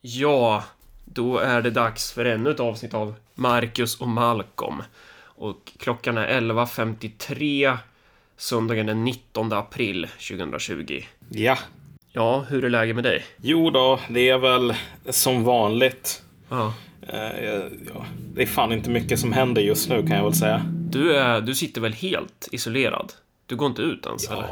Ja, då är det dags för ännu ett avsnitt av Marcus och Malcolm. Och klockan är 11.53 söndagen den 19 april 2020. Ja. Ja, hur är läget med dig? Jo då, det är väl som vanligt. Ja. Eh, ja, det är fan inte mycket som händer just nu kan jag väl säga. Du, är, du sitter väl helt isolerad? Du går inte ut ens? Ja. Eller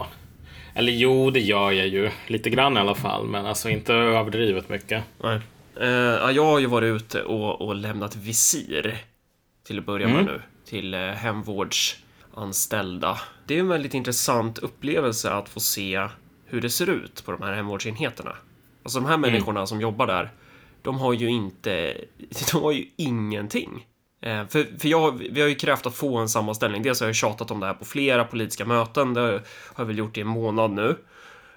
jo, det gör jag ju. Lite grann i alla fall, men alltså inte överdrivet mycket. Nej. Ja, jag har ju varit ute och, och lämnat visir till att börja med Mm. nu till eh, hemvårdsanställda. Det är en väldigt intressant upplevelse att få se hur det ser ut på de här hemvårdsenheterna. Alltså de här människorna som jobbar där, de har ju inte, de har ju ingenting. Eh, för för jag, vi har ju krävt att få en sammanställning. Dels har jag tjatat om det här på flera politiska möten, det har jag väl gjort i en månad nu.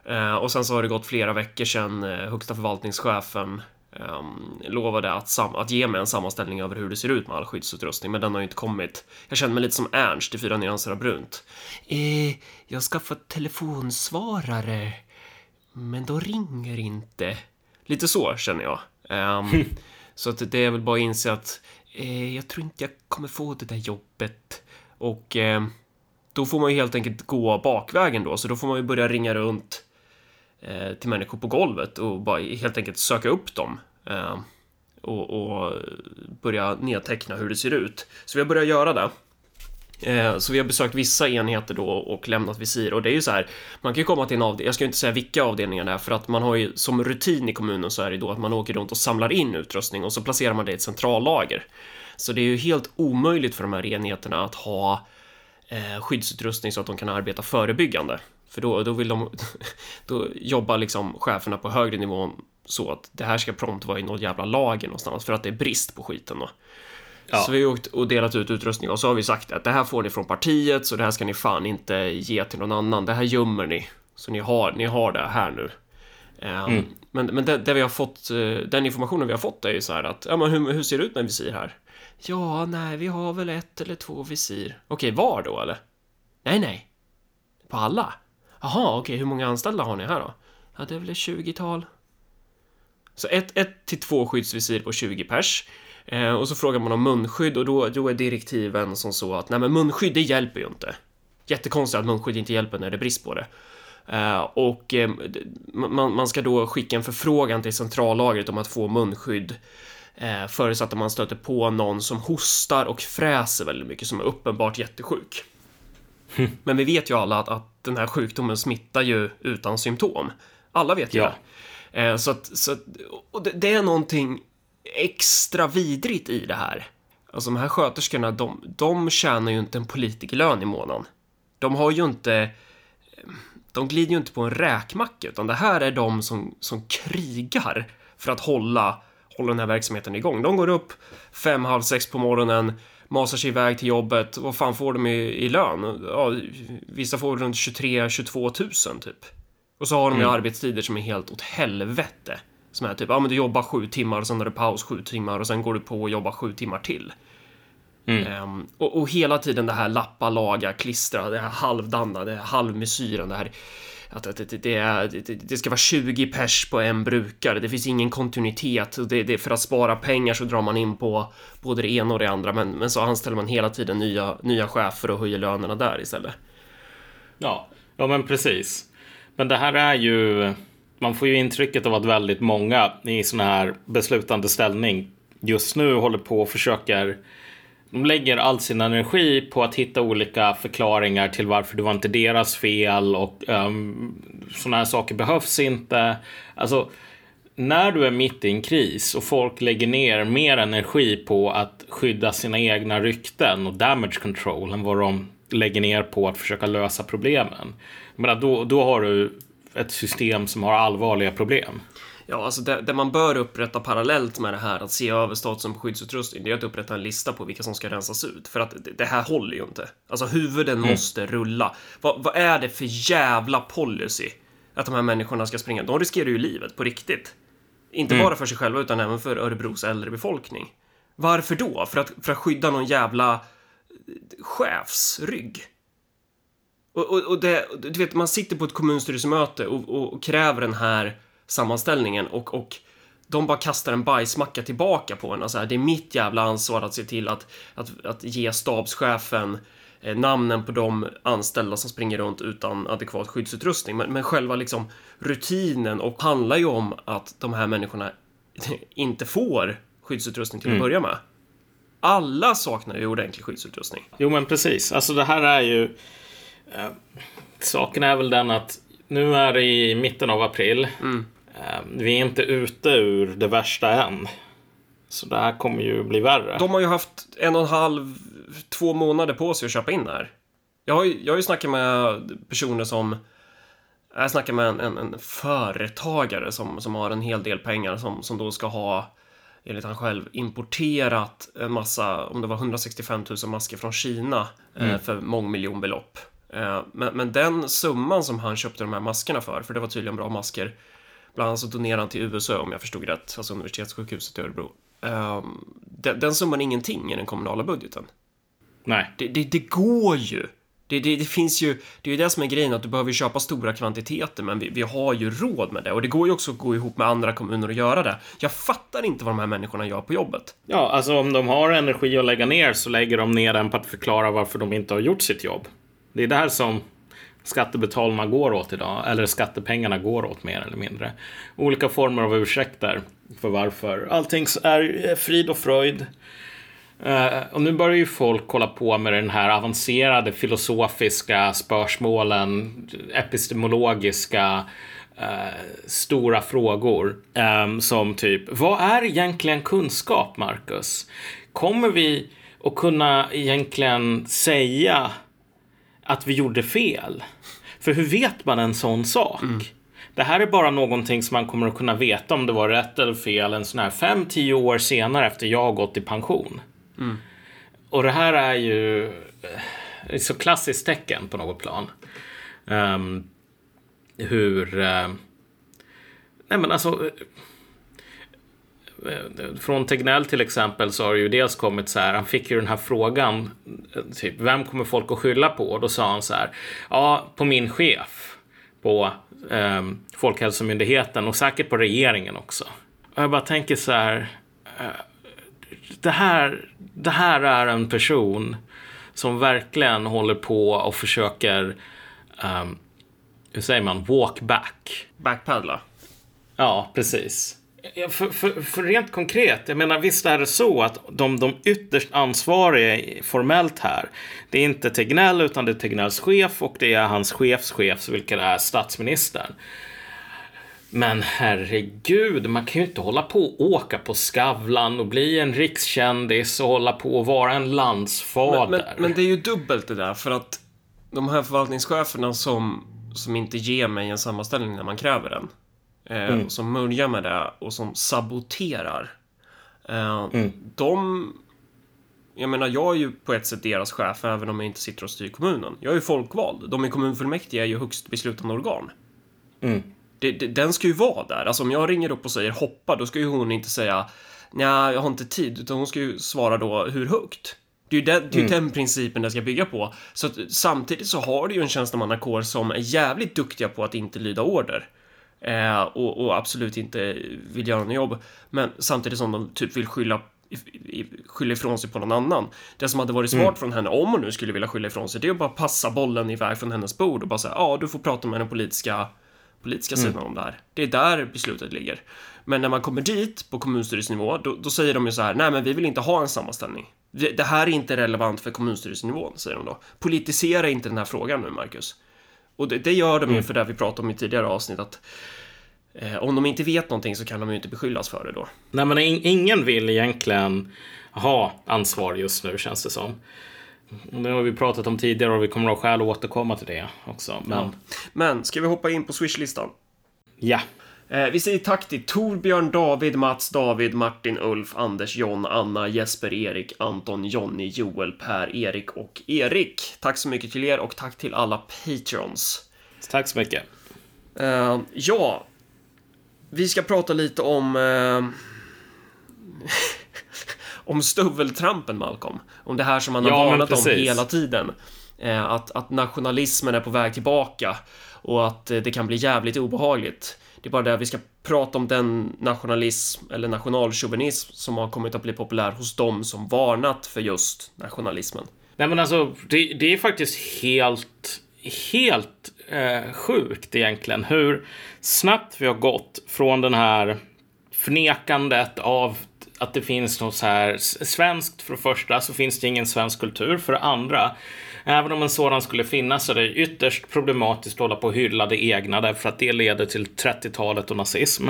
Eh, och sen så har det gått flera veckor sedan eh, högsta förvaltningschefen ehm, lovade att, sam- att ge mig en sammanställning över hur det ser ut med all skyddsutrustning, men den har ju inte kommit. Jag känner mig lite som Ernst i Fyra nyanser av brunt. Eh, jag ska få telefonsvarare, men de ringer inte. Lite så känner jag. Ehm, så att det är väl bara att inse att eh, jag tror inte jag kommer få det där jobbet. Och eh, då får man ju helt enkelt gå bakvägen då, så då får man ju börja ringa runt eh, till människor på golvet och bara helt enkelt söka upp dem. Eh, och, och börja nedteckna hur det ser ut. Så vi har börjat göra det. Eh, så vi har besökt vissa enheter då och lämnat visir och det är ju så här, man kan ju komma till en avdelning, jag ska ju inte säga vilka avdelningar det är för att man har ju som rutin i kommunen så är det då att man åker runt och samlar in utrustning och så placerar man det i ett centrallager. Så det är ju helt omöjligt för de här enheterna att ha eh, skyddsutrustning så att de kan arbeta förebyggande. För då, då vill de, då jobbar liksom cheferna på högre nivå så att det här ska prompt vara i något jävla lager någonstans för att det är brist på skiten då. Ja. Så vi har åkt och delat ut utrustning och så har vi sagt att det här får ni från partiet så det här ska ni fan inte ge till någon annan. Det här gömmer ni. Så ni har, ni har det här nu. Ehm, Men, men det, det vi har fått, eh, den informationen vi har fått är ju så här att, ja men hur, hur ser det ut med visir här? Ja, nej, vi har väl ett eller två visir. Okej, var då eller? Nej, nej. På alla? Jaha, okej, hur många anställda har ni här då? Ja, det är väl ett 20-tal. Så ett, ett till två skyddsvisir på 20 pers. Eh, och så frågar man om munskydd och då, då är direktiven som så att nej men munskydd det hjälper ju inte. Jättekonstigt att munskydd inte hjälper när det är brist på det. Eh, och eh, man, man ska då skicka en förfrågan till centrallagret om att få munskydd eh, förutsatt att man stöter på någon som hostar och fräser väldigt mycket som är uppenbart jättesjuk. Men vi vet ju alla att, att den här sjukdomen smittar ju utan symptom. Alla vet ju Ja. det. Eh, så att, så att, och det, det är någonting extra vidrigt i det här. Alltså de här sköterskorna, de, de tjänar ju inte en politikerlön i månaden. De har ju inte... De glider ju inte på en räkmacka, utan det här är de som, som krigar för att hålla, hålla den här verksamheten igång. De går upp fem, halv sex på morgonen, masar sig iväg till jobbet. Vad fan får de i, i lön? Ja, vissa får runt 23-22 tusen typ. Och så har de ju arbetstider som är helt åt helvete. Som är typ, ja men du jobbar sju timmar och sen har du paus sju timmar och sen går du på och jobbar sju timmar till. Ehm, och, och hela tiden det här lappa, laga, klistra, det här halvdana, det här halvmesyren, det här att, att, att det, är, det, det ska vara 20 pers på en brukare, det finns ingen kontinuitet. Det, det, för att spara pengar så drar man in på både det ena och det andra, men, men så anställer man hela tiden nya, nya chefer och höjer lönerna där istället. Ja, ja men precis. Men det här är ju... Man får ju intrycket av att väldigt många i sån här beslutande ställning just nu håller på och försöker... De lägger all sin energi på att hitta olika förklaringar till varför det var inte deras fel och ehm, um, sådana här saker behövs inte. Alltså, när du är mitt i en kris och folk lägger ner mer energi på att skydda sina egna rykten och damage control än vad de lägger ner på att försöka lösa problemen. Men då, då har du ett system som har allvarliga problem. Ja, alltså det, det man bör upprätta parallellt med det här att se över statusen på skyddsutrustning, det är att upprätta en lista på vilka som ska rensas ut. För att det, det här håller ju inte. Alltså huvuden måste rulla. Vad, vad är det för jävla policy? Att de här människorna ska springa. De riskerar ju livet på riktigt. Inte bara för sig själva utan även för Örebros äldre befolkning. Varför då? För att, för att skydda någon jävla chefsrygg? Och, och, och det, du vet, man sitter på ett kommunstyrelsemöte och, och, kräver den här sammanställningen och, och de bara kastar en bajsmacka tillbaka på en. Alltså, det är mitt jävla ansvar att se till att, att, att ge stabschefen eh, namnen på de anställda som springer runt utan adekvat skyddsutrustning. Men, men själva liksom rutinen och handlar ju om att de här människorna inte får skyddsutrustning till att börja med. Alla saknar ju ordentlig skyddsutrustning. Jo, men precis. Alltså det här är ju... Eh, saken är väl den att nu är det i mitten av april. Eh, vi är inte ute ur det värsta än. Så det här kommer ju bli värre. De har ju haft en och en halv, två månader på sig att köpa in det här. Jag har ju, jag har ju snackat med personer som... Jag snackar med en, en, en företagare som, som har en hel del pengar som, som då ska ha, enligt han själv, importerat en massa, om det var 165 000 masker från Kina eh, för mångmiljonbelopp. Eh, men, men den summan som han köpte de här maskerna för, för det var tydligen bra masker, bland annat så donerade han till USÖ om jag förstod rätt, alltså universitetssjukhuset i Örebro. Eh, den, den summan är ingenting i den kommunala budgeten. Nej. Det, det, det går ju. Det, det, det finns ju, det är ju det som är grejen, att du behöver köpa stora kvantiteter, men vi, vi har ju råd med det. Och det går ju också att gå ihop med andra kommuner och göra det. Jag fattar inte vad de här människorna gör på jobbet. Ja, alltså om de har energi att lägga ner så lägger de ner den på att förklara varför de inte har gjort sitt jobb. Det är det här som skattebetalarna går åt idag, eller skattepengarna går åt mer eller mindre. Olika former av ursäkter för varför allting är frid och fröjd. Eh, och nu börjar ju folk kolla på med den här avancerade filosofiska spörsmålen, epistemologiska Uh, stora frågor. Um, som typ, vad är egentligen kunskap, Marcus? Kommer vi att kunna egentligen säga att vi gjorde fel? För hur vet man en sån sak? Det här är bara någonting som man kommer att kunna veta om det var rätt eller fel en sån här 5-10 år senare efter jag har gått i pension. Och det här är ju eh, ett så klassiskt tecken på något plan. Ehm, hur... eh, nej men alltså... eh, Från Tegnell till exempel så har det ju dels kommit så här, han fick ju den här frågan, eh, typ, vem kommer folk att skylla på? Och då sa han så här, ja, på min chef på eh, Folkhälsomyndigheten och säkert på regeringen också. Och jag bara tänker så här, eh, det här, det här är en person som verkligen håller på och försöker, um, hur säger man, walk back. Backpaddla. Ja, precis. För, för, för rent konkret, jag menar visst är det så att de, de ytterst ansvariga formellt här, det är inte Tegnell utan det är Tegnells chef och det är hans chefs chef, vilket är statsministern. Men herregud, man kan ju inte hålla på och åka på Skavlan och bli en rikskändis och hålla på och vara en landsfader. Men, men, men det är ju dubbelt det där, för att de här förvaltningscheferna som, som inte ger mig en sammanställning när man kräver den, eh, och som mörjar med det och som saboterar, eh, de... Jag menar, jag är ju på ett sätt deras chef, även om jag inte sitter och styr kommunen. Jag är ju folkvald. De i kommunfullmäktige är ju högst beslutande organ. Det, det, den ska ju vara där. Alltså om jag ringer upp och säger hoppa, då ska ju hon inte säga nej, jag har inte tid, utan hon ska ju svara då hur högt. Det är ju den, det är ju den principen det ska bygga på. Så att, samtidigt så har du ju en tjänstemannakår som är jävligt duktiga på att inte lyda order. Eh, och, och absolut inte vill göra något jobb. Men samtidigt som de typ vill skylla skylla ifrån sig på någon annan. Det som hade varit smart från henne, om hon nu skulle vilja skylla ifrån sig, det är att bara passa bollen iväg från hennes bord och bara säga ja, du får prata med den politiska politiska sidan om det här. Det är där beslutet ligger. Men när man kommer dit på kommunstyrelsenivå, då, då säger de ju så här, nej men vi vill inte ha en sammanställning. Det, det här är inte relevant för kommunstyrelsenivån, säger de då. Politisera inte den här frågan nu, Marcus. Och det, det gör de ju för det vi pratade om i tidigare avsnitt, att eh, om de inte vet någonting så kan de ju inte beskyllas för det då. Nej, men in, ingen vill egentligen ha ansvar just nu, känns det som. Det har vi pratat om tidigare och vi kommer att ha skäl att återkomma till det också. Men Men, ska vi hoppa in på Swish-listan? ja, vi säger tack till Torbjörn, David, Mats, David, Martin, Ulf, Anders, John, Anna, Jesper, Erik, Anton, Jonny, Joel, Per, Erik och Erik. Tack så mycket till er och tack till alla Patreons. tack så mycket. Eh, ja, vi ska prata lite om... eh, om stöveltrampen, Malcolm. Om det här som man har Ja, varnat om hela tiden. Eh, att, att nationalismen är på väg tillbaka och att eh, det kan bli jävligt obehagligt. Det är bara det att vi ska prata om den nationalism eller nationalchauvinism som har kommit att bli populär hos dem som varnat för just nationalismen. Nej men alltså, det, det är faktiskt helt, helt eh, sjukt egentligen hur snabbt vi har gått från den här förnekandet av att det finns något så här svenskt. För det första så finns det ingen svensk kultur. För det andra, även om en sådan skulle finnas så är det ytterst problematiskt att hålla på och hylla det egna därför att det leder till 30-talet och nazism.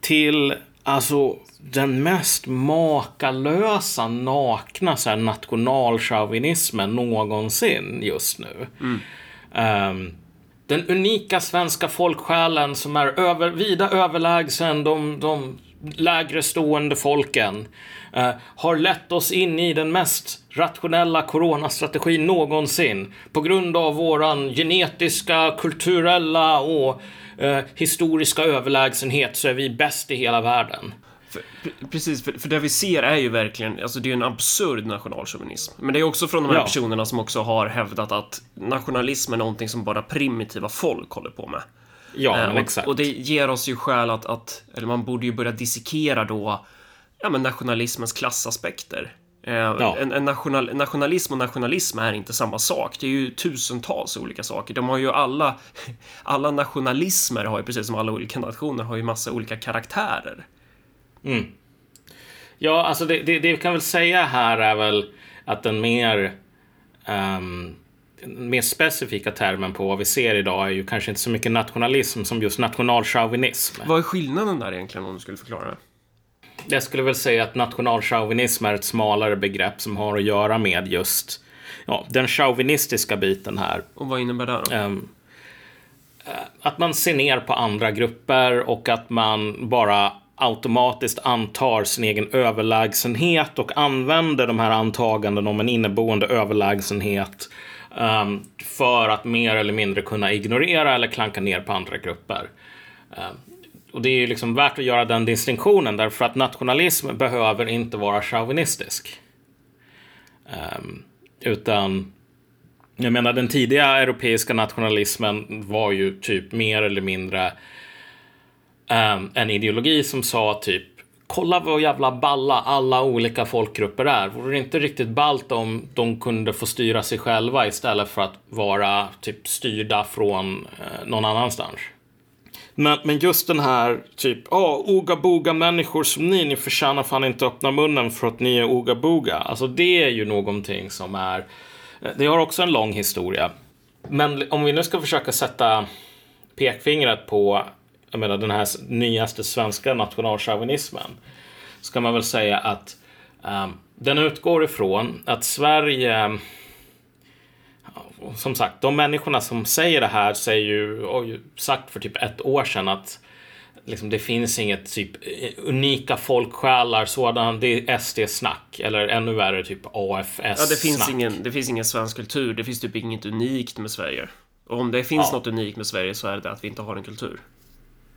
Till alltså den mest makalösa, nakna så här, nationalchauvinismen någonsin just nu. Mm. Um, den unika svenska folksjälen som är över, vida överlägsen de, de lägre stående folken uh, har lett oss in i den mest rationella coronastrategin någonsin på grund av våran genetiska, kulturella och uh, historiska överlägsenhet så är vi bäst i hela världen. För, precis, för, för det vi ser är ju verkligen, alltså det är en absurd nationalchauvinism. Men det är också från de här Ja. personerna som också har hävdat att nationalism är någonting som bara primitiva folk håller på med. Ja, Eh, och, exakt. och det ger oss ju skäl att, att, eller man borde ju börja dissekera då, ja men nationalismens klassaspekter. Eh, en, en national, nationalism och nationalism är inte samma sak. Det är ju tusentals olika saker. De har ju alla, alla nationalismer har ju precis som alla olika nationer har ju massa olika karaktärer. Ja, alltså det, det, det vi kan väl säga här är väl att den mer, den mer specifika termen på vad vi ser idag är ju kanske inte så mycket nationalism som just nationalchauvinism. Vad är skillnaden där egentligen om du skulle förklara det? Jag skulle väl säga att nationalchauvinism är ett smalare begrepp som har att göra med just ja, den chauvinistiska biten här. Och vad innebär det då? Eh, att man ser ner på andra grupper och att man bara automatiskt antar sin egen överlägsenhet och använder de här antaganden om en inneboende överlägsenhet Um, för att mer eller mindre kunna ignorera eller klanka ner på andra grupper. Um, och det är ju liksom värt att göra den distinktionen därför att nationalism behöver inte vara chauvinistisk. Um, utan jag menar den tidiga europeiska nationalismen var ju typ mer eller mindre en ideologi som sa typ Kolla vad jävla balla alla olika folkgrupper är. Vore det inte riktigt ballt om de kunde få styra sig själva istället för att vara typ styrda från eh, någon annanstans? Men, men just den här typ, ja, oga boga människor som ni, ni förtjänar fan inte öppna munnen för att ni är oga boga. Alltså det är ju någonting som är, eh, det har också en lång historia. Men om vi nu ska försöka sätta pekfingret på, jag menar den här nyaste svenska nationalchauvinismen, ska man väl säga att ehm, den utgår ifrån att Sverige och som sagt, de människorna som säger det här säger ju, har ju sagt för typ ett år sedan att liksom, det finns inget typ unika folksjälar sådan, det är SD-snack eller ännu värre typ AFS-snack. Ja, det finns, ingen, det finns ingen svensk kultur. Det finns typ inget unikt med Sverige. Och om det finns Ja. något unikt med Sverige så är det att vi inte har en kultur.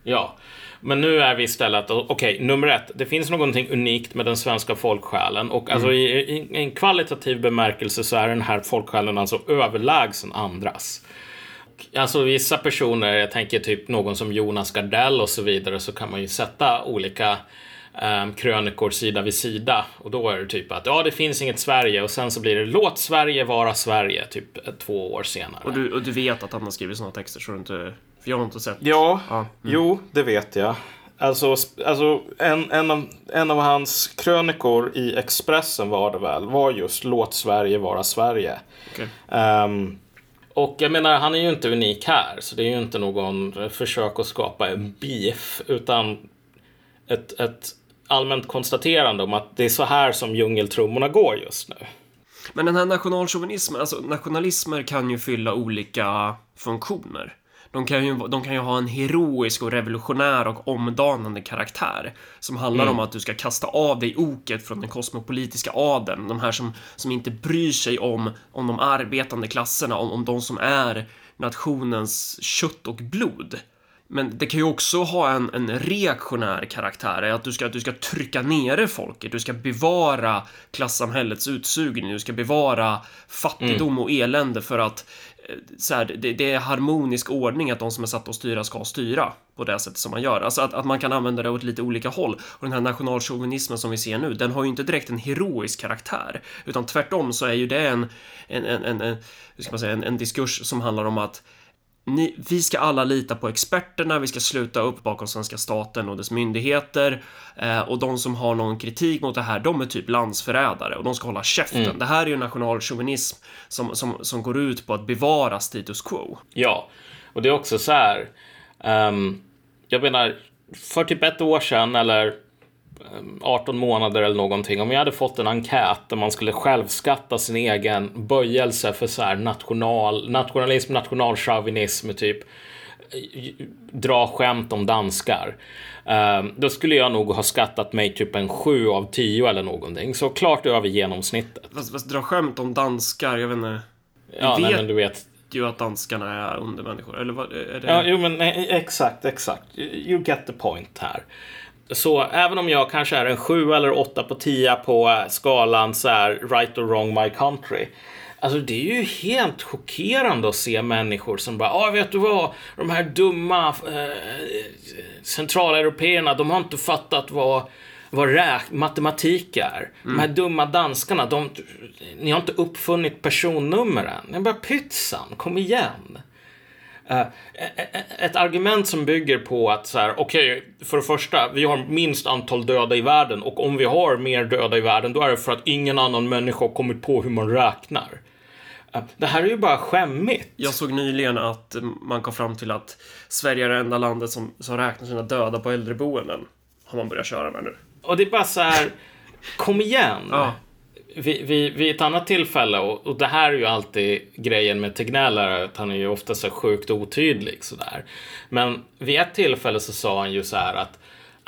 Ja, men nu är vi istället, okej, nummer ett, det finns någonting unikt med den svenska folksjälen. Och alltså i, i en kvalitativ bemärkelse så är den här folksjälen alltså överlägsen andras. Alltså vissa personer, jag tänker typ någon som Jonas Gardell och så vidare, så kan man ju sätta olika um, krönikor sida vid sida. Och då är det typ att ja, det finns inget Sverige. Och sen så blir det låt Sverige vara Sverige, typ eh, två år senare. Och du, och du vet att han har skrivit sådana texter så du inte... För jag har inte sett. Ja, Ja. jo, det vet jag. Alltså, alltså en, en, av, en av hans krönikor i Expressen var det väl, var just Låt Sverige vara Sverige. Okej. Ehm, och jag menar, han är ju inte unik här, så det är ju inte någon försök att skapa en beef, utan ett, ett allmänt konstaterande om att det är så här som djungeltrummorna går just nu. Men den här nationalchauvinismen, alltså nationalismer kan ju fylla olika funktioner. De kan, ju, de kan ju ha en heroisk och revolutionär och omdanande karaktär som handlar om att du ska kasta av dig oket från den kosmopolitiska adeln. De här som, som inte bryr sig om, om de arbetande klasserna, om, om de som är nationens kött och blod. Men det kan ju också ha en, en reaktionär karaktär, att du ska, du ska trycka nere folket, du ska bevara klassamhällets utsugning, du ska bevara fattigdom och elände för att så här, det, det, är harmonisk ordning att de som är satta att styra ska styra på det sättet som man gör. Alltså att, att man kan använda det åt lite olika håll. Och den här nationalchauvinismen som vi ser nu, den har ju inte direkt en heroisk karaktär, utan tvärtom så är ju det en, en, en, en, en hur ska man säga, en, en diskurs som handlar om att ni, vi ska alla lita på experterna, vi ska sluta upp bakom svenska staten och dess myndigheter eh, och de som har någon kritik mot det här, de är typ landsförrädare och de ska hålla käften. Mm. Det här är ju nationalchauvinism som, som, som går ut på att bevara status quo. Ja, och det är också så här. Um, jag menar, för typ ett år sedan eller 18 månader eller någonting, om jag hade fått en enkät där man skulle självskatta sin egen böjelse för så här national, nationalism, nationalchauvinism, typ dra skämt om danskar. Uh, då skulle jag nog ha skattat mig typ en 7 av 10 eller någonting. Så klart över genomsnittet. Fast, fast dra skämt om danskar, jag vet inte. Ja, vet nej, men du vet. ju att danskarna är undermänniskor, eller vad är det? Ja, jo men exakt, exakt. You get the point här. Så även om jag kanske är en 7 eller 8 på 10 på skalan så här right or wrong my country. Alltså det är ju helt chockerande att se människor som bara, ja ah, vet du vad, de här dumma eh, centraleuropeerna, de har inte fattat vad, vad räk matematik är. Mm. De här mm. dumma danskarna, de, ni har inte uppfunnit personnumren. Jag bara, pytsan, kom igen. Uh, ett argument som bygger på att så här, okej, okay, för det första, vi har minst antal döda i världen och om vi har mer döda i världen, då är det för att ingen annan människa har kommit på hur man räknar. Det här är ju bara skämmigt. Jag såg nyligen att man kom fram till att Sverige är det enda landet som, som räknar sina döda på äldreboenden. Har man börjat köra med nu. Och det är bara så här, kom igen. Ja vid, vid, vid ett annat tillfälle, och, och det här är ju alltid grejen med Tegnell, att han är ju ofta så sjukt otydlig sådär. Men vid ett tillfälle så sa han ju så här att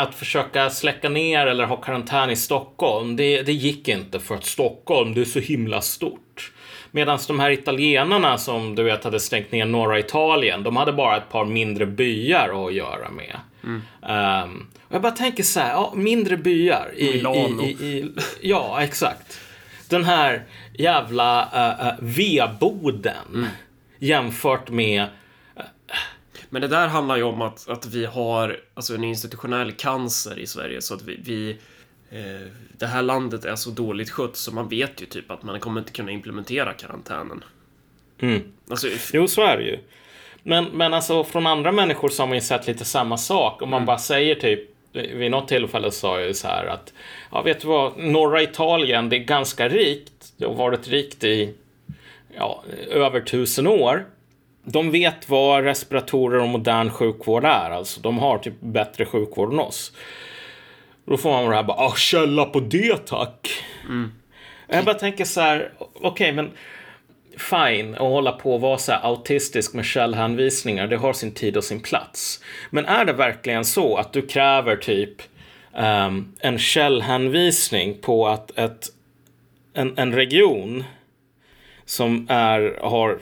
att försöka släcka ner eller ha karantän i Stockholm, det, det gick inte för att Stockholm, det är så himla stort. Medan de här italienarna som du vet hade stängt ner norra Italien, de hade bara ett par mindre byar att göra med. Mm. Um, jag bara tänker så här, ja, mindre byar. I, Milano. I, i, i, ja, exakt den här jävla uh, uh, vedboden mm. jämfört med uh, men det där handlar ju om att, att vi har alltså en institutionell cancer i Sverige så att vi, vi eh, det här landet är så dåligt skött så man vet ju typ att man kommer inte kunna implementera karantänen. Mm. Alltså, jo, så är det ju. Men, men alltså från andra människor så har man ju sett lite samma sak. Om man mm. bara säger typ vid något tillfälle sa jag ju så här att ja, vet du vad, norra Italien, det är ganska rikt. Det har varit rikt i ja, över tusen år. De vet vad respiratorer och modern sjukvård är, alltså de har typ bättre sjukvård än oss. Då får man det här bara, ah, källa på det tack. Mm. Jag bara tänker så här, okej okay, men fine att hålla på och vara så här autistisk med källhänvisningar, det har sin tid och sin plats. Men är det verkligen så att du kräver typ um, en källhänvisning på att ett, en, en region som är, har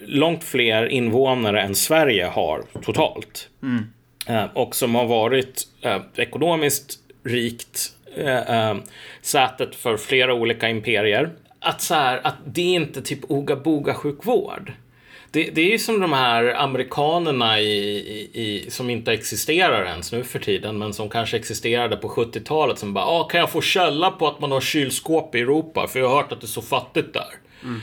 långt fler invånare än Sverige har totalt. Mm. Uh, och som har varit uh, ekonomiskt rikt uh, sätet för flera olika imperier att så här, att det är inte typ oga boga sjukvård. Det, det är ju som de här amerikanerna i, i, i, som inte existerar ens nu för tiden, men som kanske existerade på 70-talet som bara, ah, kan jag få källa på att man har kylskåp i Europa? För jag har hört att det är så fattigt där. Mm.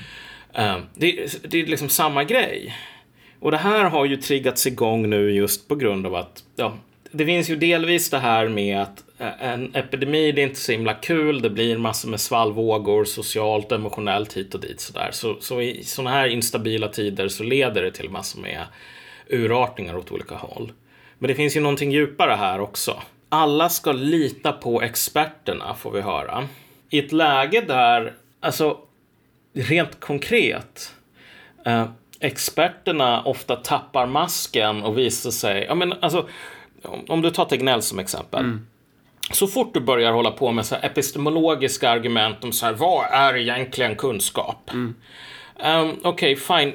Uh, det, det är liksom samma grej. Och det här har ju triggats igång nu just på grund av att, ja, det finns ju delvis det här med att eh, en epidemi, det är inte så himla kul. Det blir massor med svallvågor socialt, emotionellt hit och dit sådär. Så, så i sådana här instabila tider så leder det till massor med urartningar åt olika håll. Men det finns ju någonting djupare här också. Alla ska lita på experterna, får vi höra. I ett läge där, alltså rent konkret, eh, experterna ofta tappar masken och visar sig, ja men alltså, om, om du tar Tegnell som exempel. Mm så fort du börjar hålla på med så epistemologiska argument om så här, vad är egentligen kunskap? Mm. Um, Okej, okay, fine.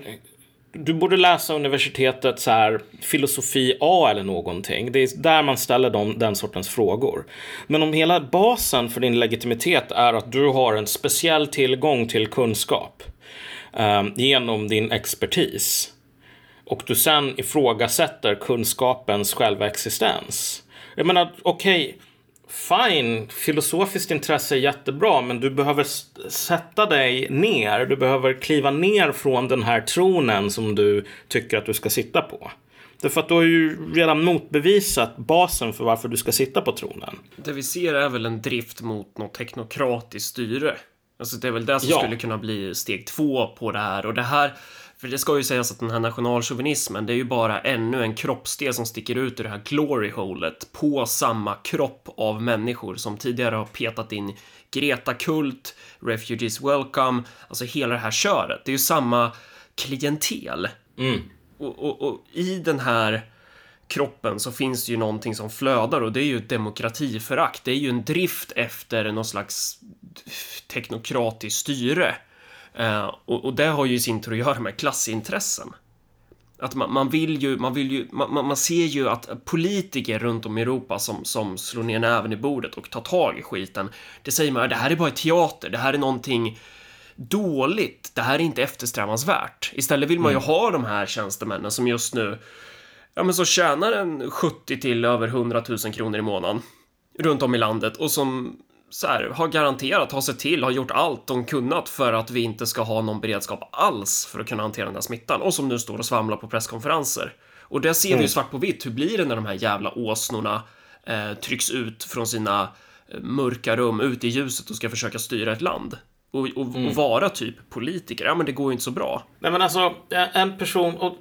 du borde läsa universitetet så här, filosofi A eller någonting. Det är där man ställer dem, den sortens frågor. Men om hela basen för din legitimitet är att du har en speciell tillgång till kunskap eh, genom din expertis och du sen ifrågasätter kunskapens själva existens. Jag menar, okej, okay, fine, filosofiskt intresse är jättebra, men du behöver sätta dig ner. Du behöver kliva ner från den här tronen som du tycker att du ska sitta på. Därför att du har ju redan motbevisat basen för varför du ska sitta på tronen. Det vi ser är väl en drift mot något teknokratiskt styre. Alltså det är väl det som ja. skulle kunna bli steg två på det här och det här för det ska ju sägas att den här nationalchauvinismen, det är ju bara ännu en kroppsdel som sticker ut ur det här glory holet på samma kropp av människor som tidigare har petat in Greta-kult, Refugees Welcome, alltså hela det här köret. Det är ju samma klientel. Mm. Och, och, och, i den här kroppen så finns det ju någonting som flödar och det är ju ett demokratiförakt. Det är ju en drift efter någon slags teknokratiskt styre. Eh, och, och, det har ju i sin tur att göra med klassintressen. Att man, man vill ju, man vill ju, man, man, ser ju att politiker runt om i Europa som, som slår ner näven i bordet och tar tag i skiten. Det säger man, det här är bara teater, det här är någonting dåligt, det här är inte eftersträvansvärt. Istället vill man ju mm. ha de här tjänstemännen som just nu, ja men så tjänar en 70 till över 100 000 kronor i månaden runt om i landet och som så här, har garanterat, har sett till, har gjort allt de kunnat för att vi inte ska ha någon beredskap alls för att kunna hantera den här smittan och som nu står och svamlar på presskonferenser. Och det ser mm. vi ju mm. svart på vitt. Hur blir det när de här jävla åsnorna eh, trycks ut från sina eh, mörka rum ut i ljuset och ska försöka styra ett land? Och, och, mm. och, vara typ politiker. Ja, men det går ju inte så bra. Nej, men alltså en person och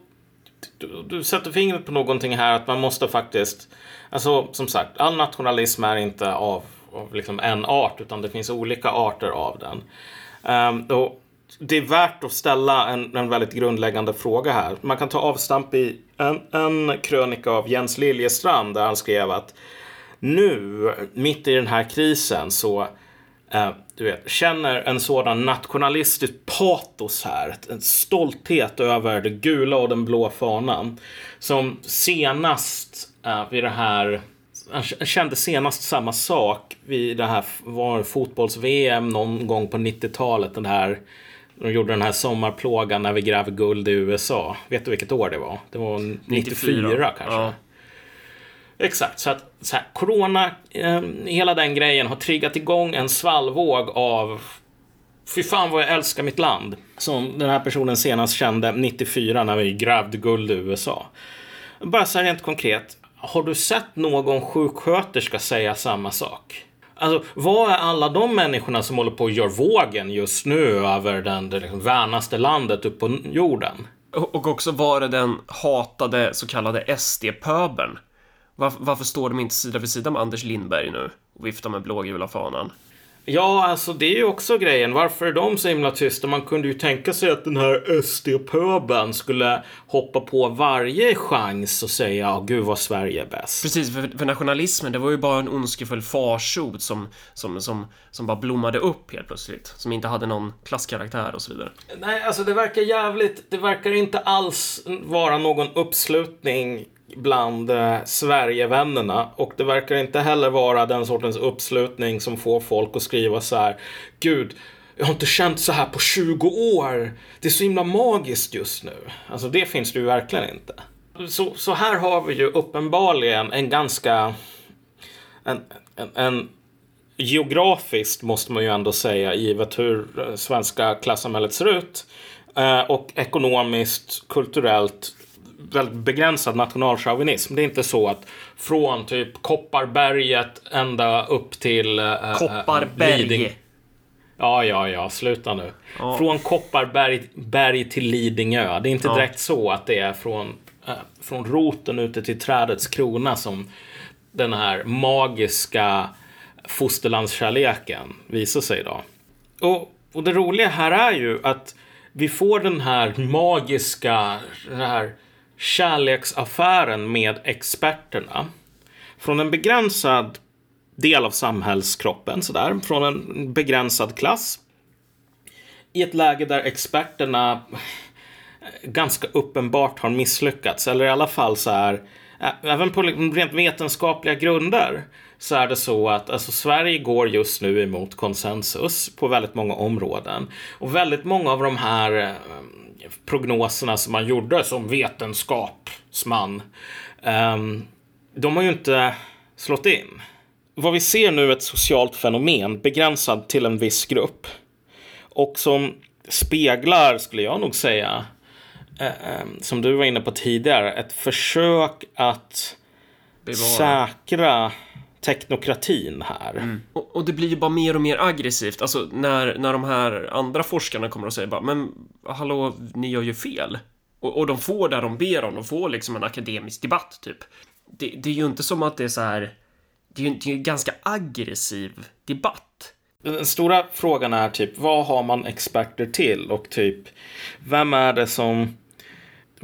du, du sätter fingret på någonting här att man måste faktiskt. Alltså som sagt, all nationalism är inte av av liksom en art, utan det finns olika arter av den. Um, och det är värt att ställa en, en väldigt grundläggande fråga här. Man kan ta avstamp i en, en krönika av Jens Liljestrand där han skrev att nu, mitt i den här krisen, så eh, du vet, känner en sådan nationalistisk patos här. En stolthet över det gula och den blå fanan. Som senast eh, vid det här han kände senast samma sak vid det här var fotbolls-VM någon gång på 90-talet. Den här, de gjorde den här sommarplågan när vi gräver guld i USA. Vet du vilket år det var? Det var 94, 94 kanske. Ja. Exakt, så att så här, corona, eh, hela den grejen har triggat igång en svallvåg av Fy fan vad jag älskar mitt land. Som den här personen senast kände 94 när vi grävde guld i USA. Bara så här rent konkret. Har du sett någon sjuksköterska säga samma sak? Alltså, vad är alla de människorna som håller på och gör vågen just nu över den, det liksom värnaste landet upp på jorden? Och också var det den hatade så kallade SD-pöbeln. Varför, varför står de inte sida vid sida med Anders Lindberg nu och viftar med blågula fanan? Ja, alltså det är ju också grejen. Varför är de så himla tysta? Man kunde ju tänka sig att den här SD-pöben skulle hoppa på varje chans och säga ja, gud vad Sverige är bäst. Precis, för, för nationalismen, det var ju bara en ondskefull farsot som, som, som, som bara blommade upp helt plötsligt. Som inte hade någon klasskaraktär och så vidare. Nej, alltså det verkar jävligt. Det verkar inte alls vara någon uppslutning bland eh, Sverigevännerna och det verkar inte heller vara den sortens uppslutning som får folk att skriva så här. Gud, jag har inte känt så här på 20 år. Det är så himla magiskt just nu. Alltså det finns det ju verkligen inte. Så, så här har vi ju uppenbarligen en ganska... En, en, en geografiskt måste man ju ändå säga, givet hur eh, svenska klassamhället ser ut. Eh, och ekonomiskt, kulturellt väldigt begränsad nationalchauvinism. Det är inte så att från typ Kopparberget ända upp till... Äh, Kopparberg. Ja, ja, ja, sluta nu. Ja. Från Kopparberg till Lidingö. Det är inte direkt så att det är från, äh, från roten ute till trädets krona som den här magiska fosterlandskärleken visar sig då. Och, och det roliga här är ju att vi får den här magiska, den här kärleksaffären med experterna från en begränsad del av samhällskroppen, sådär, från en begränsad klass. I ett läge där experterna eh, ganska uppenbart har misslyckats. Eller i alla fall så här, eh, även på rent vetenskapliga grunder så är det så att alltså, Sverige går just nu emot konsensus på väldigt många områden. Och väldigt många av de här eh, prognoserna som man gjorde som vetenskapsman, eh, de har ju inte slått in. Vad vi ser nu är ett socialt fenomen begränsat till en viss grupp och som speglar, skulle jag nog säga, eh, eh som du var inne på tidigare, ett försök att Bevara. säkra teknokratin här. Mm. Och, och, det blir ju bara mer och mer aggressivt. Alltså när, när de här andra forskarna kommer och säger bara, men hallå, ni gör ju fel. Och, och de får där de ber om, de får liksom en akademisk debatt typ. Det, det är ju inte som att det är så här, det är ju det är en ganska aggressiv debatt. Den stora frågan är typ, vad har man experter till? Och typ, vem är det som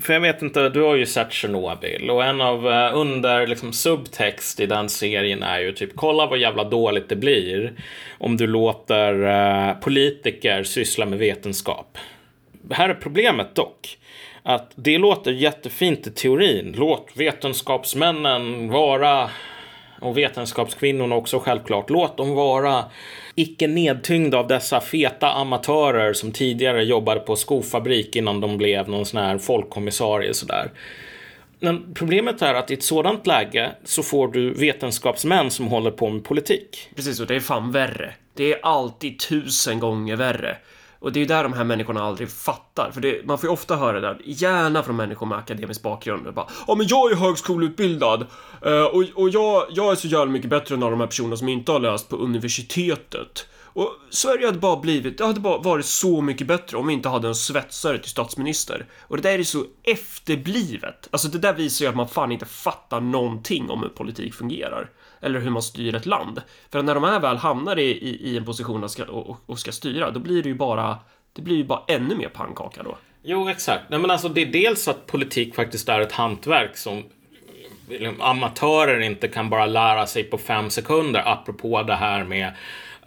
för jag vet inte, du har ju sett Chernobyl och en av eh, under liksom subtext i den serien är ju typ kolla vad jävla dåligt det blir om du låter uh, politiker syssla med vetenskap. Här är problemet dock att det låter jättefint i teorin. Låt vetenskapsmännen vara och vetenskapskvinnorna också självklart. Låt dem vara icke nedtyngda av dessa feta amatörer som tidigare jobbade på skofabrik innan de blev någon sån här folkkommissarie sådär. Men problemet är att i ett sådant läge så får du vetenskapsmän som håller på med politik. Precis, och det är fan värre. Det är alltid tusen gånger värre. Och det är ju där de här människorna aldrig fattar. För det, man får ju ofta höra det där, gärna från människor med akademisk bakgrund. Bara, ja men jag är högskoleutbildad eh, och, och jag, jag är så jävla mycket bättre än alla de här personerna som inte har läst på universitetet. Och Sverige hade bara blivit, det hade bara varit så mycket bättre om vi inte hade en svetsare till statsminister. Och det där är så efterblivet. Alltså det där visar ju att man fan inte fattar någonting om hur politik fungerar eller hur man styr ett land. För när de här väl hamnar i, i, i en position och ska, och, och ska styra, då blir det ju bara, det blir ju bara ännu mer pannkaka då. Jo, exakt. Nej, men alltså det är dels att politik faktiskt är ett hantverk som liksom, amatörer inte kan bara lära sig på fem sekunder, apropå det här med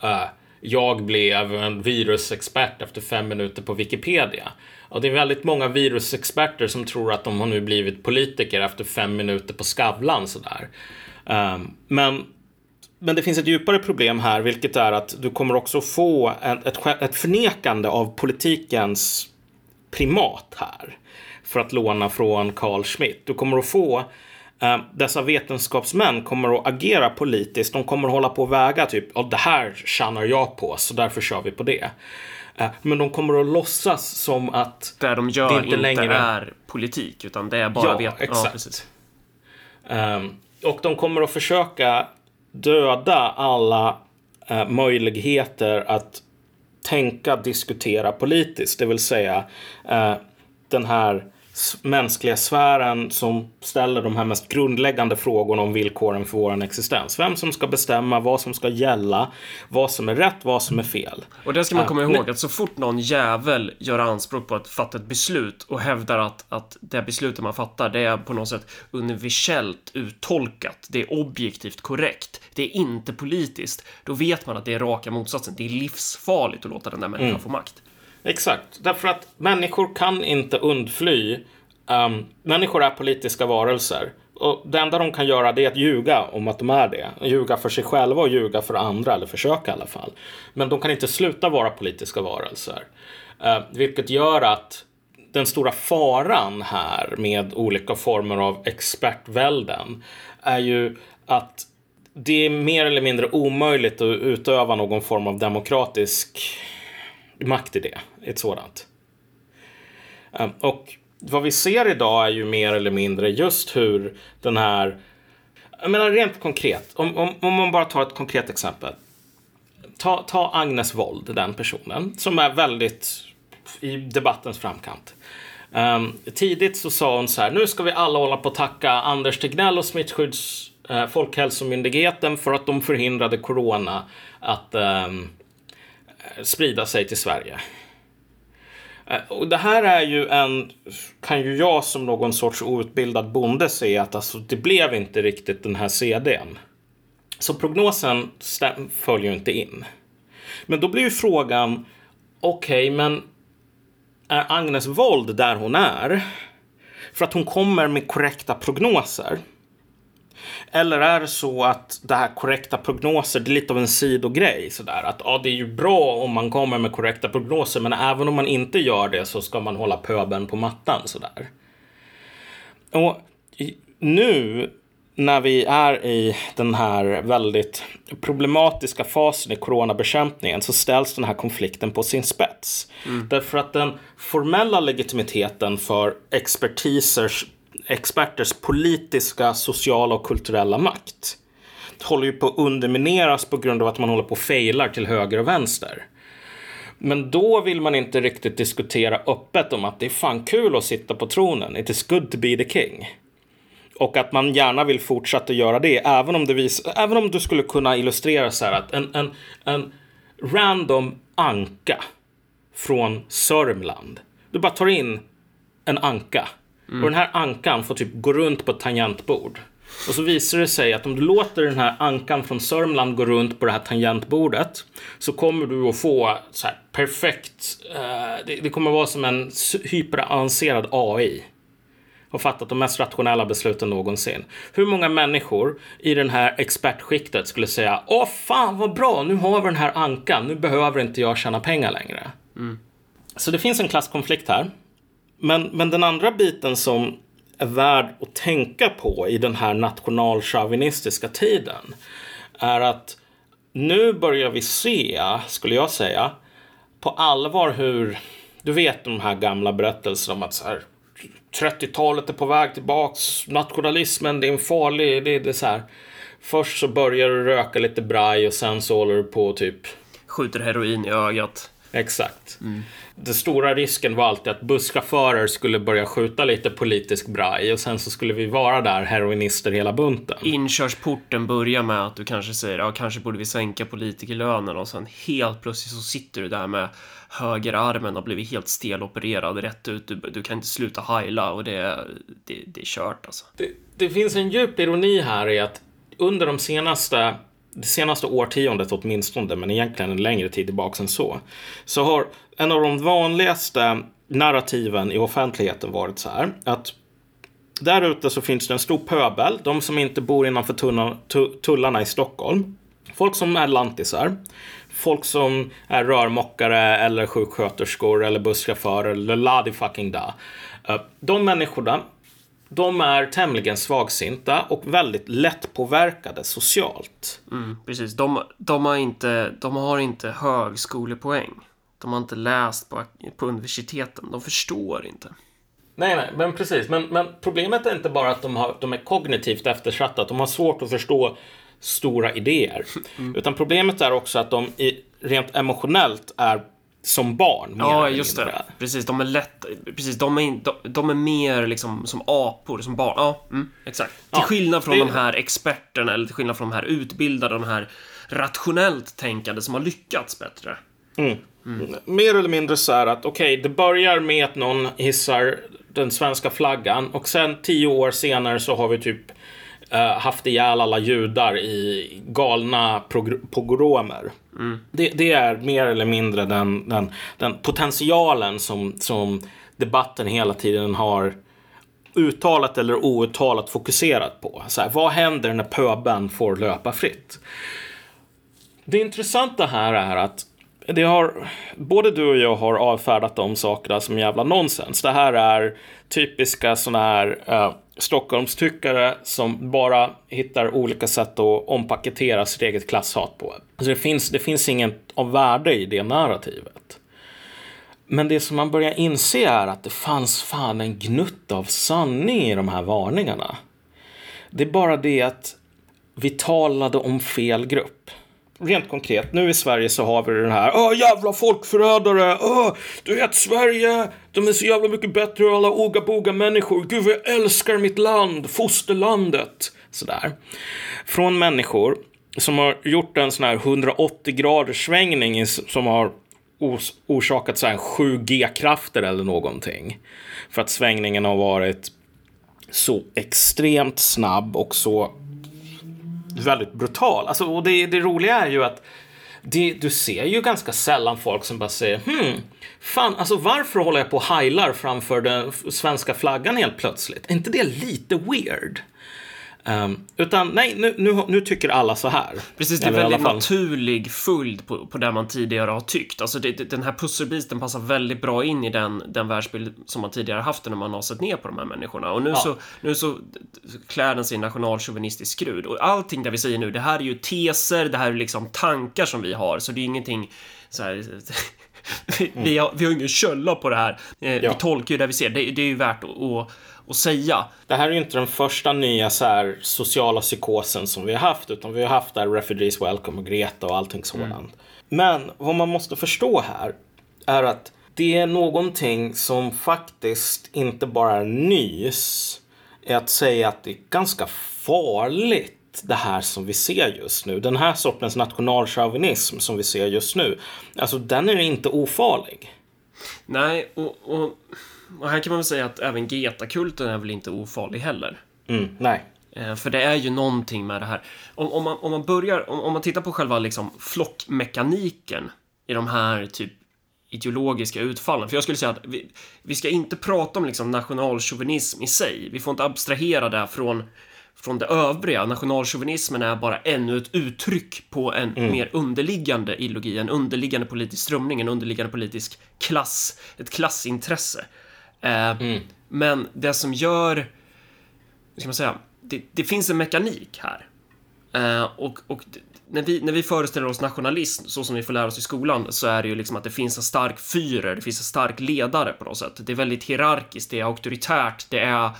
uh, jag blev en virusexpert efter fem minuter på Wikipedia. Och det är väldigt många virusexperter som tror att de har nu blivit politiker efter fem minuter på Skavlan sådär. Um, men, men det finns ett djupare problem här, vilket är att du kommer också få ett, ett, ett förnekande av politikens primat här. För att låna från Carl Schmitt. Du kommer att få Uh, dessa vetenskapsmän kommer att agera politiskt. De kommer att hålla på och väga typ, ja det här tjänar jag på, så därför kör vi på det. Uh, men de kommer att låtsas som att det de gör det inte, inte längre är politik, utan det är bara ja, vet... Exakt. Ja, um, och de kommer att försöka döda alla eh, möjligheter att tänka, diskutera politiskt. Det vill säga eh, den här mänskliga sfären som ställer de här mest grundläggande frågorna om villkoren för vår existens. Vem som ska bestämma, vad som ska gälla, vad som är rätt, vad som är fel. Och det ska man komma ihåg att så fort någon jävel gör anspråk på att fatta ett beslut och hävdar att, att det beslutet man fattar, det är på något sätt universellt uttolkat, det är objektivt korrekt, det är inte politiskt, då vet man att det är raka motsatsen. Det är livsfarligt att låta den där människan mm. få makt. Exakt, därför att människor kan inte undfly. Um, människor är politiska varelser. Och det enda de kan göra det är att ljuga om att de är det. Ljuga för sig själva och ljuga för andra, eller försöka i alla fall. Men de kan inte sluta vara politiska varelser. Uh, vilket gör att den stora faran här med olika former av expertvälden är ju att det är mer eller mindre omöjligt att utöva någon form av demokratisk makt i det, ett sådant. Ehm, och vad vi ser idag är ju mer eller mindre just hur den här, jag menar rent konkret, om, om, om man bara tar ett konkret exempel. Ta, ta Agnes Wold, den personen, som är väldigt i debattens framkant. Um, tidigt så sa hon så här, nu ska vi alla hålla på att tacka Anders Tegnell och Smittskydds eh, Folkhälsomyndigheten för att de förhindrade corona att um, sprida sig till Sverige. Eh, och det här är ju en, kan ju jag som någon sorts outbildad bonde se att alltså, det blev inte riktigt den här CDn. Så prognosen följer ju inte in. Men då blir ju frågan, okej, okay, men är Agnes Wold där hon är för att hon kommer med korrekta prognoser? Eller är det så att det här korrekta prognoser, det är lite av en sidogrej sådär att ja, det är ju bra om man kommer med korrekta prognoser, men även om man inte gör det så ska man hålla pöben på mattan sådär. Och nu när vi är i den här väldigt problematiska fasen i coronabekämpningen så ställs den här konflikten på sin spets. Mm. Därför att den formella legitimiteten för expertisers, experters politiska, sociala och kulturella makt håller ju på att undermineras på grund av att man håller på och failar till höger och vänster. Men då vill man inte riktigt diskutera öppet om att det är fan kul att sitta på tronen. It is good to be the king. Och att man gärna vill fortsätta göra det, även om, det vis, även om du skulle kunna illustrera så här att en, en, en random anka från Sörmland. Du bara tar in en anka. Mm. Och den här ankan får typ gå runt på ett tangentbord. Och så visar det sig att om du låter den här ankan från Sörmland gå runt på det här tangentbordet så kommer du att få så här perfekt, uh, det, det kommer att vara som en hyperavancerad AI och fattat de mest rationella besluten någonsin. Hur många människor i den här expertskiktet skulle säga Åh fan vad bra, nu har vi den här ankan, nu behöver inte jag tjäna pengar längre. Mm. Så det finns en klasskonflikt här. Men, men den andra biten som är värd att tänka på i den här nationalchauvinistiska tiden är att nu börjar vi se, skulle jag säga, på allvar hur, du vet de här gamla berättelserna om att så här, 30-talet är på väg tillbaks. Nationalismen, det är en farlig... Det, det är så här. Först så börjar du röka lite braj och sen så håller du på typ... Skjuter heroin i ögat. Exakt. Mm. Den stora risken var alltid att busschaufförer skulle börja skjuta lite politisk braj och sen så skulle vi vara där heroinister hela bunten. Inkörsporten börjar med att du kanske säger ja, kanske borde vi sänka politikerlönen och sen helt plötsligt så sitter du där med högerarmen har blivit helt stelopererad rätt ut. Du, du kan inte sluta heila och det, det, det är kört alltså. Det, det finns en djup ironi här i att under de senaste det senaste årtiondet åtminstone, men egentligen en längre tid tillbaka än så, så har en av de vanligaste narrativen i offentligheten varit så här att där ute så finns det en stor pöbel, de som inte bor innanför tullarna i Stockholm. Folk som är lantisar folk som är rörmokare eller sjuksköterskor eller busschaufförer eller ladi fucking da. Eh, de människorna, de är tämligen svagsinta och väldigt lättpåverkade socialt. Mm, precis, de, de, har inte, de har inte högskolepoäng. De har inte läst på, på universiteten. De förstår inte. Nej, nej, men precis. Men, men problemet är inte bara att de, har, de är kognitivt eftersatta, att de har svårt att förstå stora idéer. Mm. Utan problemet är också att de rent emotionellt är som barn. Ja, just det. Precis, de är lätt, precis, de är, de, de är mer liksom som apor, som barn. Ja, mm, exakt. Till ja, skillnad från det... de här experterna, eller till skillnad från de här utbildade, de här rationellt tänkande som har lyckats bättre. Mm. Mm. Mer eller mindre så här att okej, okay, det börjar med att någon hissar den svenska flaggan och sen tio år senare så har vi typ uh, haft ihjäl alla judar i galna pogromer. Mm. Det, det, är mer eller mindre den, den, den potentialen som, som debatten hela tiden har uttalat eller outtalat fokuserat på. Så här, vad händer när pöben får löpa fritt? Det intressanta här är att det har, både du och jag har avfärdat de sakerna som jävla nonsens. Det här är typiska sådana här uh, Stockholmstyckare som bara hittar olika sätt att ompaketera sitt eget klasshat på. Alltså det, finns, det finns inget av värde i det narrativet. Men det som man börjar inse är att det fanns fan en gnutt av sanning i de här varningarna. Det är bara det att vi talade om fel grupp rent konkret, nu i Sverige så har vi den här Åh jävla folkförrädare! Åh, du vet Sverige, de är så jävla mycket bättre än alla oga-boga människor. Gud vad jag älskar mitt land, fosterlandet. Sådär. Från människor som har gjort en sån här 180 graders svängning som har orsakat så här 7G-krafter eller någonting. För att svängningen har varit så extremt snabb och så väldigt brutal. Alltså, och det, det roliga är ju att det, du ser ju ganska sällan folk som bara säger hmm, fan, alltså varför håller jag på och heilar framför den svenska flaggan helt plötsligt? Är inte det lite weird? Um, utan nej, nu, nu, nu, tycker alla så här. Precis, det är väldigt naturlig följd på, på det man tidigare har tyckt. Alltså det, den här pusselbiten passar väldigt bra in i den, den världsbild som man tidigare haft när man har sett ner på de här människorna. Och nu, ja. så, nu så klär den sig i nationalchauvinistisk skrud. Och allting det vi säger nu, det här är ju teser, det här är liksom tankar som vi har, så det är ingenting så här, vi, har, vi har ingen kölla på det här. Eh, ja. Vi tolkar ju det vi ser. Det, det är ju värt att, att säga. Det här är ju inte den första nya så här, sociala psykosen som vi har haft, utan vi har haft där Refugees Welcome och Greta och allting sådant. Mm. Men vad man måste förstå här är att det är någonting som faktiskt inte bara är nys, är att säga att det är ganska farligt det här som vi ser just nu. Den här sortens nationalchauvinism som vi ser just nu. Alltså den är inte ofarlig. Nej, och, och och här kan man väl säga att även Geta-kulten är väl inte ofarlig heller. Mm, nej. Eh, för det är ju någonting med det här. Om, om, man, om man börjar, om, om man tittar på själva liksom flockmekaniken i de här typ ideologiska utfallen. För jag skulle säga att vi, vi ska inte prata om liksom nationalchauvinism i sig. Vi får inte abstrahera det från, från det övriga. Nationalchauvinismen är bara ännu ett uttryck på en mm. mer underliggande ideologi, en underliggande politisk strömning, en underliggande politisk klass, ett klassintresse. Eh, mm. Men det som gör, hur ska man säga, det, det finns en mekanik här. Eh, och, och när vi, när vi föreställer oss nationalism, så som vi får lära oss i skolan, så är det ju liksom att det finns en stark fyrer, det finns en stark ledare på något sätt. Det är väldigt hierarkiskt, det är auktoritärt, det är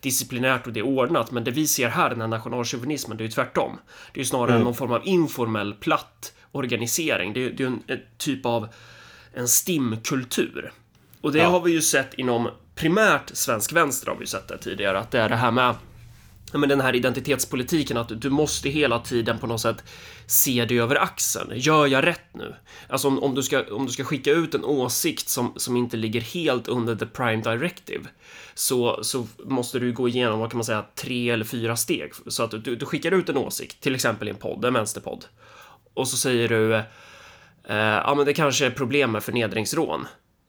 disciplinärt och det är ordnat. Men det vi ser här, den här nationalchauvinismen, det är ju tvärtom. Det är ju snarare mm. någon form av informell, platt organisering. Det är, är en, en typ av en stimkultur. Och det ja. har vi ju sett inom primärt svensk vänster har vi ju sett det tidigare, att det är det här med men den här identitetspolitiken att du måste hela tiden på något sätt se dig över axeln. Gör jag rätt nu? Alltså om, om, du, ska, om du ska skicka ut en åsikt som, som inte ligger helt under the prime directive så, så måste du gå igenom, vad kan man säga, tre eller fyra steg. Så att du, du skickar ut en åsikt, till exempel i en podd, en vänsterpodd. Och så säger du, eh, ja men det kanske är problem med förnedringsrån.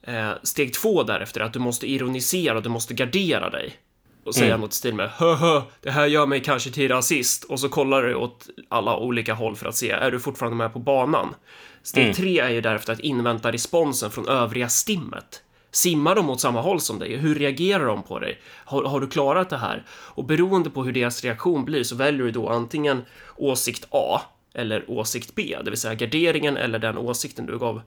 Eh, steg två därefter är att du måste ironisera, du måste gardera dig. Och säga mm. något i stil med hö det här gör mig kanske till rasist. Och så kollar du åt alla olika håll för att se, är du fortfarande med på banan? Steg mm. tre är ju därefter att invänta responsen från övriga stimmet. Simmar de åt samma håll som dig? Hur reagerar de på dig? Har, har, du klarat det här? Och beroende på hur deras reaktion blir så väljer du då antingen åsikt A eller åsikt B, det vill säga garderingen eller den åsikten du gav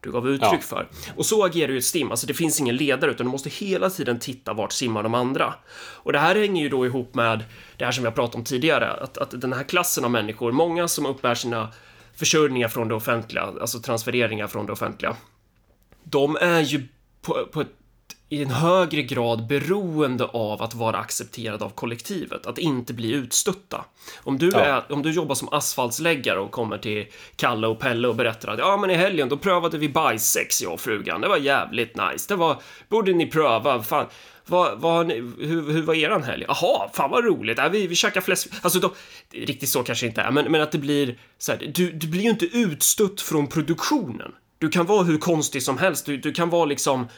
du gav uttryck ja. för. Och så agerar ju ett stim, alltså det finns ingen ledare utan du måste hela tiden titta vart simmar de andra. Och det här hänger ju då ihop med det här som jag pratade om tidigare, att, att den här klassen av människor, många som uppbär sina försörjningar från det offentliga, alltså transfereringar från det offentliga, de är ju på, på ett i en högre grad beroende av att vara accepterad av kollektivet, att inte bli utstötta. Om du, ja. är, om du jobbar som asfaltsläggare och kommer till Kalle och Pelle och berättar att ja, men i helgen då prövade vi bajssex jag och frugan. Det var jävligt nice. Det var, borde ni pröva. Fan, vad, vad ni, hur, hur var eran helg? Jaha, fan vad roligt. Äh, vi, vi käkar fläsk. Alltså, då, riktigt så kanske inte är, men, men att det blir så här, du, du blir ju inte utstött från produktionen. Du kan vara hur konstig som helst. Du, du kan vara liksom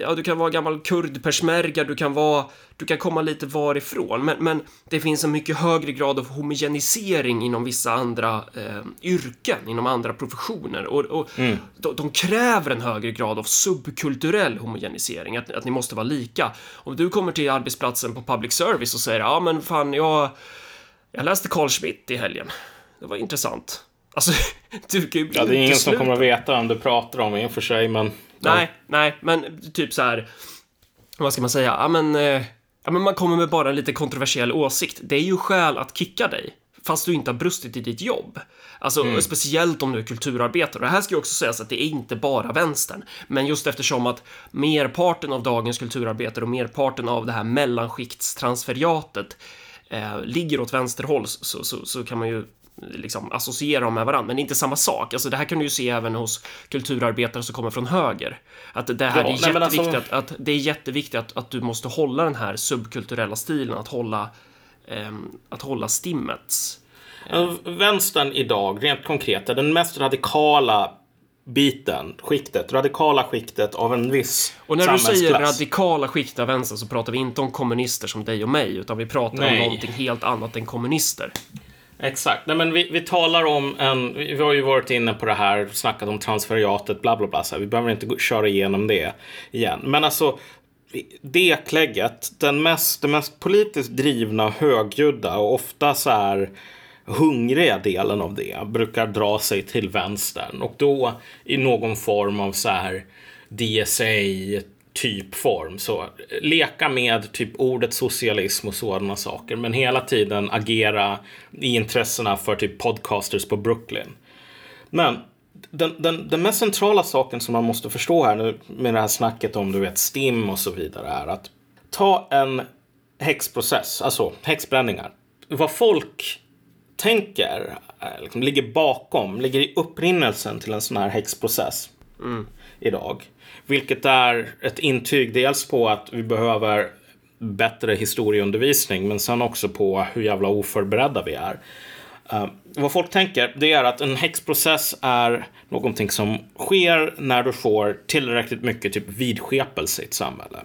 ja, du kan vara gammal kurd persmerga, du kan vara, du kan komma lite varifrån, men, men det finns en mycket högre grad av homogenisering inom vissa andra eh, yrken, inom andra professioner och, och mm. de, de, kräver en högre grad av subkulturell homogenisering, att, att ni måste vara lika. Om du kommer till arbetsplatsen på public service och säger ja, men fan, jag, jag läste Carl Schmitt i helgen. Det var intressant. Alltså, du kan ju bli Ja, det är ingen som kommer att veta om du pratar om i och för sig, men Nej, nej, men typ så här. Vad ska man säga? Ja, men, eh, ja, men man kommer med bara en lite kontroversiell åsikt. Det är ju skäl att kicka dig fast du inte har brustit i ditt jobb. Alltså, mm. speciellt om du är kulturarbetare. Och här ska ju också sägas att det är inte bara vänstern. Men just eftersom att merparten av dagens kulturarbetare och merparten av det här mellanskiktstransferiatet eh, ligger åt vänsterhåll så, så, så kan man ju liksom associera dem med varandra, men det är inte samma sak. Alltså det här kan du ju se även hos kulturarbetare som kommer från höger. Att det här ja, är jätteviktigt, alltså... att, att, det är jätteviktigt att, att du måste hålla den här subkulturella stilen, att hålla, eh, att hålla stimmets Vänstern idag, rent konkret, är den mest radikala biten, skiktet, radikala skiktet av en viss Och när du säger radikala skikt av vänster så pratar vi inte om kommunister som dig och mig, utan vi pratar Nej. om någonting helt annat än kommunister. Exakt. Nej, men vi, vi talar om en... Vi har ju varit inne på det här, snackat om transferiatet, bla bla bla. Så här. Vi behöver inte gå, köra igenom det igen. Men alltså, det klägget, den mest, den mest politiskt drivna, högljudda och ofta så här hungriga delen av det brukar dra sig till vänstern och då i någon form av så här DSA typform. Så leka med typ ordet socialism och sådana saker. Men hela tiden agera i intressena för typ podcasters på Brooklyn. Men den, den, den mest centrala saken som man måste förstå här nu med det här snacket om du vet STIM och så vidare är att ta en häxprocess, alltså häxbränningar. Vad folk tänker, eh, liksom, ligger bakom, ligger i upprinnelsen till en sån här häxprocess idag. Vilket är ett intyg dels på att vi behöver bättre historieundervisning men sen också på hur jävla oförberedda vi är. Uh, vad folk tänker det är att en häxprocess är någonting som sker när du får tillräckligt mycket typ vidskepelse i ett samhälle.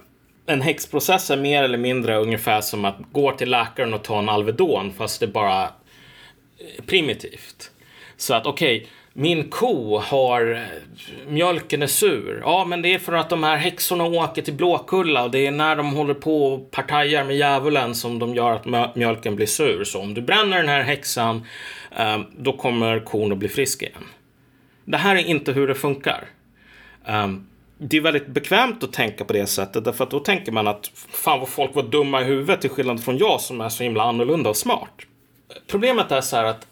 En häxprocess är mer eller mindre ungefär som att gå till läkaren och ta en Alvedon fast det bara är primitivt. Så att okej, min ko har mjölken är sur. Ja, men det är för att de här häxorna åker till Blåkulla och det är när de håller på och partajar med djävulen som de gör att mjölken blir sur. Så om du bränner den här häxan, eh, då kommer kon att bli frisk igen. Det här är inte hur det funkar. Ehm, det är väldigt bekvämt att tänka på det sättet därför att då tänker man att fan vad folk var dumma i huvudet till skillnad från jag som är så himla annorlunda och smart. Problemet är så här att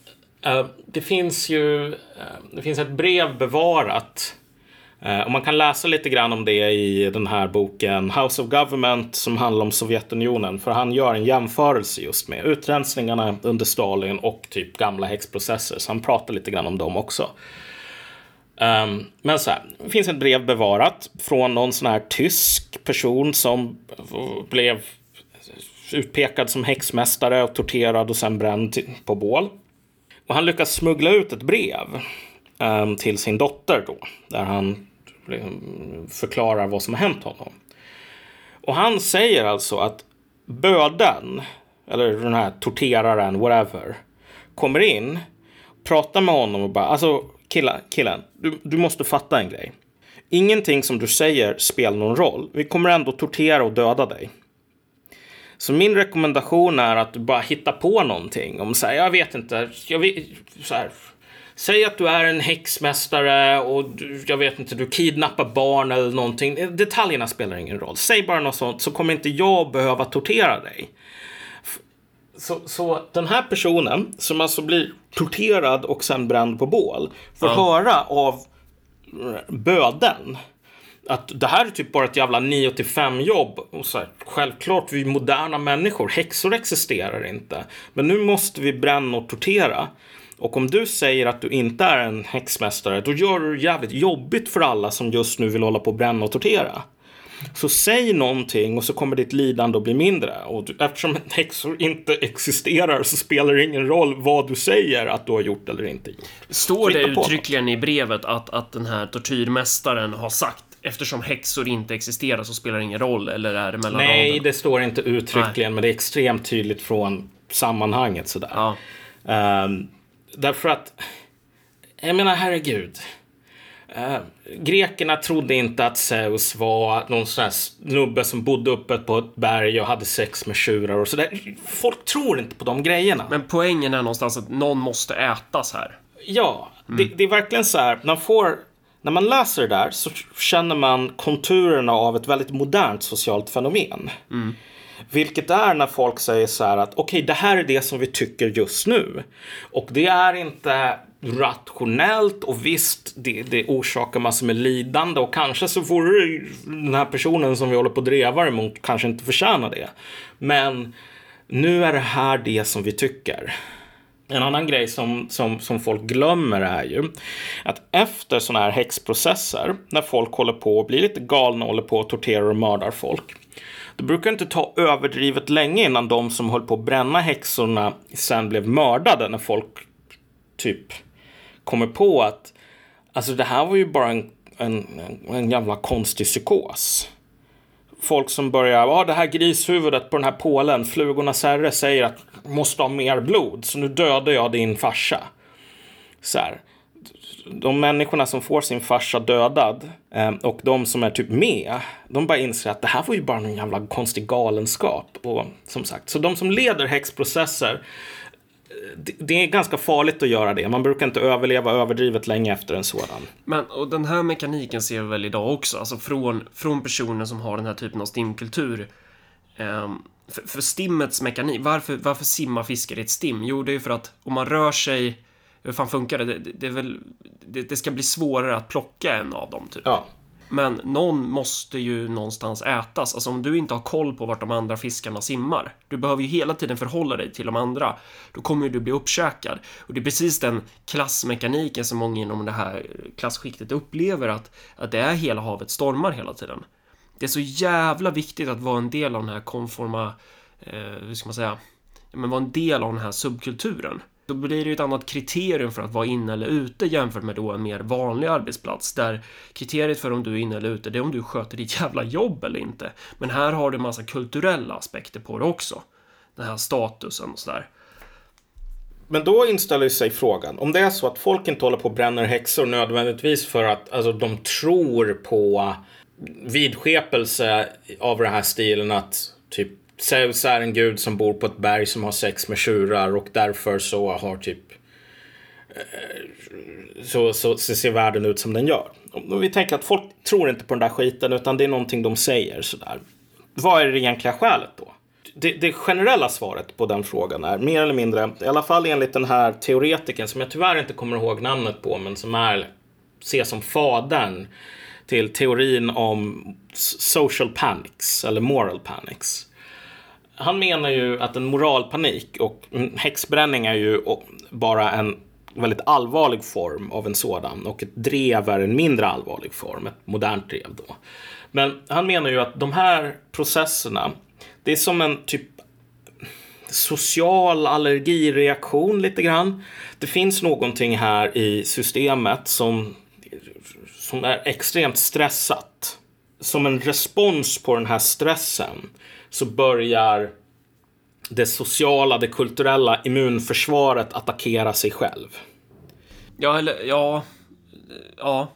Eh, det finns ju eh, det finns ett brev bevarat eh, och man kan läsa lite grann om det i den här boken House of Government som handlar om Sovjetunionen. För han gör en jämförelse just med utrensningarna under Stalin och typ gamla häxprocesser. Så han pratar lite grann om dem också. Um, men så här, det finns ett brev bevarat från någon sån här tysk person som blev utpekad som häxmästare och torterad och sen bränd på bål. Och han lyckas smuggla ut ett brev um, till sin dotter då, där han liksom, förklarar vad som har hänt honom. Och han säger alltså att böden, eller den här torteraren, whatever, kommer in, pratar med honom och bara, alltså killa, killen du, du måste fatta en grej. Ingenting som du säger spelar någon roll. Vi kommer ändå tortera och döda dig. Så min rekommendation är att du bara hittar på någonting. Om så här, jag vet inte, jag vet, så här, Säg att du är en häxmästare och du, jag vet inte, du kidnappar barn eller någonting. Detaljerna spelar ingen roll. Säg bara något sånt så kommer inte jag behöva tortera dig. Så, så den här personen som alltså blir torterad och sen bränd på bål får höra av böden att det här är typ bara ett jävla 9 till 5 jobb. Och så här, självklart, vi är moderna människor. Häxor existerar inte. Men nu måste vi bränna och tortera. Och om du säger att du inte är en häxmästare, då gör du det jävligt jobbigt för alla som just nu vill hålla på och bränna och tortera. Så säg någonting och så kommer ditt lidande att bli mindre. Och du, eftersom häxor inte existerar så spelar det ingen roll vad du säger att du har gjort eller inte gjort. Står det Hitta på uttryckligen i brevet att, att den här tortyrmästaren har sagt eftersom häxor inte existerar så spelar det ingen roll eller är det mellan Nej, raderna? det står inte uttryckligen, men det är extremt tydligt från sammanhanget sådär. Ja. Ehm, därför att, jag menar herregud. Uh, grekerna trodde inte att Zeus var någon sån här snubbe som bodde uppe på ett berg och hade sex med tjurar och sådär. Folk tror inte på de grejerna. Men poängen är någonstans att någon måste ätas här. Ja, det, det är verkligen så här. Man får, när man läser det där så känner man konturerna av ett väldigt modernt socialt fenomen. Vilket är när folk säger så här att okej, det här är det som vi tycker just nu. Och det är inte rationellt och visst, det, det orsakar massor med lidande och kanske så får den här personen som vi håller på och drevar emot kanske inte förtjäna det. Men nu är det här det som vi tycker. En annan grej som, som, som folk glömmer är ju att efter sådana här häxprocesser, när folk håller på och blir lite galna och håller på och torterar och mördar folk, Det brukar inte ta överdrivet länge innan de som höll på att bränna häxorna sen blev mördade när folk typ kommer på att alltså det här var ju bara en, en, en jävla konstig psykos. Folk som börjar, ja det här grishuvudet på den här pålen, flugorna särre säger att måste ha mer blod, så nu dödar jag din farsa. Så här de människorna som får sin farsa dödad eh, och de som är typ med, de bara inser att det här var ju bara någon jävla konstig galenskap. Och som sagt, så de som leder häxprocesser, det, det är ganska farligt att göra det. Man brukar inte överleva överdrivet länge efter en sådan. Men, och den här mekaniken ser vi väl idag också, alltså från, från personer som har den här typen av stimkultur. Um, för, för stimmets mekanik, varför, varför simmar fiskar i ett stim? Jo, det är för att om man rör sig hur fan funkar det? Det, det, är väl, det, det, ska bli svårare att plocka en av dem, typ. Ja. Men någon måste ju någonstans ätas. Alltså om du inte har koll på vart de andra fiskarna simmar. Du behöver ju hela tiden förhålla dig till de andra. Då kommer du bli uppkäkad. Och det är precis den klassmekaniken som många inom det här klasskiktet upplever att, att det är hela havet stormar hela tiden. Det är så jävla viktigt att vara en del av den här konforma, eh, hur ska man säga, men vara en del av den här subkulturen. Då blir det ju ett annat kriterium för att vara inne eller ute jämfört med då en mer vanlig arbetsplats där kriteriet för om du är inne eller ute det är om du sköter ditt jävla jobb eller inte. Men här har du massa kulturella aspekter på det också. Den här statusen och sådär. Men då inställer sig frågan, om det är så att folk inte håller på och bränner häxor nödvändigtvis för att alltså, de tror på vidskepelse av den här stilen att typ Zeus är en gud som bor på ett berg som har sex med tjurar och därför så har typ eh, så, så, så ser världen ut som den gör. Om vi tänker att folk tror inte på den där skiten utan det är någonting de säger sådär. Vad är det egentliga skälet då? Det, det generella svaret på den frågan är mer eller mindre, i alla fall enligt den här teoretiken som jag tyvärr inte kommer ihåg namnet på men som är ses som fadern till teorin om social panics eller moral panics han menar ju att en moralpanik och häxbränning är ju bara en väldigt allvarlig form av en sådan och ett drev är en mindre allvarlig form, ett modernt drev då. Men han menar ju att de här processerna, det är som en typ social allergireaktion lite grann. Det finns någonting här i systemet som, som är extremt stressat. Som en respons på den här stressen så börjar det sociala, det kulturella immunförsvaret attackera sig själv. Ja, eller ja. Ja.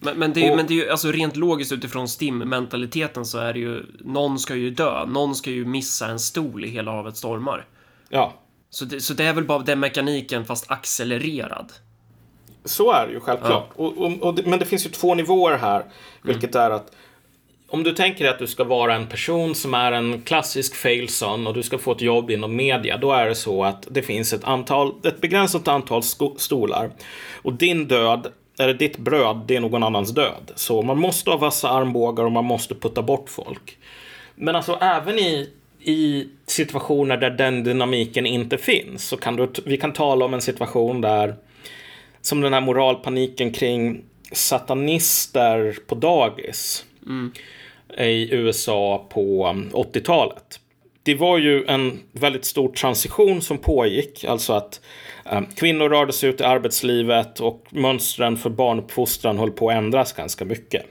Men, men, det är, och, men det är ju, alltså rent logiskt utifrån STIM-mentaliteten så är det ju, någon ska ju dö, någon ska ju missa en stol i hela havet stormar. Ja. Så det, så det är väl bara den mekaniken fast accelererad. Så är det ju självklart. Ja. Och, och, och, men det finns ju två nivåer här, vilket mm. är att om du tänker att du ska vara en person som är en klassisk failson och du ska få ett jobb inom media, då är det så att det finns ett, antal, ett begränsat antal stolar. Och din död, eller ditt bröd, det är någon annans död. Så man måste ha vassa armbågar och man måste putta bort folk. Men alltså även i, i situationer där den dynamiken inte finns, så kan du, vi kan tala om en situation där, som den här moralpaniken kring satanister på dagis. Mm i USA på 80-talet. Det var ju en väldigt stor transition som pågick, alltså att eh, kvinnor rörde sig ut i arbetslivet och mönstren för barnuppfostran höll på att ändras ganska mycket.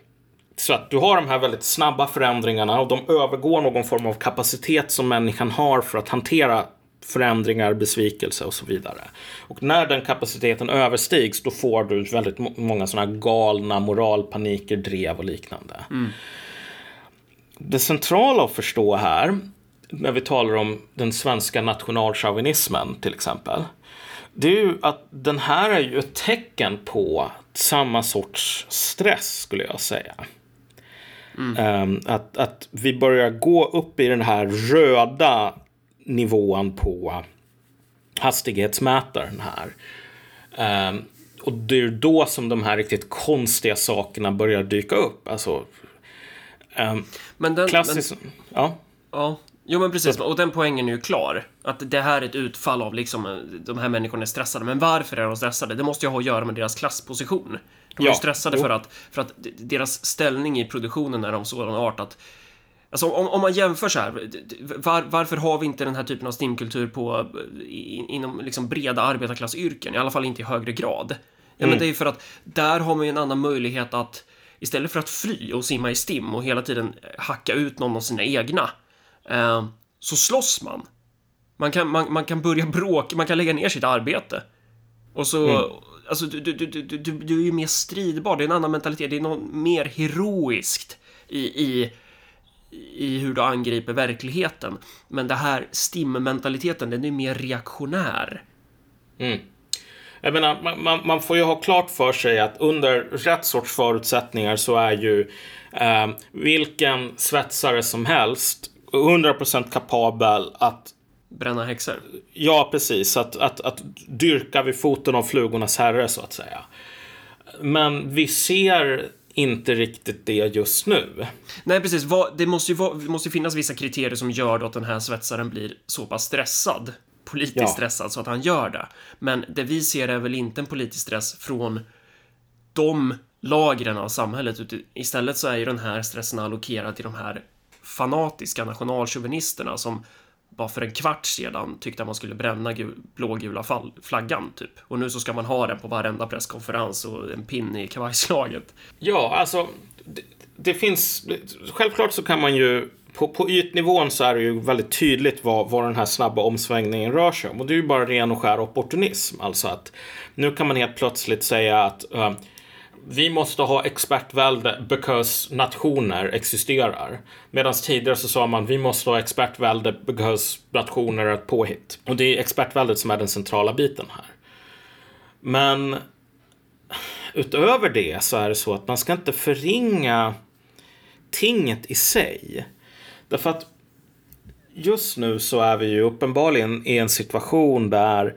Så att du har de här väldigt snabba förändringarna och de övergår någon form av kapacitet som människan har för att hantera förändringar, besvikelse och så vidare. Och när den kapaciteten överstigs då får du väldigt många sådana galna moralpaniker, drev och liknande. Mm det centrala att förstå här, när vi talar om den svenska nationalchauvinismen till exempel, det är ju att den här är ju ett tecken på samma sorts stress skulle jag säga. Mm. Um, att, att vi börjar gå upp i den här röda nivån på hastighetsmätaren här. Um, och det är då som de här riktigt konstiga sakerna börjar dyka upp. Alltså Um, men den, klassisk... Men, ja. Ja. Jo men precis, och den poängen är ju klar. Att det här är ett utfall av liksom, de här människorna är stressade. Men varför är de stressade? Det måste ju ha att göra med deras klassposition. De är ja, stressade för att, för att deras ställning i produktionen är av sådan art att Alltså om, om man jämför så här, var, varför har vi inte den här typen av stimkultur på, i, inom liksom breda arbetarklassyrken, i alla fall inte i högre grad? Ja, Mm. men det är för att där har man ju en annan möjlighet att istället för att fly och simma i stim och hela tiden hacka ut någon av sina egna, eh, så slåss man. Man kan, man, man kan börja bråka, man kan lägga ner sitt arbete. Och så, alltså du, du, du, du, du, du är ju mer stridbar, det är en annan mentalitet, det är något mer heroiskt i, i, i hur du angriper verkligheten. Men det här stim-mentaliteten, den är mer reaktionär. Jag menar, man, man, man får ju ha klart för sig att under rätt sorts förutsättningar så är ju eh, vilken svetsare som helst 100% kapabel att Bränna häxor. Ja, precis. Att, att, att dyrka vid foten av flugornas herre, så att säga. Men vi ser inte riktigt det just nu. Nej, precis. Det måste ju vara, det måste ju finnas vissa kriterier som gör att den här svetsaren blir så pass stressad, politiskt Ja. stressad, så att han gör det. Men det vi ser är väl inte en politisk stress från de lagren av samhället. Istället så är ju den här stressen allokerad till de här fanatiska nationalchauvinisterna som bara för en kvart sedan tyckte att man skulle bränna gul, blågula fall, flaggan, typ. Och nu så ska man ha den på varenda presskonferens och en pin i kavajslaget. Ja, alltså. Det, det finns. Självklart så kan man ju. På, på ytnivån så är det ju väldigt tydligt vad, vad den här snabba omsvängningen rör sig om. Och det är ju bara ren och skär opportunism. Alltså att nu kan man helt plötsligt säga att uh, vi måste ha expertvälde because nationer existerar. Medan tidigare så sa man vi måste ha expertvälde because nationer är ett påhitt. Och det är expertväldet som är den centrala biten här. Men utöver det så är det så att man ska inte förringa tinget i sig. Därför att just nu så är vi ju uppenbarligen i en situation där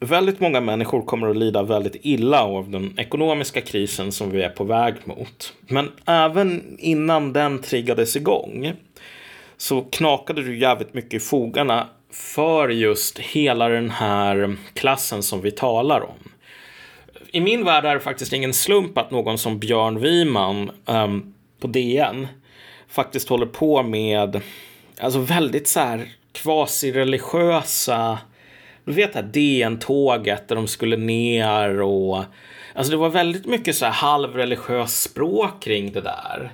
väldigt många människor kommer att lida väldigt illa av den ekonomiska krisen som vi är på väg mot. Men även innan den triggades igång så knakade du jävligt mycket i fogarna för just hela den här klassen som vi talar om. I min värld är det faktiskt ingen slump att någon som Björn Wiman um, på DN faktiskt håller på med alltså väldigt så här kvasireligiösa du vet det här DN-tåget där de skulle ner och alltså det var väldigt mycket så här halvreligiöst språk kring det där.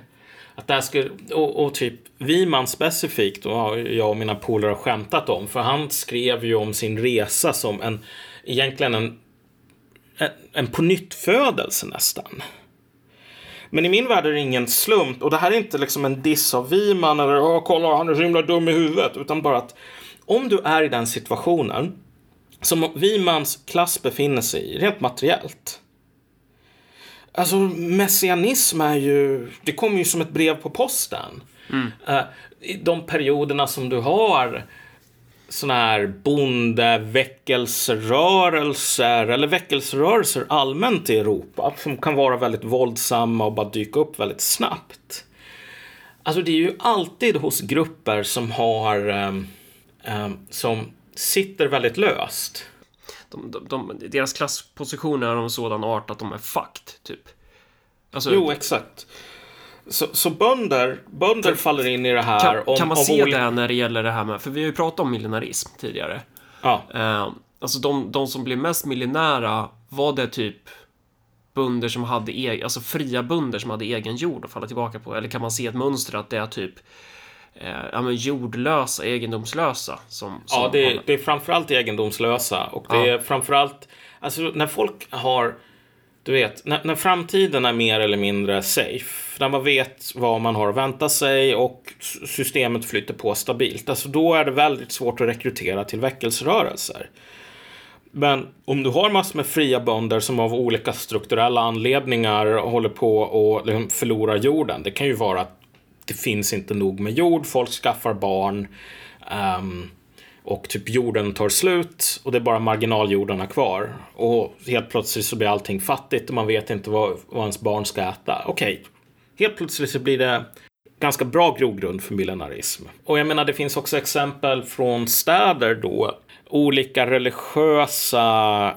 Att det här skulle, och, och typ Wiman specifikt, och har jag och mina polare har skämtat om, för han skrev ju om sin resa som en, egentligen en, en, en pånyttfödelse nästan. Men i min värld är det ingen slump, och det här är inte liksom en diss av Wiman eller åh kolla han är så himla dum i huvudet, utan bara att om du är i den situationen som Wimans klass befinner sig i, rent materiellt. Alltså messianism är ju, det kommer ju som ett brev på posten. Eh, I de perioderna som du har såna här bondeväckelserörelser eller väckelserörelser allmänt i Europa som kan vara väldigt våldsamma och bara dyka upp väldigt snabbt. Alltså det är ju alltid hos grupper som har ehm, ehm, som sitter väldigt löst. De, de, de, deras klasspositioner är av sådan art att de är fucked, typ. Alltså, Jo, exakt. Så, så bönder, bönder faller in i det här. kan, om, kan man se olika- det när det gäller det här med, för vi har ju pratat om millenarism tidigare. Ja, Eh, alltså de, de som blev mest miljonära var det typ bönder som hade egen, alltså fria bönder som hade egen jord att falla tillbaka på? Eller kan man se ett mönster att det är typ eh, ja, men jordlösa, egendomslösa som, som ja det, håller- det är framförallt egendomslösa. Och det Ja. är framförallt, alltså när folk har, du vet, när, när framtiden är mer eller mindre safe, när man vet vad man har att vänta sig och systemet flyter på stabilt, alltså då är det väldigt svårt att rekrytera till väckelserörelser. Men om du har massor med fria bönder som av olika strukturella anledningar håller på och liksom förlorar jorden. Det kan ju vara att det finns inte nog med jord, folk skaffar barn um, och typ jorden tar slut och det är bara marginaljordarna kvar. Och helt plötsligt så blir allting fattigt och man vet inte vad, vad ens barn ska äta. Okej, helt plötsligt så blir det ganska bra grogrund för millenarism. Och jag menar, det finns också exempel från städer då. Olika religiösa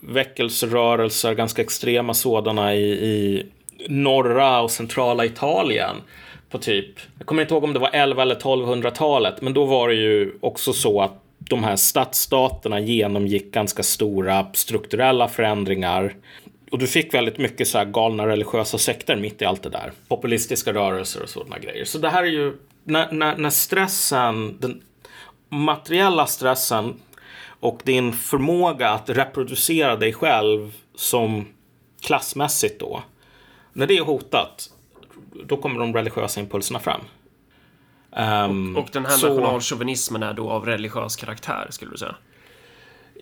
väckelserörelser, ganska extrema sådana i, i norra och centrala Italien på typ, jag kommer inte ihåg om det var 11 eller 1200-talet, men då var det ju också så att de här stadsstaterna genomgick ganska stora strukturella förändringar. Och du fick väldigt mycket så här galna religiösa sekter mitt i allt det där. Populistiska rörelser och sådana grejer. Så det här är ju när, när, när stressen, den materiella stressen och din förmåga att reproducera dig själv som klassmässigt då. När det är hotat, då kommer de religiösa impulserna fram. Um, och, och, den här så... nationalchauvinismen är då av religiös karaktär, skulle du säga?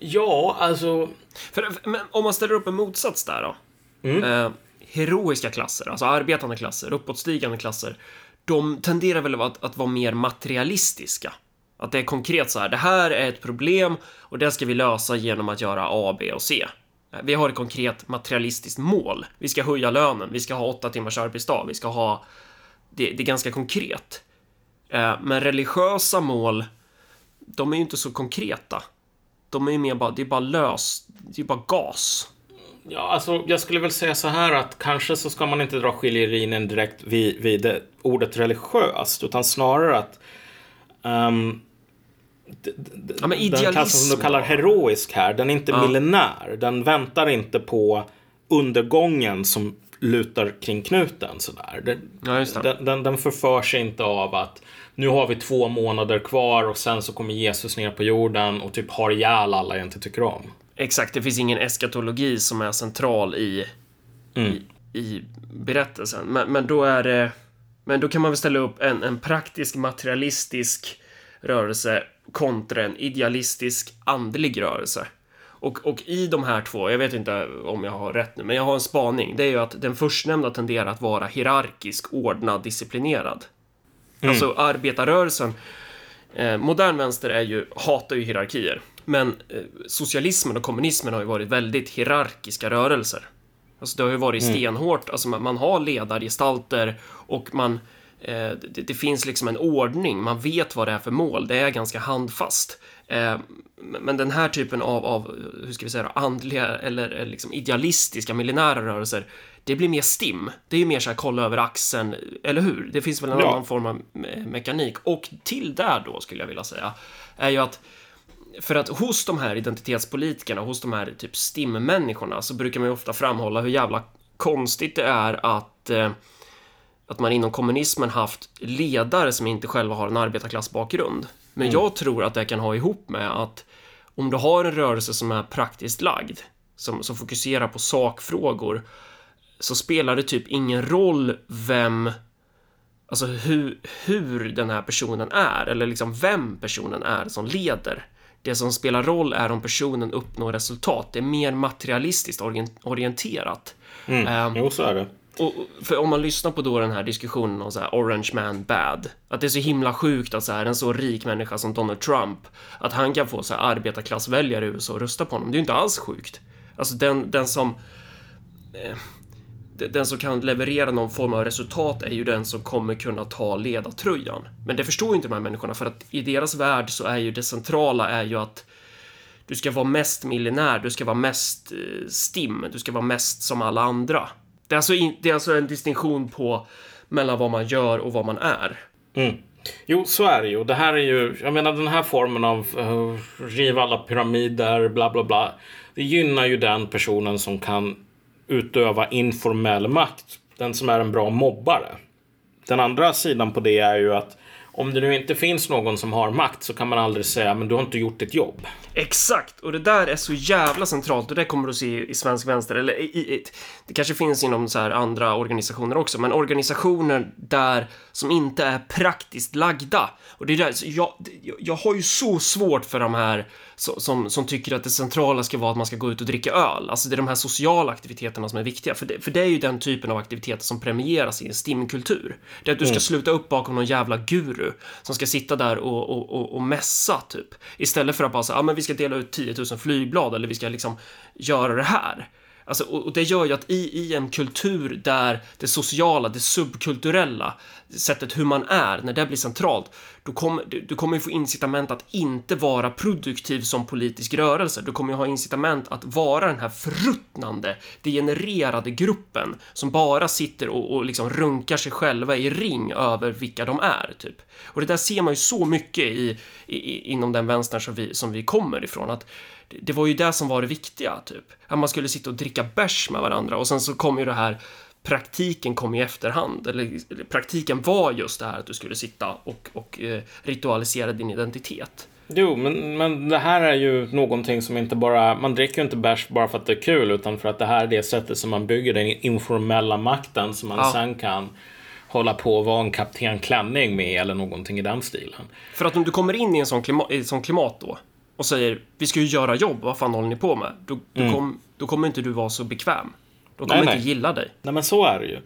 Ja, alltså... För, om man ställer upp en motsats där då. Mm. Eh, heroiska klasser, alltså arbetande klasser, uppåtstigande klasser, de tenderar väl att, att vara mer materialistiska. Att det är konkret så här, det här är ett problem och det ska vi lösa genom att göra A, B och C. Vi har ett konkret materialistiskt mål. Vi ska höja lönen, vi ska ha åtta timmars arbetsdag, vi ska ha... Det, det är ganska konkret. Eh, men religiösa mål, de är ju inte så konkreta. De är ju mer bara, det är bara lös, det är bara gas. Ja, alltså jag skulle väl säga så här att kanske så ska man inte dra skiljelinjen direkt vid, vid ordet religiöst, utan snarare att um, ja, men den klassen som du kallar heroisk här, den är inte ja. millenär. Den väntar inte på undergången som lutar kring knuten sådär. Den, ja, den, den, den förför sig inte av att nu har vi två månader kvar och sen så kommer Jesus ner på jorden och typ har ihjäl alla jag inte tycker om. Exakt, det finns ingen eskatologi som är central i, mm. i, i, berättelsen. Men, men då är det... Men då kan man väl ställa upp en, en praktisk materialistisk rörelse kontra en idealistisk andlig rörelse. Och, och i de här två, jag vet inte om jag har rätt nu, men jag har en spaning. Det är ju att den förstnämnda tenderar att vara hierarkisk, ordnad, disciplinerad. Mm. Alltså arbetarrörelsen, eh, modern vänster är ju, hatar ju hierarkier. Men eh, socialismen och kommunismen har ju varit väldigt hierarkiska rörelser. Alltså det har ju varit mm. stenhårt, alltså man, man har ledargestalter och man det, det, finns liksom en ordning, man vet vad det är för mål, det är ganska handfast. Eh, men den här typen av, av, hur ska vi säga andliga eller liksom idealistiska millenära rörelser, det blir mer stim. Det är ju mer så här kolla över axeln, eller hur? Det finns väl en ja. annan form av me mekanik. Och till där då, skulle jag vilja säga, är ju att för att hos de här identitetspolitikerna, hos de här typ STIM-människorna, så brukar man ju ofta framhålla hur jävla konstigt det är att eh, att man inom kommunismen haft ledare som inte själva har en arbetarklassbakgrund. Men mm. jag tror att det kan ha ihop med att om du har en rörelse som är praktiskt lagd, som, som fokuserar på sakfrågor, så spelar det typ ingen roll vem Alltså hur, hur den här personen är, eller liksom vem personen är som leder. Det som spelar roll är om personen uppnår resultat. Det är mer materialistiskt orienterat. Mm. Um, jo, så är det. Och, för om man lyssnar på då den här diskussionen om så här Orange Man Bad, att det är så himla sjukt att så här, en så rik människa som Donald Trump, att han kan få så här arbetarklassväljare i USA att rösta på honom. Det är ju inte alls sjukt. Alltså den, den som eh, den som kan leverera någon form av resultat är ju den som kommer kunna ta ledartröjan. Men det förstår ju inte de här människorna för att i deras värld så är ju det centrala är ju att du ska vara mest miljonär, du ska vara mest eh, stim, du ska vara mest som alla andra. Det är alltså, in, det är alltså en distinktion på mellan vad man gör och vad man är. Mm. Jo, så är det ju. Det här är ju, jag menar den här formen av uh, riva alla pyramider, bla bla bla. Det gynnar ju den personen som kan utöva informell makt. Den som är en bra mobbare. Den andra sidan på det är ju att om det nu inte finns någon som har makt så kan man aldrig säga men du har inte gjort ditt jobb. Exakt, och det där är så jävla centralt och det kommer du se i svensk vänster, eller i, i, det kanske finns inom så här andra organisationer också, men organisationer där som inte är praktiskt lagda. Och det är där, jag, jag har ju så svårt för de här som, som tycker att det centrala ska vara att man ska gå ut och dricka öl. Alltså det är de här sociala aktiviteterna som är viktiga, för det, för det är ju den typen av aktiviteter som premieras i en stimkultur. Det är att du ska mm. sluta upp bakom någon jävla guru som ska sitta där och, och, och, och mässa, typ. Istället för att bara säga, ah, men vi ska dela ut 10 000 flygblad eller vi ska liksom göra det här. Alltså, och det gör ju att i, i en kultur där det sociala, det subkulturella sättet hur man är, när det blir centralt, då kommer, du, du kommer ju få incitament att inte vara produktiv som politisk rörelse. Du kommer ju ha incitament att vara den här förruttnande, degenererade gruppen som bara sitter och, och liksom runkar sig själva i ring över vilka de är, typ. Och det där ser man ju så mycket i, i inom den vänstern som vi, som vi kommer ifrån, att det var ju det som var det viktiga, typ. Att man skulle sitta och dricka bärs med varandra och sen så kom ju det här praktiken kom i efterhand, eller praktiken var just det här att du skulle sitta och, och eh, ritualisera din identitet. Jo, men, men det här är ju någonting som inte bara, man dricker ju inte bärs bara för att det är kul, utan för att det här är det sättet som man bygger den informella makten som man ja. sen kan hålla på och vara en kapten klänning med eller någonting i den stilen. För att om du kommer in i en sån klimat, i sån klimat då och säger vi ska ju göra jobb, vad fan håller ni på med? Då, då, mm. kom, då kommer inte du vara så bekväm. De kommer nej, inte nej. gilla dig. Nej, men så är det ju.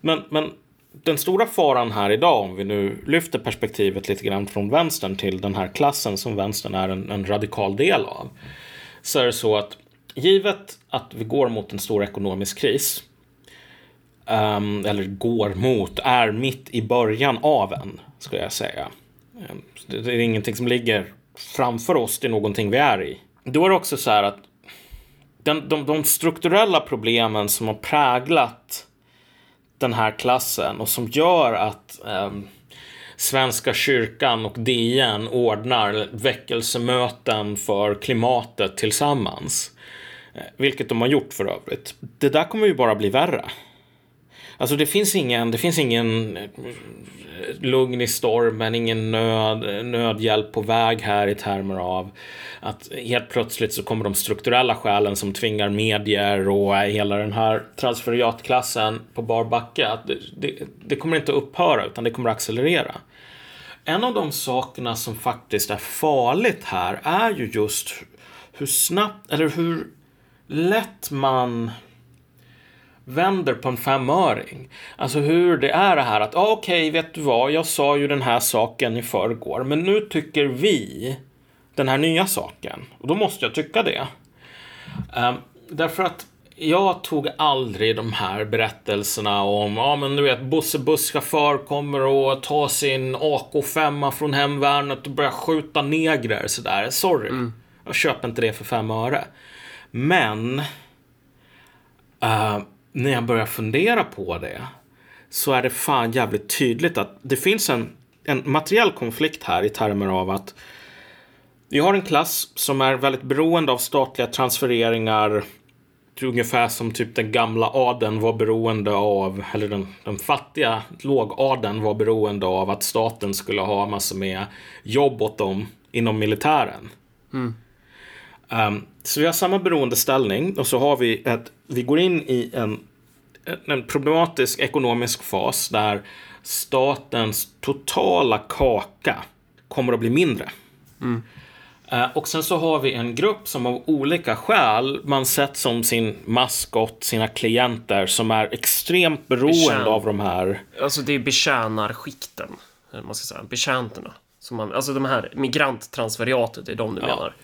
Men, men den stora faran här idag, om vi nu lyfter perspektivet lite grann från vänstern till den här klassen som vänstern är en, en radikal del av. Så är det så att givet att vi går mot en stor ekonomisk kris, um, eller går mot, är mitt i början av en, ska jag säga. Det, det är ingenting som ligger framför oss, det är någonting vi är i. Då är det också så här att den, de, de strukturella problemen som har präglat den här klassen och som gör att eh, Svenska kyrkan och DN ordnar väckelsemöten för klimatet tillsammans. Eh, vilket de har gjort för övrigt. Det där kommer ju bara bli värre. Alltså det finns ingen, det finns ingen eh, lugn i stormen, ingen nöd, nödhjälp på väg här i termer av att helt plötsligt så kommer de strukturella skälen som tvingar medier och hela den här transferiatklassen på bar backe. Att det, det, det kommer inte att upphöra utan det kommer att accelerera. En av de sakerna som faktiskt är farligt här är ju just hur snabbt eller hur lätt man vänder på en femöring. Alltså hur det är det här att ah, okej, okay, vet du vad, jag sa ju den här saken i förrgår, men nu tycker vi den här nya saken. Och då måste jag tycka det. Um, därför att jag tog aldrig de här berättelserna om, ja men du vet, Bosse busschaufför kommer och tar sin AK5 från hemvärnet och börjar skjuta negrer sådär. Sorry. Mm. Jag köper inte det för fem öre. Men uh, när jag börjar fundera på det så är det fan jävligt tydligt att det finns en, en materiell konflikt här i termer av att vi har en klass som är väldigt beroende av statliga transfereringar. Ungefär som typ den gamla adeln var beroende av, eller den, den fattiga lågadeln var beroende av att staten skulle ha massor med jobb åt dem inom militären. Mm. Um, så vi har samma beroendeställning och så har vi ett, vi går in i en, en problematisk ekonomisk fas där statens totala kaka kommer att bli mindre. Mm. Uh, och sen så har vi en grupp som av olika skäl man sett som sin maskot, sina klienter som är extremt beroende Betjän... av de här. Alltså det är betjänarskikten, man ska säga, betjänterna. Som man, alltså de här migranttransferiatet, det är de du ja. menar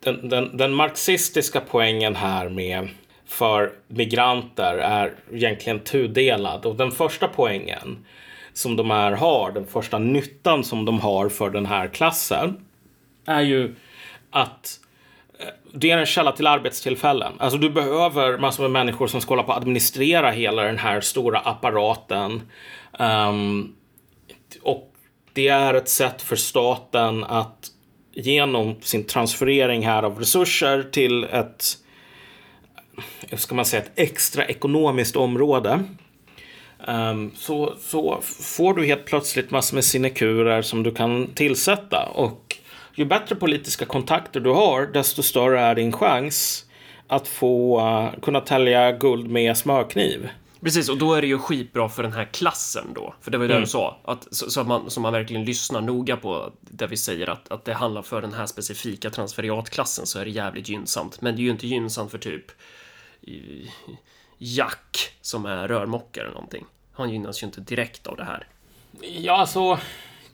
den, den, den marxistiska poängen här med för migranter är egentligen tudelad. Och den första poängen som de här har, den första nyttan som de har för den här klassen är ju att eh, det är en källa till arbetstillfällen. Alltså du behöver massor med människor som ska hålla på att administrera hela den här stora apparaten. Um, och det är ett sätt för staten att genom sin transferering här av resurser till ett, ska man säga, ett extra ekonomiskt område. Um, så, så får du helt plötsligt massor med sinekurer som du kan tillsätta. Och ju bättre politiska kontakter du har, desto större är din chans att få uh, kunna tälja guld med smörkniv. Precis, och då är det ju skitbra för den här klassen då. För det var ju det mm. du sa. Att, så, så, att man, så man verkligen lyssnar noga på det vi säger att, att det handlar för den här specifika transferiatklassen så är det jävligt gynnsamt. Men det är ju inte gynnsamt för typ Jack som är rörmokare eller någonting. Han gynnas ju inte direkt av det här. Ja, alltså.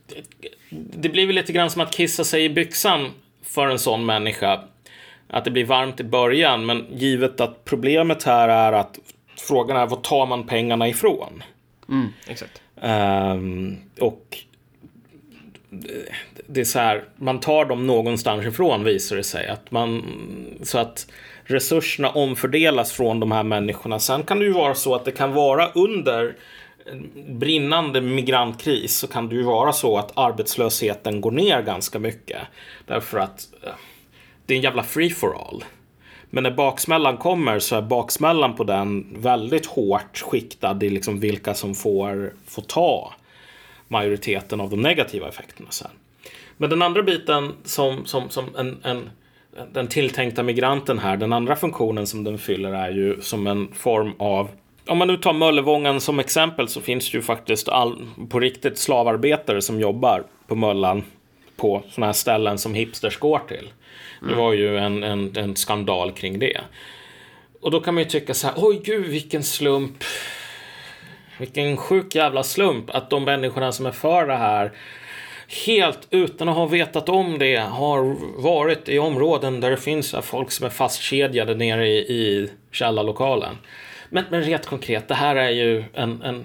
Det, det blir väl lite grann som att kissa sig i byxan för en sån människa. Att det blir varmt i början, men givet att problemet här är att frågan är var tar man pengarna ifrån? Mm, exakt. Um, och det är så här, man tar dem någonstans ifrån visar det sig. Att man, så att resurserna omfördelas från de här människorna. Sen kan det ju vara så att det kan vara under brinnande migrantkris så kan det ju vara så att arbetslösheten går ner ganska mycket. Därför att eh, det är en jävla free for all. Men när baksmällan kommer så är baksmällan på den väldigt hårt skiktad i liksom vilka som får, får ta majoriteten av de negativa effekterna sen. Men den andra biten som, som, som en, en, den tilltänkta migranten här, den andra funktionen som den fyller är ju som en form av om man nu tar Möllevången som exempel så finns det ju faktiskt all, på riktigt slavarbetare som jobbar på Möllan på sådana här ställen som hipsters går till. Det var ju en, en, en skandal kring det. Och då kan man ju tycka så här, oj gud vilken slump. Vilken sjuk jävla slump att de människorna som är för det här helt utan att ha vetat om det har varit i områden där det finns folk som är fastkedjade nere i, i källarlokalen. Men, men rent konkret, det här är ju en, en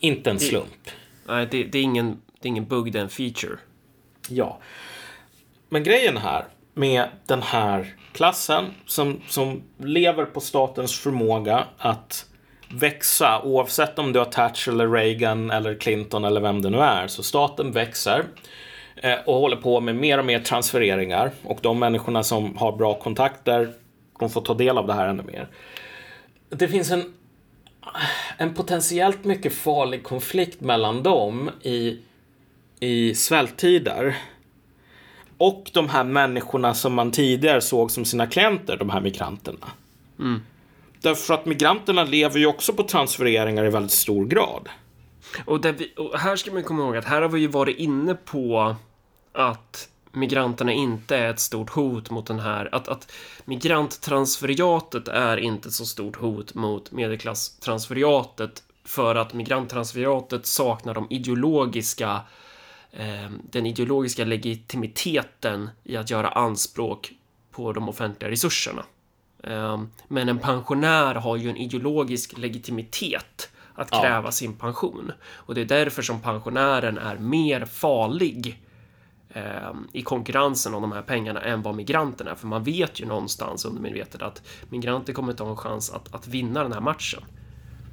inte en slump. Nej, det, det, är ingen, det är ingen bugg, det är en feature. Ja. Men grejen här med den här klassen som, som lever på statens förmåga att växa oavsett om du har Thatcher eller Reagan eller Clinton eller vem det nu är. Så staten växer eh, och håller på med mer och mer transfereringar och de människorna som har bra kontakter de får ta del av det här ännu mer. Det finns en, en potentiellt mycket farlig konflikt mellan dem i, i svälttider och de här människorna som man tidigare såg som sina klienter, de här migranterna. Mm. Därför att migranterna lever ju också på transfereringar i väldigt stor grad. Och, vi, och här ska man komma ihåg att här har vi ju varit inne på att migranterna inte är ett stort hot mot den här, att, att migranttransferiatet är inte ett så stort hot mot medelklasstransferiatet för att migranttransferiatet saknar de ideologiska den ideologiska legitimiteten i att göra anspråk på de offentliga resurserna. Eh, men en pensionär har ju en ideologisk legitimitet att kräva ja. sin pension och det är därför som pensionären är mer farlig eh, i konkurrensen om de här pengarna än vad migranterna är. För man vet ju någonstans undermedvetet att migranter kommer inte ha en chans att, att vinna den här matchen.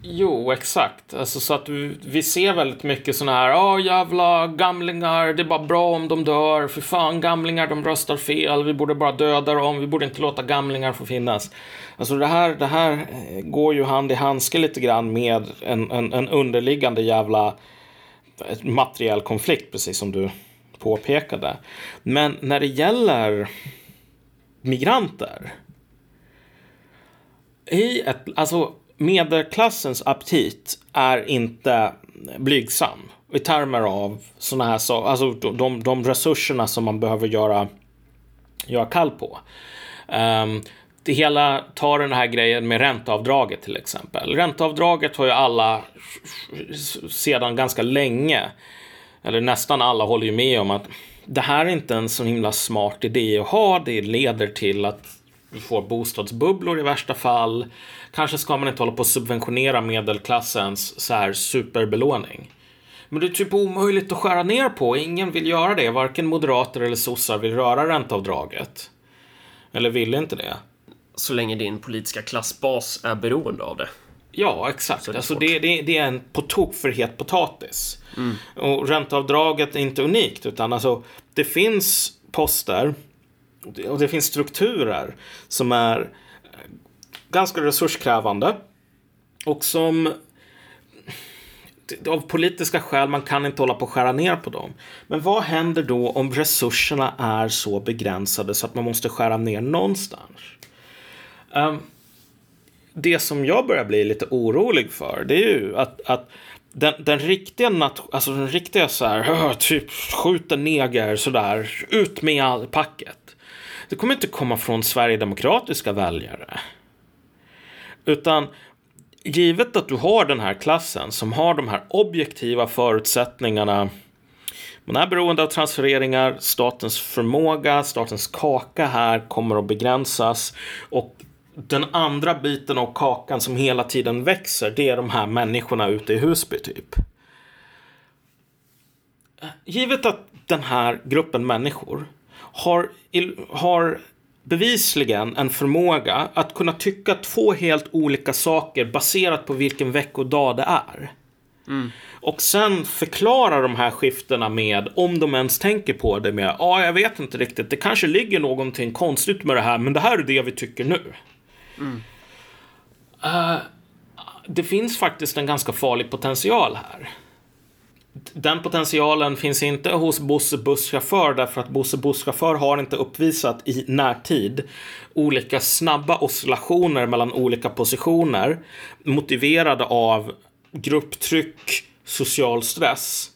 Jo, exakt. Alltså, så att vi, vi ser väldigt mycket sådana här, ja jävla gamlingar, det är bara bra om de dör, för fan gamlingar, de röstar fel, vi borde bara döda dem, vi borde inte låta gamlingar få finnas. Alltså det här, det här eh, går ju hand i handske lite grann med en, en, en underliggande jävla eh, materiell konflikt, precis som du påpekade. Men när det gäller migranter. I ett, alltså medelklassens aptit är inte blygsam i termer av sådana här saker, alltså de, de resurserna som man behöver göra, göra kall på. Um, det hela tar den här grejen med ränteavdraget till exempel. Ränteavdraget har ju alla sedan ganska länge eller nästan alla håller ju med om att det här är inte en så himla smart idé att ha. Det leder till att vi får bostadsbubblor i värsta fall. Kanske ska man inte hålla på att subventionera medelklassens så här superbelåning. Men det är typ omöjligt att skära ner på. Ingen vill göra det. Varken moderater eller sossar vill röra ränteavdraget. Eller vill inte det. Så länge din politiska klassbas är beroende av det. Ja, exakt. Det, alltså det, det, det, är en på tok för het potatis. Mm. Och ränteavdraget är inte unikt, utan alltså det finns poster och det finns strukturer som är ganska resurskrävande och som av politiska skäl, man kan inte hålla på att skära ner på dem. Men vad händer då om resurserna är så begränsade så att man måste skära ner någonstans? Um, det som jag börjar bli lite orolig för, det är ju att, att den, den riktiga, alltså den riktiga så här, typ skjuta neger sådär, ut med all packet. Det kommer inte komma från sverigedemokratiska väljare. Utan givet att du har den här klassen som har de här objektiva förutsättningarna man är beroende av transfereringar, statens förmåga, statens kaka här kommer att begränsas och den andra biten av kakan som hela tiden växer, det är de här människorna ute i Husby typ. givet att den här gruppen människor har, har bevisligen en förmåga att kunna tycka två helt olika saker baserat på vilken veckodag det är. Mm. Och sen förklara de här skiftena med, om de ens tänker på det, med ja, jag vet inte riktigt, det kanske ligger någonting konstigt med det här, men det här är det vi tycker nu. Mm. Uh, det finns faktiskt en ganska farlig potential här. Den potentialen finns inte hos Bosse busschaufför därför att Bosse busschaufför har inte uppvisat i närtid olika snabba oscillationer mellan olika positioner motiverade av grupptryck, social stress.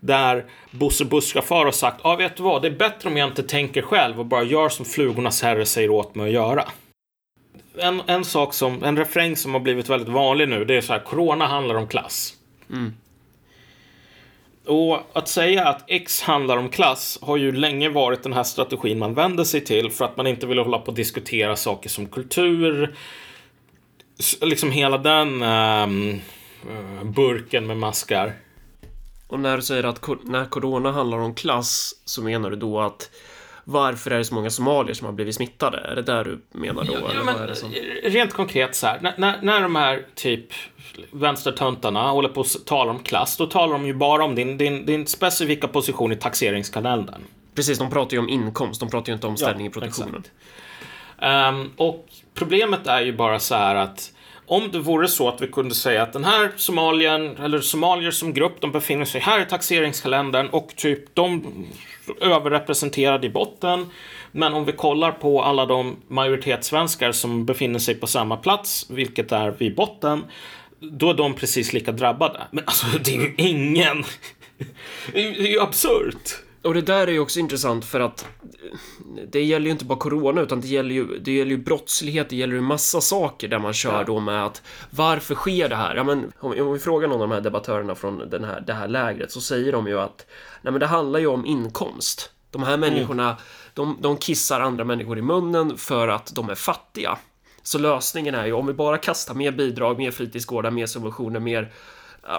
Där Bosse busschaufför har sagt, ja ah, vet du vad, det är bättre om jag inte tänker själv och bara gör som flugornas herre säger åt mig att göra. En, en sak som, en refräng som har blivit väldigt vanlig nu, det är så här, corona handlar om klass. Mm. Och att säga att X handlar om klass har ju länge varit den här strategin man vänder sig till för att man inte vill hålla på och diskutera saker som kultur, liksom hela den um, burken med maskar. Och när du säger att när corona handlar om klass så menar du då att varför är det så många somalier som har blivit smittade? Är det där du menar då? Ja, eller men, som... Rent konkret så här, när, när de här typ vänstertöntarna håller på att tala om klass, då talar de ju bara om din, din, din specifika position i taxeringskalendern. Precis, de pratar ju om inkomst, de pratar ju inte om ställning ja, i produktionen. Um, och problemet är ju bara så här att om det vore så att vi kunde säga att den här somalien, eller somalier som grupp, de befinner sig här i taxeringskalendern och typ de överrepresenterade i botten. Men om vi kollar på alla de majoritetssvenskar som befinner sig på samma plats, vilket är vid botten, då är de precis lika drabbade. Men alltså, det är ju ingen... Det är ju absurt. Och det där är ju också intressant för att det gäller ju inte bara corona utan det gäller ju, det gäller ju brottslighet, det gäller ju massa saker där man kör då med att varför sker det här? Ja, men om, vi frågar någon av de här debattörerna från den här, det här lägret så säger de ju att nej, men det handlar ju om inkomst. De här människorna, mm. de, de kissar andra människor i munnen för att de är fattiga. Så lösningen är ju om vi bara kastar mer bidrag, mer fritidsgårdar, mer subventioner, mer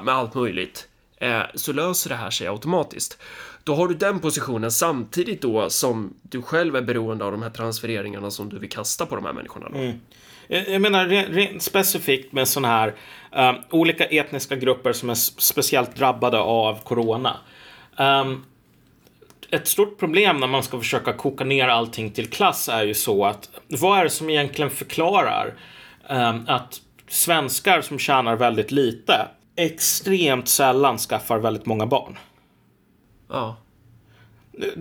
med allt möjligt eh, så löser det här sig automatiskt. Då har du den positionen samtidigt då som du själv är beroende av de här transfereringarna som du vill kasta på de här människorna. Mm. Jag menar rent specifikt med sådana här um, olika etniska grupper som är speciellt drabbade av corona. Um, ett stort problem när man ska försöka koka ner allting till klass är ju så att vad är det som egentligen förklarar um, att svenskar som tjänar väldigt lite extremt sällan skaffar väldigt många barn? Ja.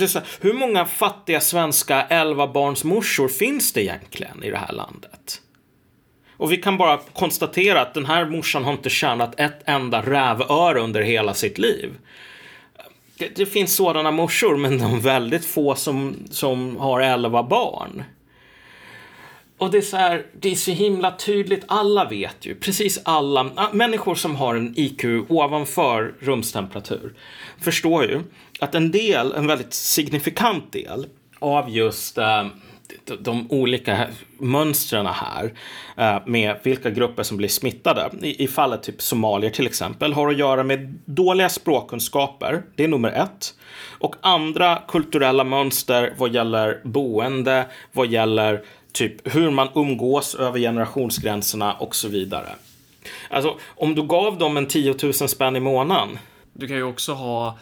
Så, hur många fattiga svenska 11-barnsmorsor finns det egentligen i det här landet? Och vi kan bara konstatera att den här morsan har inte tjänat ett enda rävöre under hela sitt liv. Det, det finns sådana morsor, men de är väldigt få som, som har 11 barn. Och det är så här, det är så himla tydligt, alla vet ju, precis alla, ah, människor som har en IQ ovanför rumstemperatur förstår ju att en del, en väldigt signifikant del av just eh, de, olika mönstren här eh, med vilka grupper som blir smittade, i, i fallet typ somalier till exempel, har att göra med dåliga språkkunskaper, det är nummer ett. Och andra kulturella mönster vad gäller boende, vad gäller typ hur man umgås över generationsgränserna och så vidare. Alltså, om du gav dem en 10 000 spänn i månaden. Du kan ju också ha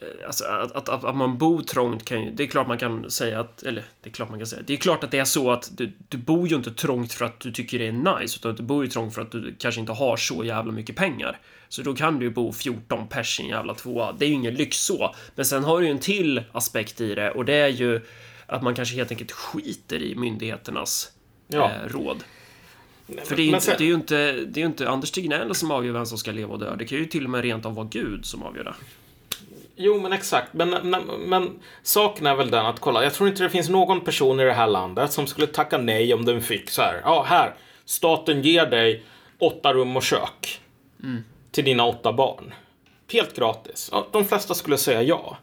eh, Alltså att, att, att, att, man bor trångt kan ju, det är klart man kan säga att, eller det är klart man kan säga, det är klart att det är så att du, du bor ju inte trångt för att du tycker det är nice, utan du bor ju trångt för att du kanske inte har så jävla mycket pengar. Så då kan du ju bo 14 pers i en jävla tvåa. Det är ju ingen lyx så. Men sen har du ju en till aspekt i det och det är ju att man kanske helt enkelt skiter i myndigheternas ja. eh, råd. För det är, ju inte, det är ju inte, det är inte Anders Tegnell som avgör vem som ska leva och dö. Det kan ju till och med rent av vara Gud som avgör det. Jo, men exakt. Men, men, men saken är väl den att kolla, jag tror inte det finns någon person i det här landet som skulle tacka nej om den fick så här. Ja, här. Staten ger dig åtta rum och kök. Mm. Till dina åtta barn. Helt gratis. Ja, de flesta skulle säga ja.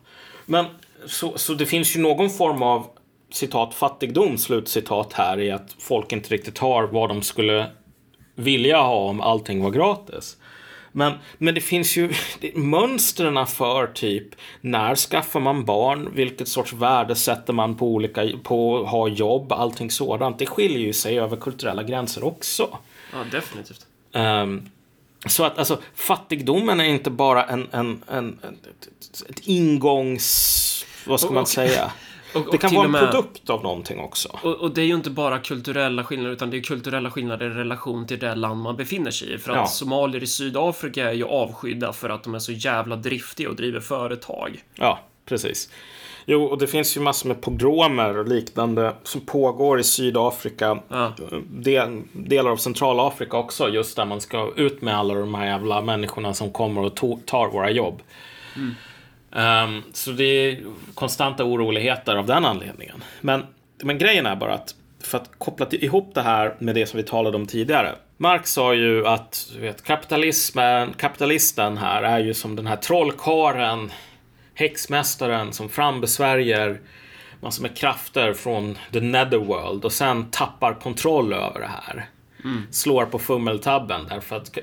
Men så, så det finns ju någon form av citat fattigdom, slutcitat här i att folk inte riktigt har vad de skulle vilja ha om allting var gratis. Men, men det finns ju mönstren för typ när skaffar man barn, vilket sorts värde sätter man på olika, på att ha jobb, allting sådant. Det skiljer ju sig över kulturella gränser också. Ja, definitivt. Um, så att alltså fattigdomen är inte bara en, en, en, ett, ett ingångs... Vad ska Och- man och- säga? Och, Det kan vara och en med- produkt av någonting också. Och, och det är ju inte bara kulturella skillnader, utan det är kulturella skillnader i relation till det land man befinner sig i. För att Ja. somalier i Sydafrika är ju avskydda för att de är så jävla driftiga och driver företag. Ja, precis. Jo, och det finns ju massor med pogromer och liknande som pågår i Sydafrika. Ja. Del, delar av Centralafrika också, just där man ska ut med alla de här jävla människorna som kommer och tar våra jobb. Ehm, så det är konstanta oroligheter av den anledningen. Men, men grejen är bara att för att koppla till- ihop det här med det som vi talade om tidigare. Marx sa ju att vet, kapitalismen, kapitalisten här är ju som den här trollkaren, häxmästaren som frambesvärjer massor med krafter från the netherworld och sen tappar kontroll över det här. Slår på fummeltabben därför att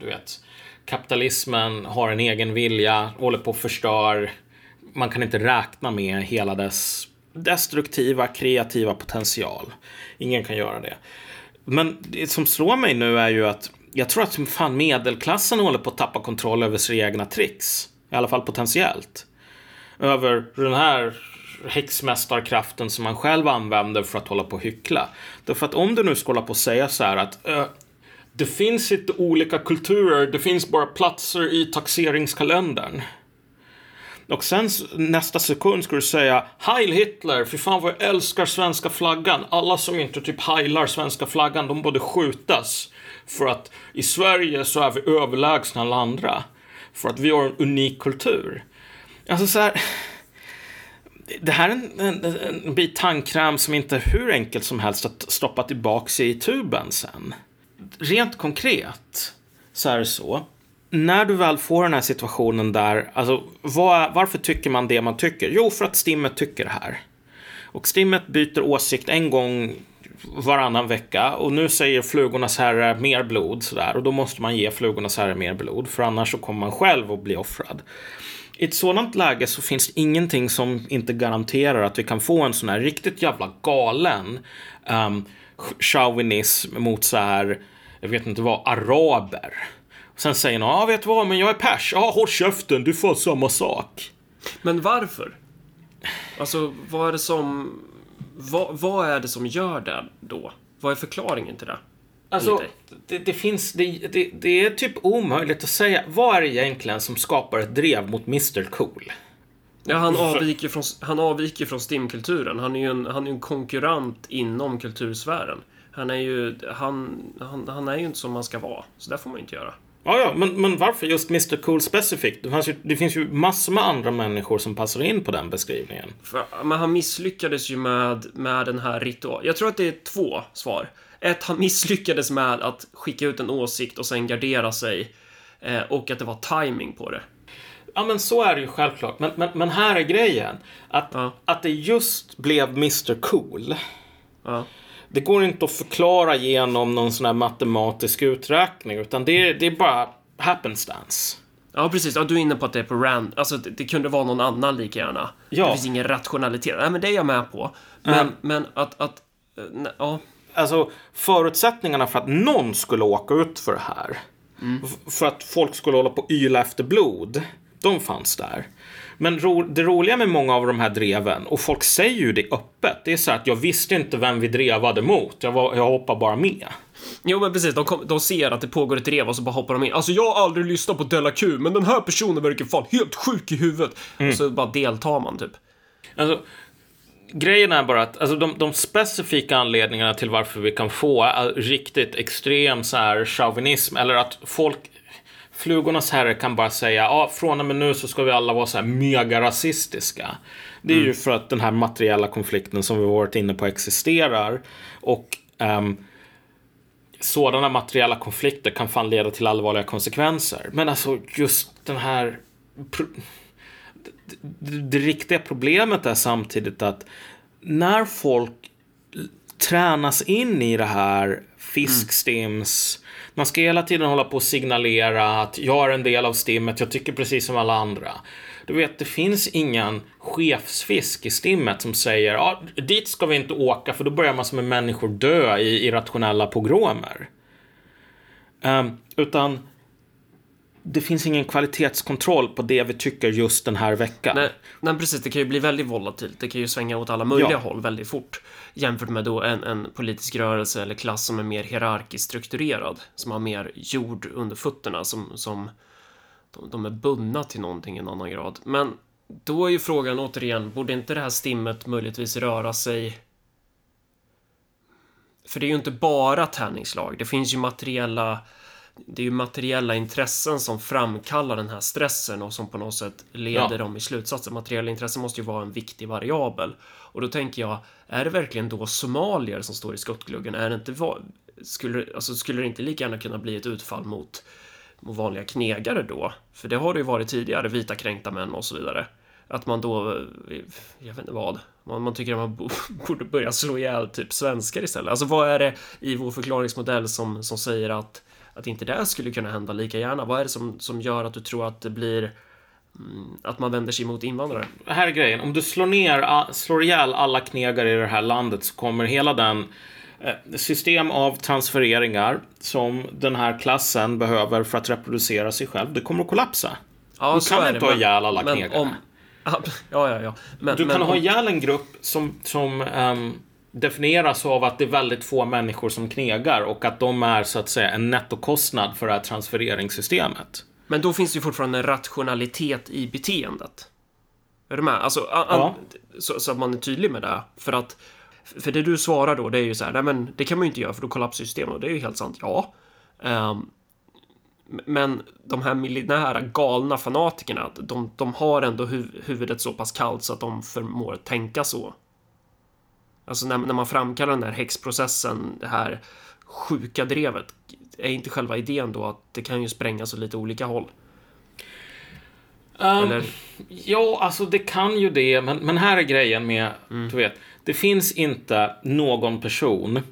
du vet, kapitalismen har en egen vilja, håller på att förstör. Man kan inte räkna med hela dess destruktiva, kreativa potential. Ingen kan göra det. Men det som slår mig nu är ju att jag tror att fan medelklassen håller på att tappa kontroll över sina egna tricks. I alla fall potentiellt. Över den här häxmästarkraften som man själv använder för att hålla på och hyckla. Därför att om du nu ska hålla på och säga så här att det finns inte olika kulturer, det finns bara platser i taxeringskalendern. Och sen nästa sekund ska du säga Heil Hitler, för fan vad jag älskar svenska flaggan. Alla som inte typ heilar svenska flaggan, de borde skjutas. För att i Sverige så är vi överlägsna alla andra. För att vi har en unik kultur. Alltså så här. Det här är en, en, en bit tandkräm som inte är hur enkelt som helst att stoppa tillbaka i tuben sen. Rent konkret så är det så. När du väl får den här situationen där, alltså var, varför tycker man det man tycker? Jo, för att Stimmet tycker det här. Och Stimmet byter åsikt en gång varannan vecka och nu säger Flugornas herre mer blod sådär och då måste man ge Flugornas herre mer blod för annars så kommer man själv att bli offrad. I ett sådant läge så finns det ingenting som inte garanterar att vi kan få en sån här riktigt jävla galen um, chauvinism mot så här, jag vet inte vad, araber. Och sen säger någon, ja vet du vad, men jag är pers. Ja, håll käften, du får samma sak. Men varför? Alltså, vad är det som... Vad, vad är det som gör det då? Vad är förklaringen till det? Alltså, det, det finns, det, det, det är typ omöjligt att säga. Vad är det egentligen som skapar ett drev mot Mr Cool? Ja, han avviker från, han avviker från STIM-kulturen. Han är ju en, han är en konkurrent inom kultursfären. Han är ju, han, han, han är ju inte som man ska vara. Så där får man inte göra. Ja, ja, men, men varför just Mr Cool specifikt? Det, ju, det finns ju massor med andra människor som passar in på den beskrivningen. För, men han misslyckades ju med, med den här ritualen. Jag tror att det är två svar. Ett, han misslyckades med att skicka ut en åsikt och sen gardera sig. Eh, och att det var timing på det. Ja, men så är det ju självklart. Men, men, men här är grejen. Att, Ja. att det just blev Mr Cool. Ja. Det går inte att förklara genom någon sån här matematisk uträkning. Utan det, det är bara happenstance. Ja, precis. Ja, du är inne på att det är på rand. Alltså, det, det kunde vara någon annan lika gärna. Ja. Det finns ingen rationalitet. Nej, men det är jag med på. Men, men att, att... eh, nej, Ja. Alltså förutsättningarna för att någon skulle åka ut för det här. f- För att folk skulle hålla på och yla efter blod. De fanns där. Men ro, det roliga med många av de här dreven, och folk säger ju det öppet. Det är så att jag visste inte vem vi drevade mot. Jag, var, jag hoppade bara med. Jo, men precis. De, kom, de ser att det pågår ett drev och så bara hoppar de in. Alltså, jag har aldrig lyssnat på Della Q, men den här personen verkar fan helt sjuk i huvudet. Och så bara deltar man, typ. Alltså, grejen är bara att alltså, de, de specifika anledningarna till varför vi kan få äh, riktigt extrem så här, chauvinism eller att folk Flugornas herre kan bara säga ja, från och med nu så ska vi alla vara så här mega rasistiska. Det är ju för att den här materiella konflikten som vi varit inne på existerar. Och ehm, sådana materiella konflikter kan fan leda till allvarliga konsekvenser. Men alltså just den här det, det riktiga problemet är samtidigt att när folk tränas in i det här fiskstims. Man ska hela tiden hålla på och signalera att jag är en del av stimmet, jag tycker precis som alla andra. Du vet, det finns ingen chefsfisk i stimmet som säger ja, dit ska vi inte åka för då börjar massor med människor dö i irrationella pogromer. Um, utan det finns ingen kvalitetskontroll på det vi tycker just den här veckan. Nej, nej, precis. Det kan ju bli väldigt volatilt. Det kan ju svänga åt alla möjliga Ja. håll väldigt fort. Jämfört med då en, en politisk rörelse eller klass som är mer hierarkiskt strukturerad. Som har mer jord under fötterna. Som, som de, de är bundna till någonting i en annan grad. Men då är ju frågan återigen, borde inte det här stimmet möjligtvis röra sig för det är ju inte bara tärningslag. Det finns ju materiella det är ju materiella intressen som framkallar den här stressen och som på något sätt leder Ja. dem i slutsatsen. Materiella intressen måste ju vara en viktig variabel. Och då tänker jag, är det verkligen då somalier som står i skottgluggen? Är det inte, skulle, alltså, skulle det inte lika gärna kunna bli ett utfall mot, mot vanliga knegare då? För det har det ju varit tidigare, vita kränkta män och så vidare. Att man då, eh, jag vet inte vad, man, man tycker att man bo- borde börja slå ihjäl typ svenskar istället. Alltså vad är det i vår förklaringsmodell som, som säger att, att inte det skulle kunna hända lika gärna? Vad är det som, som gör att du tror att det blir mm, att man vänder sig mot invandrare? här är grejen. Om du slår ner, slår ihjäl alla knegare i det här landet så kommer hela den eh, system av transfereringar som den här klassen behöver för att reproducera sig själv, det kommer att kollapsa. Ja, Du kan inte det, ha ihjäl alla knegare. om- Ja, ja, ja. Men, Du men kan ha om- ihjäl en grupp som, som ehm, definieras av att det är väldigt få människor som knegar och att de är så att säga en nettokostnad för det här transfereringssystemet. Men då finns det ju fortfarande en rationalitet i beteendet. Är du med? Alltså, a- a- så, så att man är tydlig med det. För att, för det du svarar då, det är ju så här, nej men det kan man ju inte göra för då kollapsar systemet och det är ju helt sant, ja. Ehm, men de här millinära galna fanatikerna, de, de har ändå hu huvudet så pass kallt så att de förmår tänka så. Alltså när, när man framkallar den här häxprocessen, det här sjuka drevet, är inte själva idén då att det kan ju sprängas åt lite olika håll? Eller? Ja, alltså det kan ju det, men, men här är grejen med, Mm. du vet, det finns inte någon person e-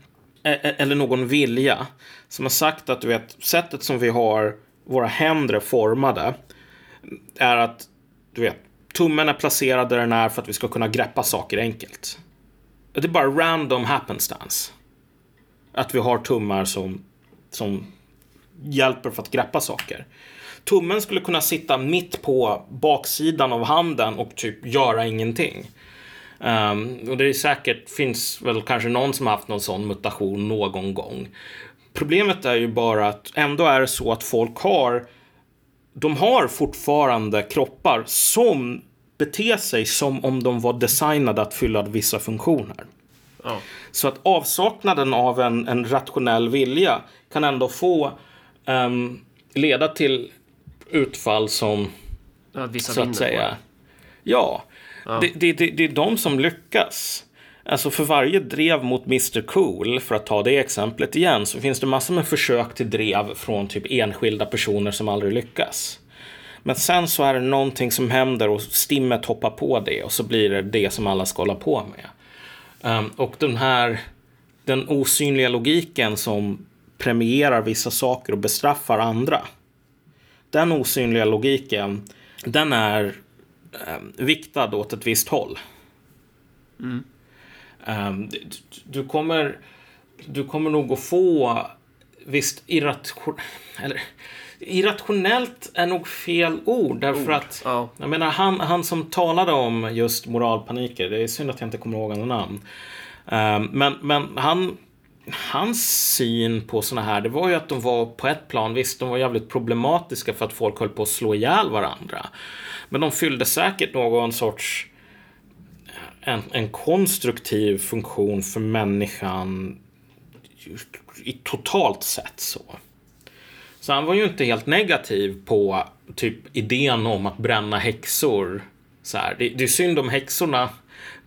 e- eller någon vilja som har sagt att du vet, sättet som vi har våra händer formade är att, du vet, tummen är placerad där den är för att vi ska kunna greppa saker enkelt. Det är bara random happenstance. Att vi har tummar som, som hjälper för att greppa saker. Tummen skulle kunna sitta mitt på baksidan av handen och typ göra ingenting. Um, och det är säkert, finns väl kanske någon som har haft någon sån mutation någon gång. Problemet är ju bara att ändå är det så att folk har de har fortfarande kroppar som beter sig som om de var designade att fylla vissa funktioner. Ja. Så att avsaknaden av en, en rationell vilja kan ändå få ehm, leda till utfall som, Att vissa så att på säga, det. ja, Det, det, det, det är de som lyckas. Alltså för varje drev mot Mr Cool, för att ta det exemplet igen, så finns det massor med försök till drev från typ enskilda personer som aldrig lyckas. Men sen så är det någonting som händer och stimmet hoppar på det och så blir det det som alla ska hålla på med. Ehm, och den här den osynliga logiken som premierar vissa saker och bestraffar andra. Den osynliga logiken, den är eh, viktad åt ett visst håll. Ehm, du, du, kommer, du kommer nog att få visst irration, eller, irrationellt är nog fel ord därför att Ja. jag menar han, han som talade om just moralpaniker, det är synd att jag inte kommer ihåg hans namn. Ehm, men, men han Hans syn på såna här, det var ju att de var på ett plan, visst de var jävligt problematiska för att folk höll på att slå ihjäl varandra. Men de fyllde säkert någon sorts en, en konstruktiv funktion för människan i totalt sett så. Så han var ju inte helt negativ på typ idén om att bränna häxor. Så här. Det, det är synd om häxorna,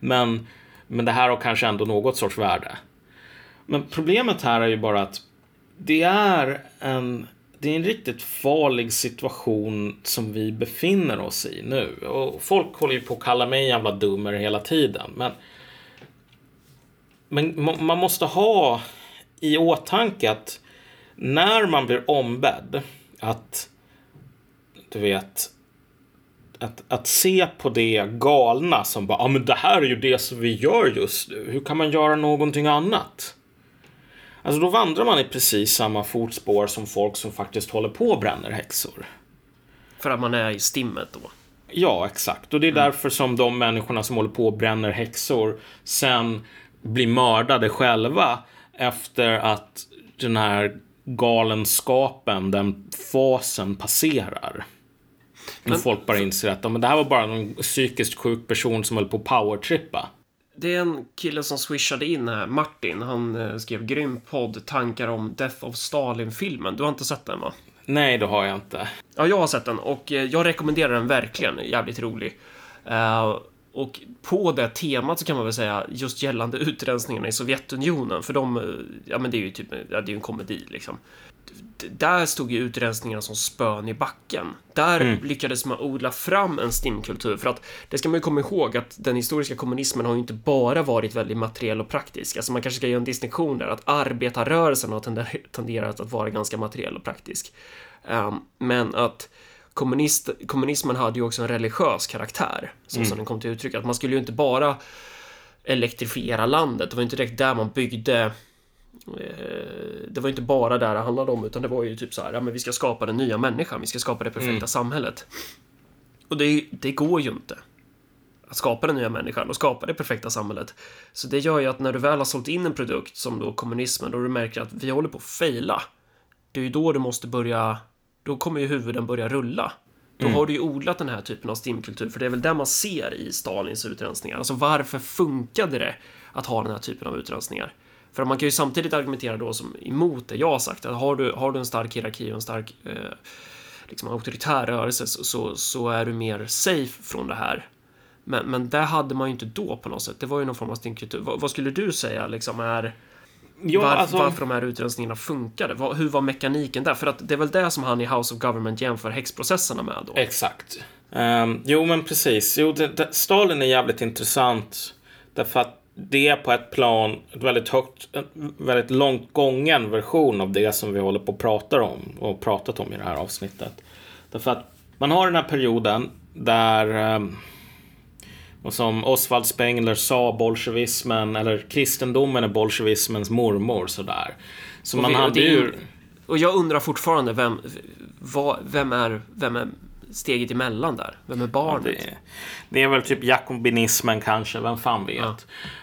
men, men det här har kanske ändå något sorts värde. Men problemet här är ju bara att det är en, det är en riktigt farlig situation som vi befinner oss i nu. Och folk håller ju på att kalla mig jävla dummer hela tiden. Men men man måste ha i åtanke att när man blir ombedd att du vet att, att se på det galna som bara, ja ah, men det här är ju det som vi gör just nu. Hur kan man göra någonting annat? Alltså då vandrar man i precis samma fotspår som folk som faktiskt håller på och bränner häxor. För att man är i stimmet då? Ja, exakt. Och det är mm. därför som de människorna som håller på och bränner häxor sen blir mördade själva efter att den här galenskapen, den fasen passerar. Men, folk bara inser att men det här var bara någon psykiskt sjuk person som höll på att powertrippa. Det är en kille som swishade in här, Martin. Han eh, skrev grym podd, tankar om Death of Stalin-filmen. Du har inte sett den va? Nej, det har jag inte. Ja, jag har sett den och eh, jag rekommenderar den verkligen. Jävligt rolig. Uh, och på det temat så kan man väl säga just gällande utrensningarna i Sovjetunionen, för de, ja men det är ju typ, ja, det är ju en komedi liksom. Där stod ju utrensningarna som spön i backen. Där mm. lyckades man odla fram en stimkultur, för att det ska man ju komma ihåg att den historiska kommunismen har ju inte bara varit väldigt materiell och praktisk. Alltså man kanske ska göra en distinktion där, att arbetarrörelsen har tenderat att vara ganska materiell och praktisk. Um, men att kommunist, kommunismen hade ju också en religiös karaktär, så mm. som den kom till uttryck. Att man skulle ju inte bara elektrifiera landet, det var inte direkt där man byggde eh, det var inte bara där det handlade om, utan det var ju typ så här, ja men vi ska skapa den nya människan, vi ska skapa det perfekta mm. samhället. Och det, det går ju inte att skapa den nya människan och skapa det perfekta samhället. Så det gör ju att när du väl har sålt in en produkt som då kommunismen, då du märker att vi håller på att fejla. Det är ju då du måste börja då kommer ju huvuden börja rulla. Då mm. har du ju odlat den här typen av stimkultur, för det är väl det man ser i Stalins utrensningar. Alltså varför funkade det att ha den här typen av utrensningar? För man kan ju samtidigt argumentera då som emot det jag har sagt, att har du, har du en stark hierarki och en stark eh, liksom auktoritär rörelse så, så, så, är du mer safe från det här. Men, men det hade man ju inte då på något sätt. Det var ju någon form av stimkultur. Vad, vad skulle du säga liksom är Ja, Var, alltså... Varför de här utrensningarna funkade? Var, hur var mekaniken där? För att det är väl det som han i House of Government jämför häxprocesserna med då? Exakt. Um, jo, men precis. Jo, det, det, Stalin är jävligt intressant. Därför att det är på ett plan ett väldigt högt, en väldigt långt gången version av det som vi håller på att prata om och pratat om i det här avsnittet. Därför att man har den här perioden där um, och som Oswald Spengler sa, bolsjevismen, eller kristendomen är bolsjevismens mormor sådär. Så och man vi, hade ju... Och jag undrar fortfarande, vem, vad, vem, är, vem är steget emellan där? Vem är barnet? Ja, det, det, är väl typ jakobinismen kanske, vem fan vet. Ja.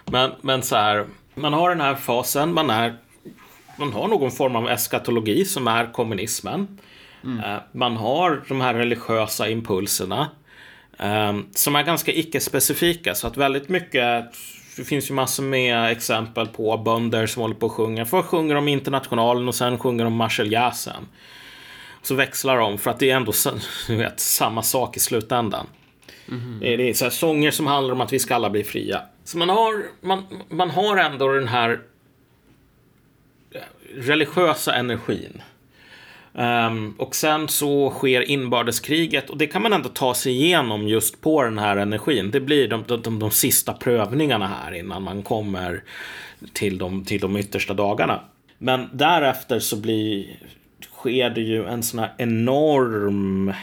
Men, men så här, man har den här fasen, man är man har någon form av eskatologi som är kommunismen. Mm. Eh, man har de här religiösa impulserna. Um, som är ganska icke-specifika. Så att väldigt mycket, det finns ju massor med exempel på bönder som håller på och sjunger. Först sjunger de Internationalen och sen sjunger de Marseljäsen. Så växlar de för att det är ändå du vet, samma sak i slutändan. Mm. Det är, det är så sånger som handlar om att vi ska alla bli fria. Så man har, man, man har ändå den här religiösa energin. Um, och sen så sker inbördeskriget och det kan man ändå ta sig igenom just på den här energin. Det blir de, de, de, de sista prövningarna här innan man kommer till de, till de yttersta dagarna. Men därefter så blir, sker det ju en sån här enorm...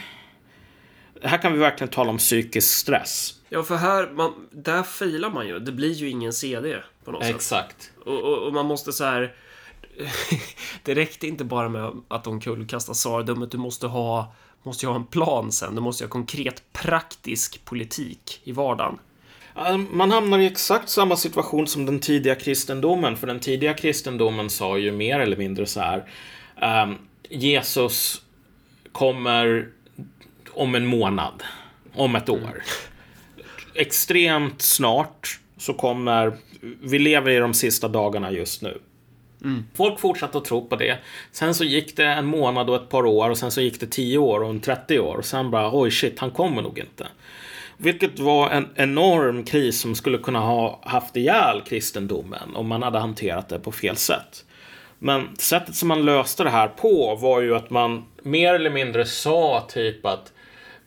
Här kan vi verkligen tala om psykisk stress. Ja, för här, man, där filar man ju. Det blir ju ingen CD på något Exakt. sätt. Exakt. Och, och, och man måste så här det räckte inte bara med att de kullkastar tsardömet. Du måste ha, måste ha en plan sen. Du måste ha konkret praktisk politik i vardagen. Man hamnar i exakt samma situation som den tidiga kristendomen. För den tidiga kristendomen sa ju mer eller mindre så här. Um, Jesus kommer om en månad. Om ett år. Extremt snart så kommer... Vi lever i de sista dagarna just nu. Mm. Folk fortsatte att tro på det. Sen så gick det en månad och ett par år och sen så gick det 10 år och en 30 år och sen bara oj shit, han kommer nog inte. Vilket var en enorm kris som skulle kunna ha haft ihjäl kristendomen om man hade hanterat det på fel sätt. Men sättet som man löste det här på var ju att man mer eller mindre sa typ att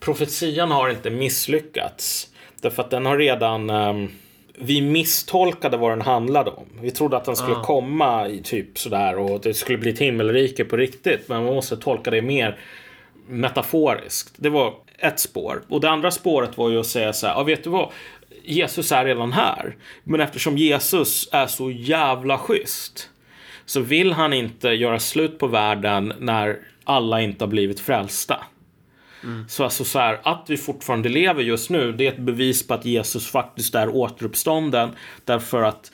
profetian har inte misslyckats. Därför att den har redan um, vi misstolkade vad den handlade om. Vi trodde att den skulle Ah. komma i typ sådär och det skulle bli ett himmelrike på riktigt. Men man måste tolka det mer metaforiskt. Det var ett spår. Och det andra spåret var ju att säga så här, ja vet du vad? Jesus är redan här. Men eftersom Jesus är så jävla schysst så vill han inte göra slut på världen när alla inte har blivit frälsta. Så alltså så här, att vi fortfarande lever just nu, det är ett bevis på att Jesus faktiskt är återuppstånden. Därför att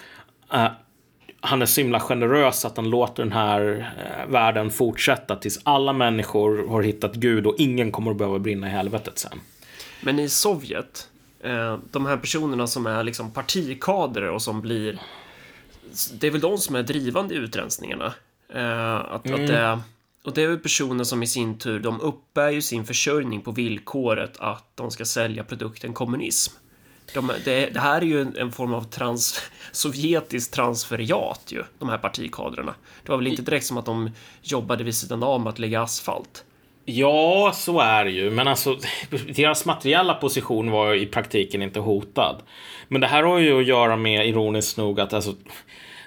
eh, han är så himla generös att han låter den här eh, världen fortsätta tills alla människor har hittat Gud och ingen kommer att behöva brinna i helvetet sen. Men i Sovjet, eh, de här personerna som är liksom partikadrer och som blir... Det är väl de som är drivande i utrensningarna. Eh, att, att det, och det är väl personer som i sin tur, de uppbär ju sin försörjning på villkoret att de ska sälja produkten kommunism. De, det, det här är ju en, en form av trans, sovjetiskt transferiat ju, de här partikadrerna. Det var väl inte direkt som att de jobbade vid sidan av med att lägga asfalt. Ja, så är det ju. Men alltså, deras materiella position var ju i praktiken inte hotad. Men det här har ju att göra med, ironiskt nog, att alltså,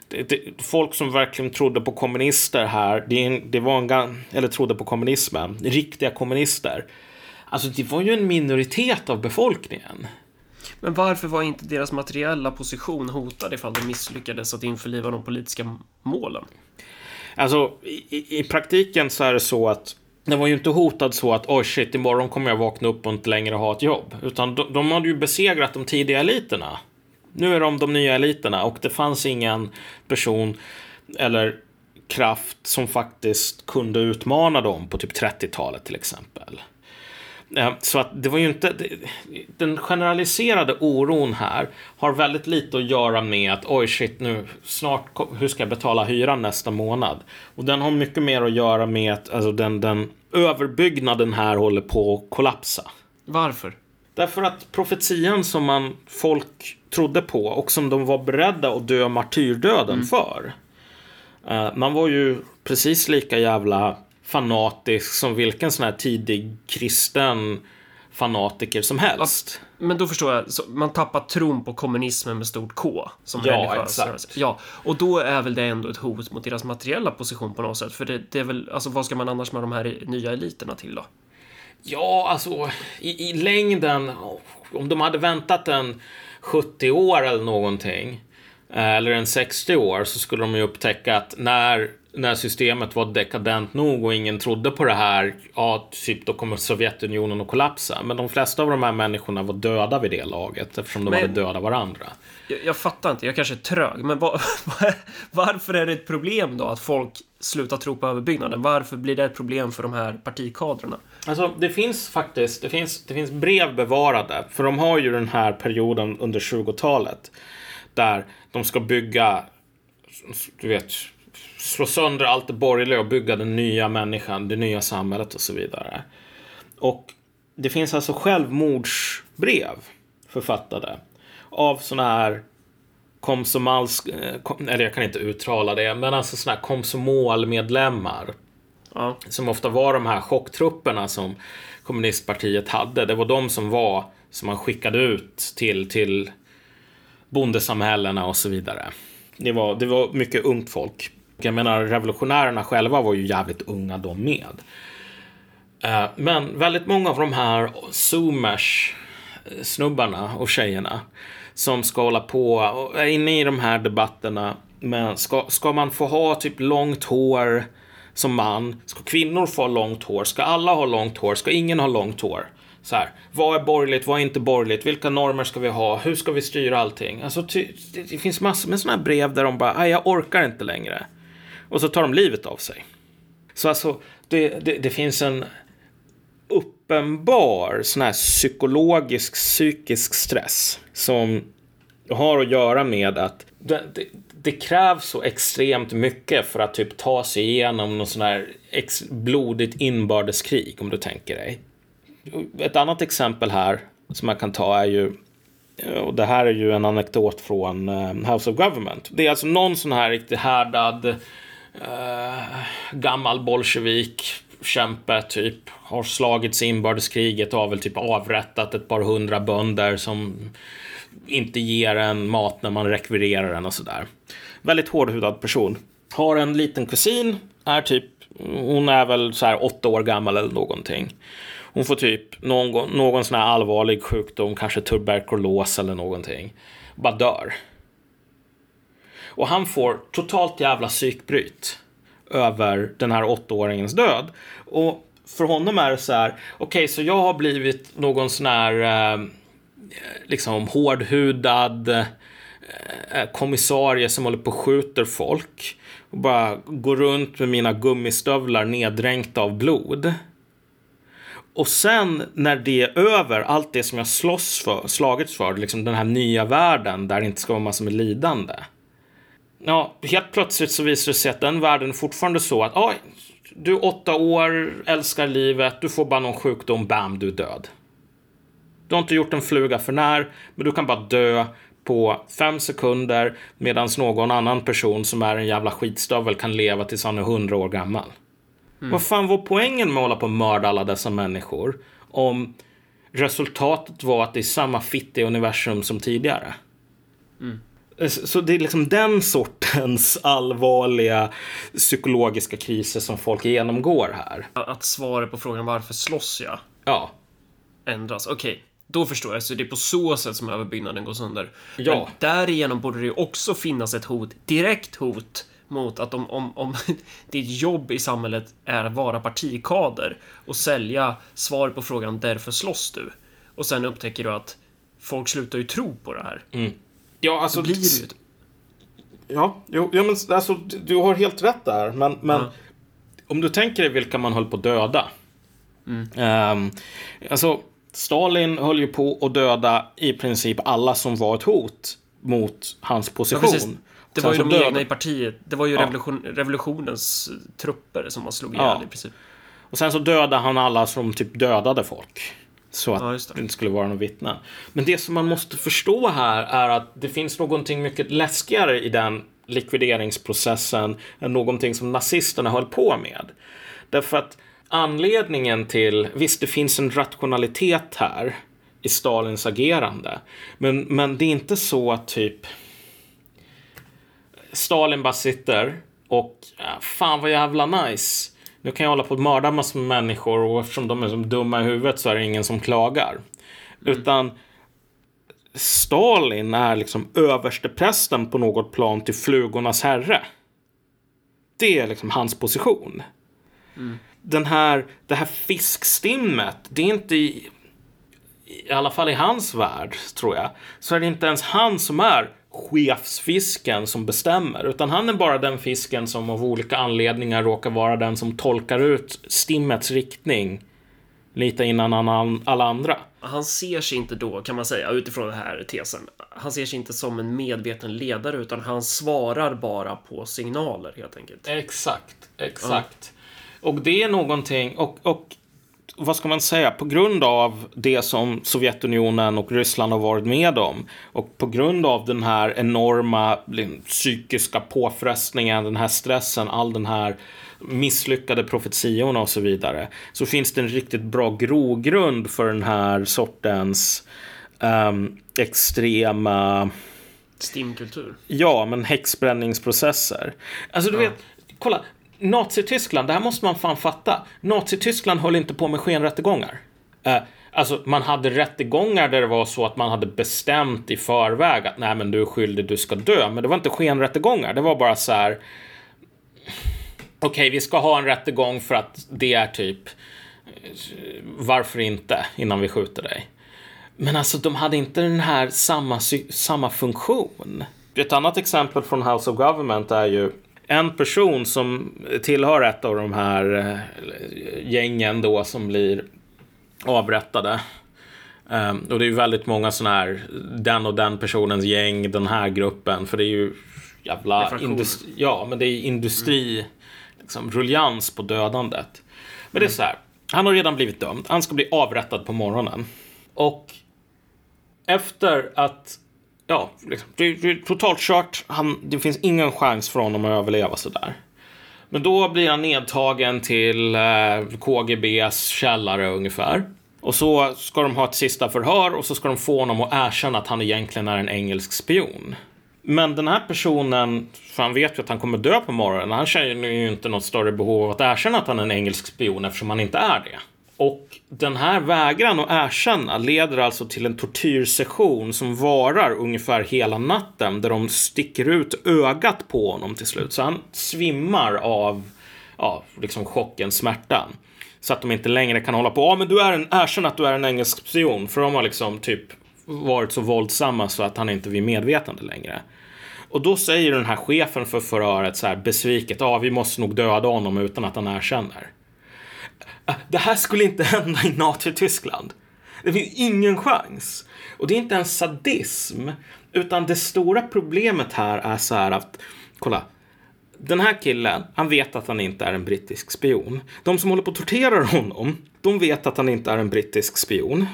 det, det, folk som verkligen trodde på kommunister här, det, det var en, eller trodde på kommunismen, riktiga kommunister. Alltså, det var ju en minoritet av befolkningen. Men varför var inte deras materiella position hotad ifall de misslyckades att införliva de politiska målen? Alltså i, i- praktiken så är det så att det var ju inte hotad så att oj shit imorgon kommer jag vakna upp och inte längre ha ett jobb. Utan de, de hade ju besegrat de tidiga eliterna. Nu är de de nya eliterna och det fanns ingen person eller kraft som faktiskt kunde utmana dem på typ 30-talet till exempel. Eh, så att det var ju inte... Den generaliserade oron här har väldigt lite att göra med att oj shit nu snart hur ska jag betala hyran nästa månad? Och den har mycket mer att göra med att alltså, den, den överbyggnaden här håller på att kollapsa. Varför? Därför att profetian som man folk trodde på och som de var beredda att dö martyrdöden för. Eh, man var ju precis lika jävla fanatisk som vilken sån här tidig kristen fanatiker som helst. Men då förstår jag, man tappar tron på kommunismen med stort K. Som Ja, religiös exakt. Ja, och då är väl det ändå ett hot mot deras materiella position på något sätt. För det, det är väl, alltså vad ska man annars med de här nya eliterna till då? Ja, alltså i, i längden, om de hade väntat en 70 år eller någonting, eh, eller en 60 år, så skulle de ju upptäcka att när, när systemet var dekadent nog och ingen trodde på det här, ja, typ då kommer Sovjetunionen att kollapsa. Men de flesta av de här människorna var döda vid det laget, eftersom de Men- hade dödat varandra. Jag, jag fattar inte, jag kanske är trög, men vad- varför är det ett problem då att folk slutar tro på överbyggnaden? Varför blir det ett problem för de här partikadrerna? Alltså, det finns faktiskt det finns, det finns brev bevarade. För de har ju den här perioden under 20-talet. Där de ska bygga, du vet, slå sönder allt det borgerliga och bygga den nya människan, det nya samhället och så vidare. Och det finns alltså självmordsbrev författade av sådana här komsomalsk, eh, eller jag kan inte uttala det, men alltså sådana här komsomolmedlemmar Ja, som ofta var de här chocktrupperna som kommunistpartiet hade. Det var de som var som man skickade ut till, till bondesamhällena och så vidare. Det var, det var mycket ungt folk. Jag menar, revolutionärerna själva var ju jävligt unga de med. Eh, men väldigt många av de här zoomers eh, snubbarna och tjejerna som ska hålla på och är inne i de här debatterna. Men ska, ska man få ha typ långt hår som man? Ska kvinnor få ha långt hår? Ska alla ha långt hår? Ska ingen ha långt hår? Så här, vad är borgerligt? Vad är inte borgerligt? Vilka normer ska vi ha? Hur ska vi styra allting? Alltså, ty, det, det finns massor med sådana här brev där de bara, jag orkar inte längre. Och så tar de livet av sig. Så alltså, det, det, det finns en uppenbar sån här psykologisk, psykisk stress som har att göra med att det, det, krävs så extremt mycket för att typ ta sig igenom någon sån här ex, blodigt inbördeskrig, om du tänker dig. Ett annat exempel här som jag kan ta är ju och det här är ju en anekdot från eh, House of Government. Det är alltså någon sån här riktigt härdad eh, gammal bolsjevik kämpe typ har slagits i inbördeskriget och har väl typ avrättat ett par hundra bönder som inte ger en mat när man rekvirerar den och sådär. Väldigt hårdhudad person. Har en liten kusin, är typ, hon är väl så här åtta år gammal eller någonting. Hon får typ någon, någon sån här allvarlig sjukdom, kanske tuberkulos eller någonting. Bara dör. Och han får totalt jävla psykbryt över den här åttaåringens död. Och för honom är det så här, okej, okay, så jag har blivit någon sån här eh, liksom hårdhudad eh, eh, kommissarie som håller på och skjuter folk och bara går runt med mina gummistövlar neddränkta av blod. Och sen när det är över, allt det som jag slåss för, slagits för, liksom den här nya världen där det inte ska vara massor med lidande. Ja, helt plötsligt så visar det sig att den världen är fortfarande så att oj, du är åtta år, älskar livet, du får bara någon sjukdom, bam, du är död. Du har inte gjort en fluga för när, men du kan bara dö på fem sekunder medan någon annan person som är en jävla skitstövel kan leva tills han är hundra år gammal. Mm. Vad fan var poängen med att hålla på och mörda alla dessa människor om resultatet var att det är samma fitt i universum som tidigare? Mm. Så det är liksom den sortens allvarliga psykologiska kriser som folk genomgår här. Att svaret på frågan varför slåss jag? Ja. Ändras. Okej, okay. Då förstår jag. Så det är på så sätt som överbyggnaden går sönder. Ja. Men därigenom borde det ju också finnas ett hot, direkt hot mot att om, om, om ditt jobb i samhället är att vara partikader och sälja svar på frågan därför slåss du. Och sen upptäcker du att folk slutar ju tro på det här. Mm. Ja, alltså... Då blir det ju... Ja, jo, ja, men alltså, du har helt rätt där. Men, men ja. om du tänker dig vilka man höll på att döda. Mm. Um, alltså, Stalin höll ju på att döda i princip alla som var ett hot mot hans position. Ja, det var ju de egna i partiet. Det var ju ja. revolution, revolutionens trupper som man slog ihjäl i princip. Och sen så dödade han alla som typ dödade folk. Så att ja, det. det. inte skulle vara någon vittnen. Men det som man måste förstå här är att det finns någonting mycket läskigare i den likvideringsprocessen än någonting som nazisterna höll på med. Därför att anledningen till, visst det finns en rationalitet här i Stalins agerande. Men, men det är inte så att typ Stalin bara sitter och fan vad jävla nice nu kan jag hålla på att mörda massor med människor och eftersom de är som dumma i huvudet så är det ingen som klagar. Mm. Utan Stalin är liksom översteprästen på något plan till flugornas herre. Det är liksom hans position. Mm. Den här, det här fiskstimmet, det är inte i, i alla fall i hans värld, tror jag, så är det inte ens han som är chefsfisken som bestämmer, utan han är bara den fisken som av olika anledningar råkar vara den som tolkar ut stimmets riktning lite innan alla andra. Han ser sig inte då, kan man säga, utifrån den här tesen. Han ser sig inte som en medveten ledare, utan han svarar bara på signaler helt enkelt. Exakt, exakt. Ja. Och det är någonting, och, och vad ska man säga, på grund av det som Sovjetunionen och Ryssland har varit med om och på grund av den här enorma psykiska påfrestningen, den här stressen, all den här misslyckade profetiorna och så vidare, så finns det en riktigt bra grogrund för den här sortens um, extrema Stimkultur. Ja, men häxbränningsprocesser. Alltså du ja. vet, kolla, Nazityskland, det här måste man fan fatta. Nazityskland höll inte på med skenrättegångar. Eh, alltså, man hade rättegångar där det var så att man hade bestämt i förväg att nej, men du är skyldig, du ska dö. Men det var inte skenrättegångar. Det var bara så här. Okej, okay, vi ska ha en rättegång för att det är typ. Eh, varför inte innan vi skjuter dig? Men alltså, de hade inte den här samma, samma funktion. Ett annat exempel från House of Government är ju en person som tillhör ett av de här eh, gängen då som blir avrättade. Um, och det är ju väldigt många sådana här, den och den personens gäng, den här gruppen, för det är ju jävla industri, ja, men det är industri, mm. liksom, ruljans på dödandet. Men det är så här, han har redan blivit dömd, han ska bli avrättad på morgonen. Och efter att ja, liksom, det, det är totalt kört. Han, det finns ingen chans för honom att överleva sådär. Men då blir han nedtagen till eh, KGBs källare ungefär. Och så ska de ha ett sista förhör och så ska de få honom att erkänna att han egentligen är en engelsk spion. Men den här personen, för han vet ju att han kommer dö på morgonen, han känner ju inte något större behov av att erkänna att han är en engelsk spion eftersom han inte är det. Och den här vägran att erkänna leder alltså till en tortyrsession som varar ungefär hela natten där de sticker ut ögat på honom till slut. Så han svimmar av ja, liksom chocken, smärtan. Så att de inte längre kan hålla på. Ja, men du är en, erkänn att du är en engelsk spion. För de har liksom typ varit så våldsamma så att han inte är vid medvetande längre. Och då säger den här chefen för förhöret så här besviket, ja vi måste nog döda honom utan att han erkänner. Ah, det här skulle inte hända i Nazityskland. Det finns ingen chans. Och det är inte en sadism, utan det stora problemet här är så här att, kolla, den här killen, han vet att han inte är en brittisk spion. De som håller på att tortera honom, de vet att han inte är en brittisk spion.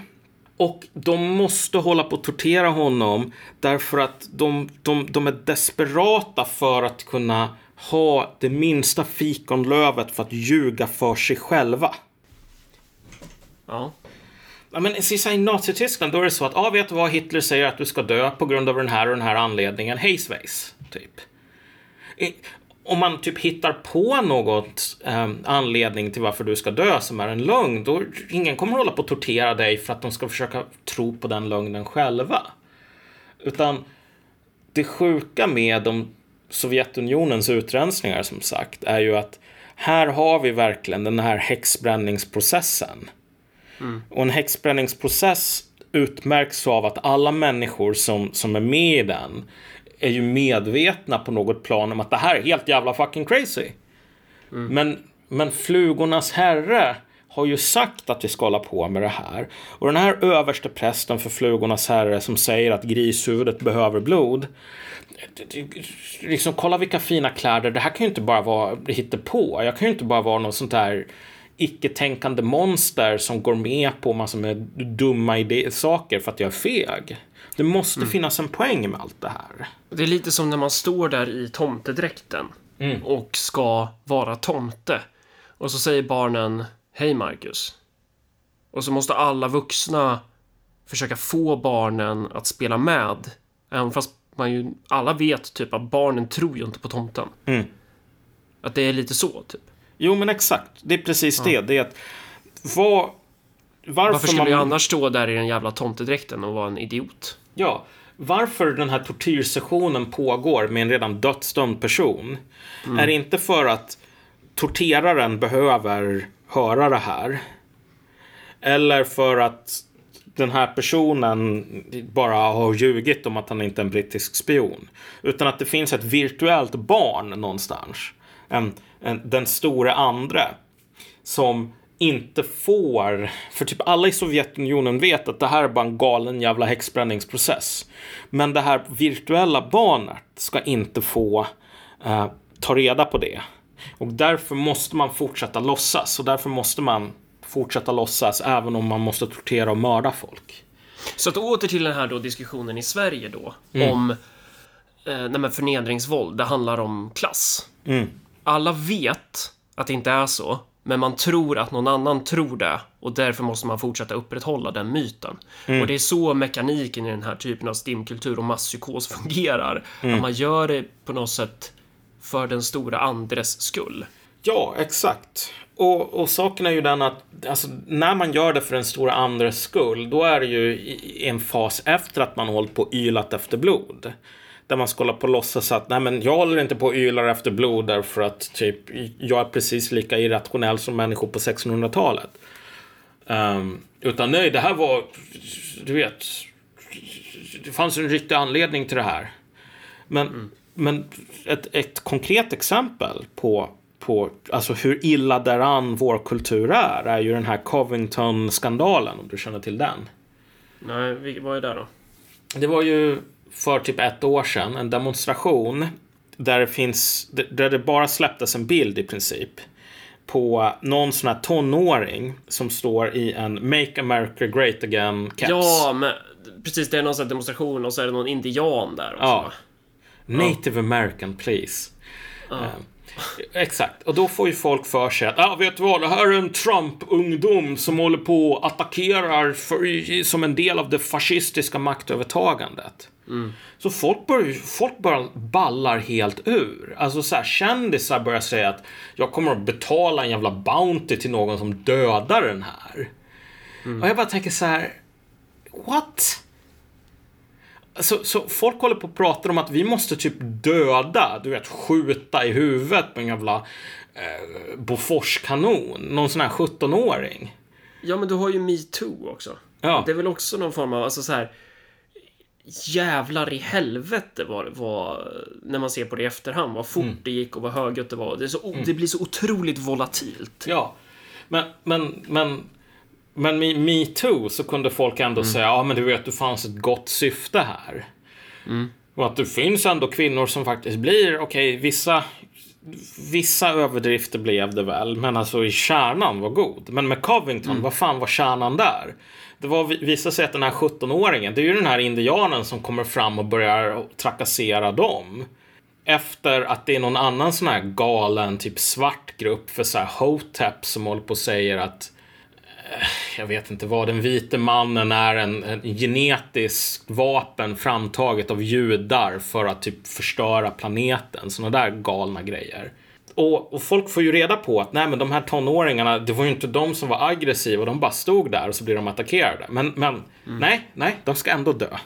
Och de måste hålla på att tortera honom därför att de, de, de är desperata för att kunna ha det minsta fikonlövet för att ljuga för sig själva. Ja. Ja, men i Nazityskland då är det så att, ja, ah, vet du vad, Hitler säger att du ska dö på grund av den här och den här anledningen. Hej svejs, typ. Om man typ hittar på något eh, anledning till varför du ska dö som är en lögn, då ingen kommer hålla på att tortera dig för att de ska försöka tro på den lögnen själva. Utan det sjuka med de Sovjetunionens utrensningar som sagt är ju att här har vi verkligen den här häxbränningsprocessen. Mm. Och en häxbränningsprocess utmärks av att alla människor som, som är med i den är ju medvetna på något plan om att det här är helt jävla fucking crazy. Mm. Men, men flugornas herre har ju sagt att vi ska hålla på med det här. Och den här överste prästen för flugornas herre som säger att grishuvudet behöver blod. Liksom kolla vilka fina kläder. Det här kan ju inte bara vara på. Jag kan ju inte bara vara något sånt där icke-tänkande monster som går med på massor med dumma saker för att jag är feg. Det måste mm. finnas en poäng med allt det här. Det är lite som när man står där i tomtedräkten mm. och ska vara tomte. Och så säger barnen Hej Marcus. Och så måste alla vuxna försöka få barnen att spela med. Även fast man ju, alla vet typ att barnen tror ju inte på tomten. Mm. Att det är lite så, typ. Jo, men exakt. Det är precis ja. det. Det är att vad... Varför, varför skulle man... jag annars stå där i den jävla tomtedräkten och vara en idiot? Ja, varför den här tortyrsessionen pågår med en redan dödsdömd person mm. är inte för att torteraren behöver höra det här. Eller för att den här personen bara har ljugit om att han inte är en brittisk spion. Utan att det finns ett virtuellt barn någonstans. En, en, den stora andra. Som inte får, för typ alla i Sovjetunionen vet att det här är bara en galen jävla häxbränningsprocess. Men det här virtuella barnet ska inte få uh, ta reda på det. Och därför måste man fortsätta låtsas och därför måste man fortsätta låtsas även om man måste tortera och mörda folk. Så att åter till den här då diskussionen i Sverige då mm. om eh, förnedringsvåld. Det handlar om klass. Mm. Alla vet att det inte är så, men man tror att någon annan tror det och därför måste man fortsätta upprätthålla den myten. Mm. Och det är så mekaniken i den här typen av stimkultur och masspsykos fungerar. Mm. Att man gör det på något sätt för den stora andres skull. Ja, exakt. Och, och saken är ju den att alltså, när man gör det för den stora andres skull, då är det ju i en fas efter att man hållit på och ylat efter blod. Där man ska hålla på och låtsas att nej men jag håller inte på och ylar efter blod därför att typ jag är precis lika irrationell som människor på 1600-talet. Um, ehm, utan nej, det här var, du vet, det fanns en riktig anledning till det här. Men mm men ett, ett konkret exempel på, på alltså hur illa däran vår kultur är, är ju den här Covington-skandalen, om du känner till den. Nej, vad är det då? Det var ju för typ ett år sedan en demonstration där det finns, där det bara släpptes en bild i princip på någon sån här tonåring som står i en Make America Great Again caps. Ja, men precis. Det är någon sån här demonstration och så är det någon indian där också. Ja. Native American please. Uh. Exakt. Och då får ju folk för sig att, ah, vet du vad, det här är en Trump-ungdom som håller på och attackerar för, som en del av det fascistiska maktövertagandet. Mm. Så folk börjar, folk börjar ballar helt ur. Alltså så här, kändisar börjar säga att jag kommer att betala en jävla Bounty till någon som dödar den här. Mm. Och jag bara tänker så här, what? Så, så folk håller på och pratar om att vi måste typ döda, du vet, skjuta i huvudet med en jävla eh, Boforskanon. Någon sån här 17-åring. Ja, men du har ju metoo också. Ja. Det är väl också någon form av, alltså så här. Jävlar i helvete vad var när man ser på det i efterhand. Vad fort mm. det gick och vad högljutt det var. Det, så, mm. det blir så otroligt volatilt. Ja, men, men, men men med metoo så kunde folk ändå mm. säga, ja men du vet, det fanns ett gott syfte här. Mm. Och att det finns ändå kvinnor som faktiskt blir, okej, okay, vissa Vissa överdrifter blev det väl, men alltså i kärnan var god. Men med Covington, mm. vad fan var kärnan där? Det var, visade sig att den här 17-åringen, det är ju den här indianen som kommer fram och börjar trakassera dem. Efter att det är någon annan sån här galen, typ svart grupp för så här hotep som håller på och säger att jag vet inte vad, den vite mannen är en, en genetiskt vapen framtaget av judar för att typ förstöra planeten. Sådana där galna grejer. Och, och, folk får ju reda på att nej men de här tonåringarna, det var ju inte de som var aggressiva, de bara stod där och så blir de attackerade. Men, men mm. nej, nej, de ska ändå dö.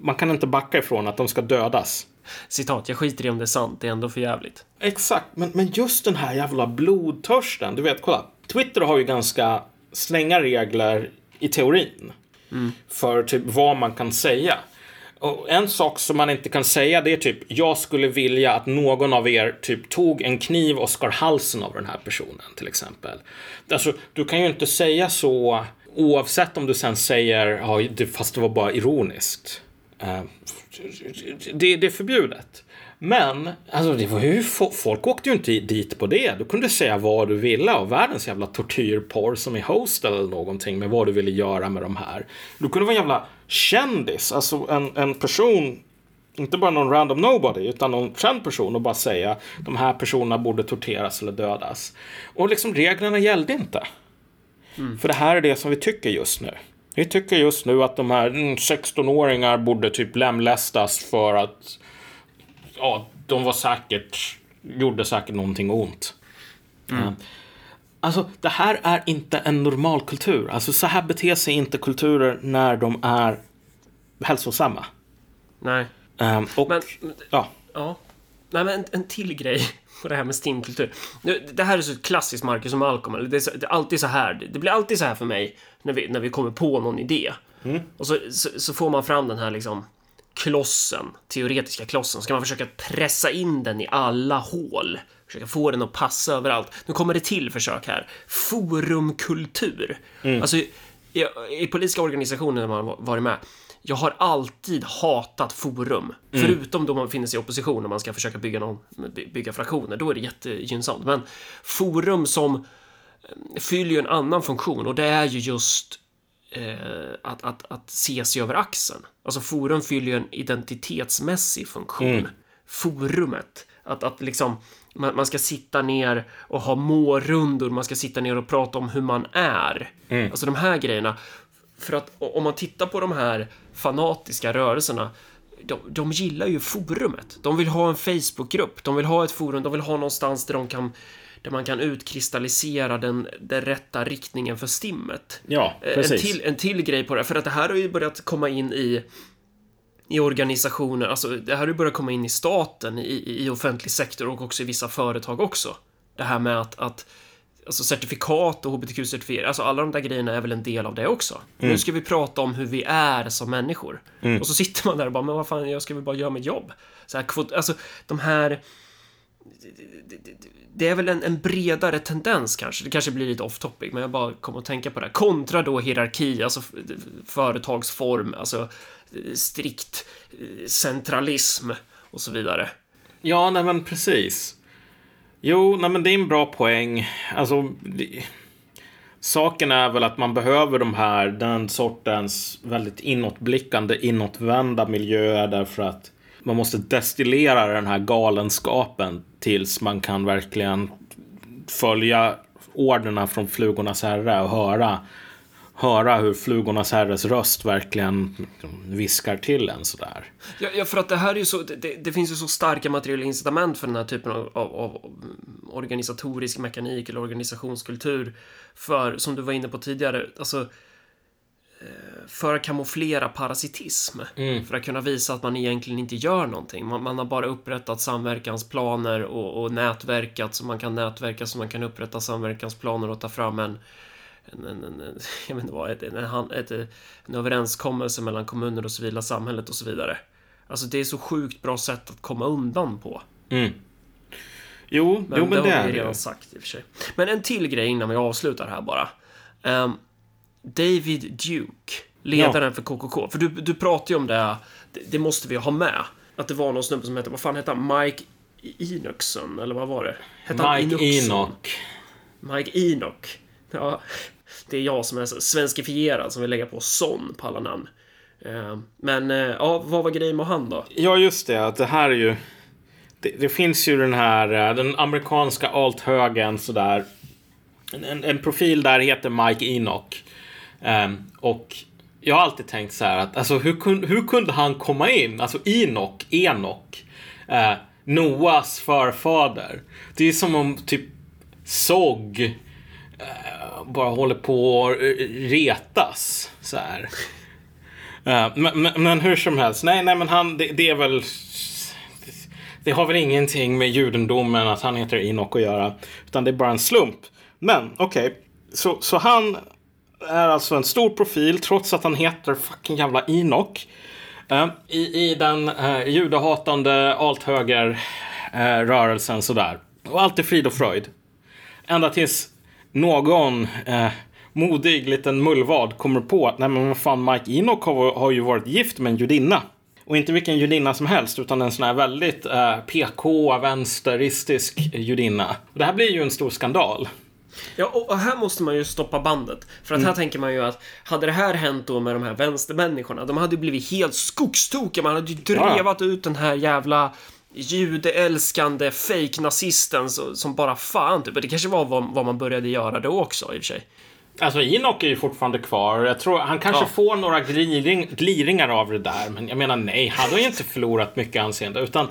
Man kan inte backa ifrån att de ska dödas. Citat, jag skiter i om det är sant, det är ändå för jävligt. Exakt, men, men just den här jävla blodtörsten, du vet, kolla. Twitter har ju ganska stränga regler i teorin. Mm. För typ vad man kan säga. Och en sak som man inte kan säga det är typ jag skulle vilja att någon av er typ tog en kniv och skar halsen av den här personen till exempel. Alltså du kan ju inte säga så oavsett om du sen säger ja, fast det var bara ironiskt. Eh, det, det är förbjudet. Men, alltså det var ju, folk åkte ju inte dit på det. Du kunde säga vad du ville av världens jävla tortyrporr som i Hostel eller någonting med vad du ville göra med de här. Du kunde vara en jävla kändis, alltså en, en person inte bara någon random nobody, utan någon känd person och bara säga de här personerna borde torteras eller dödas. Och liksom reglerna gällde inte. Mm. För det här är det som vi tycker just nu. Vi tycker just nu att de här 16-åringar mm, borde typ lemlästas för att ja, de var säkert, gjorde säkert någonting ont. Mm. Alltså, det här är inte en normal kultur. Alltså, så här beter sig inte kulturer när de är hälsosamma. Nej. Um, och, men, ja. ja. Nej, men en, en till grej på det här med stimkultur. Det här är så klassiskt Marcus och Malcolm. Det är, så, det är alltid så här. Det blir alltid så här för mig när vi, när vi kommer på någon idé. Mm. Och så, så, så, får man fram den här liksom klossen, teoretiska klossen, ska man försöka pressa in den i alla hål. Försöka få den att passa överallt. Nu kommer det till försök här. Forumkultur. Mm. Alltså, i, i politiska organisationer när man varit med, jag har alltid hatat forum. Mm. Förutom då man befinner sig i opposition och man ska försöka bygga, någon, bygga fraktioner. Då är det jättegynnsamt. Men forum som eh, fyller ju en annan funktion och det är ju just att, att, att se sig över axeln. Alltså forum fyller ju en identitetsmässig funktion. Mm. Forumet. Att, att liksom man, man, ska sitta ner och ha mårundor, man ska sitta ner och prata om hur man är. Mm. Alltså de här grejerna. För att om man tittar på de här fanatiska rörelserna de, de gillar ju forumet. De vill ha en Facebookgrupp, de vill ha ett forum, de vill ha någonstans där de kan där man kan utkristallisera den, den rätta riktningen för stimmet. Ja, precis. En till, en till grej på det, för att det här har ju börjat komma in i i organisationer, alltså det här har ju börjat komma in i staten, i, i offentlig sektor och också i vissa företag också. Det här med att, att alltså certifikat och hbtq-certifiering, alltså alla de där grejerna är väl en del av det också. Mm. Nu ska vi prata om hur vi är som människor. Mm. Och så sitter man där och bara, men vad fan, jag ska väl bara göra mitt jobb. Så här, alltså de här det är väl en, en, bredare tendens kanske. Det kanske blir lite off topic, men jag bara kom att tänka på det. Kontra då hierarki, alltså företagsform, alltså eh, strikt eh, centralism och så vidare. Ja, nej men precis. Jo, nej men det är en bra poäng. Alltså, det... saken är väl att man behöver de här, den sortens väldigt inåtblickande, inåtvända miljöer därför att man måste destillera den här galenskapen tills man kan verkligen följa orderna från flugornas herre och höra höra hur flugornas herres röst verkligen viskar till en sådär. Ja, ja, för att det här är ju så, det, det finns ju så starka materiella incitament för den här typen av, av, av, organisatorisk mekanik eller organisationskultur. För, som du var inne på tidigare, alltså eh, för att kamouflera parasitism. Mm. För att kunna visa att man egentligen inte gör någonting. Man, man har bara upprättat samverkansplaner och, och nätverkat så man kan nätverka så man kan upprätta samverkansplaner och ta fram en en, en, en, jag vet inte vad, ett, en, ett, en överenskommelse mellan kommuner och civila samhället och så vidare. Alltså det är så sjukt bra sätt att komma undan på. Mm. Jo, men, jo, men det, det har vi redan sagt i och för sig. Men en till grej innan vi avslutar här bara. Um, David Duke, ledaren ja. för KKK. För du, du pratar ju om det, det, det, måste vi ha med. Att det var någon snubbe som hette, vad fan hette han? Mike Enochson, eller vad var det? Hette Mike Enoch. Mike Enoch. Ja, det är jag som är svenskifierad som vill lägga på son på alla namn. Eh, men eh, ja, vad var grejen med han då? Ja, just det. Att det här är ju... Det, det finns ju den här, eh, den amerikanska althögen sådär. En, en profil där heter Mike Enoch. Um, och jag har alltid tänkt så här att alltså hur, kun, hur kunde han komma in? Alltså Inok, Enok, eh, Noas förfader. Det är som om typ såg eh, bara håller på och eh, retas. Så här. Eh, men, men, men, hur som helst, nej, nej men han, det, det är väl det har väl ingenting med judendomen att han heter Inok att göra. Utan det är bara en slump. Men okej, okay. så, så han är alltså en stor profil trots att han heter fucking jävla Enoch. Uh, i, I den uh, judehatande althöger-rörelsen eh, uh, sådär. Och allt är frid och fröjd. Ända tills någon uh, modig liten mullvad kommer på att nej men vad fan Mike Enoch har, har ju varit gift med en judinna. Och inte vilken judinna som helst utan en sån här väldigt PK, vänsteristisk judinna. Och det här blir ju en stor skandal. Ja, och här måste man ju stoppa bandet. För att mm. här tänker man ju att hade det här hänt då med de här vänstermänniskorna, de hade ju blivit helt skogstokiga. Man hade ju drevat ja. ut den här jävla judeälskande fake-nazisten som bara fan typ. Det kanske var vad, vad man började göra då också i och för sig. Alltså Enoch är ju fortfarande kvar. Jag tror han kanske ja. får några gliring, gliringar av det där. Men jag menar nej, han har ju inte förlorat mycket anseende. Utan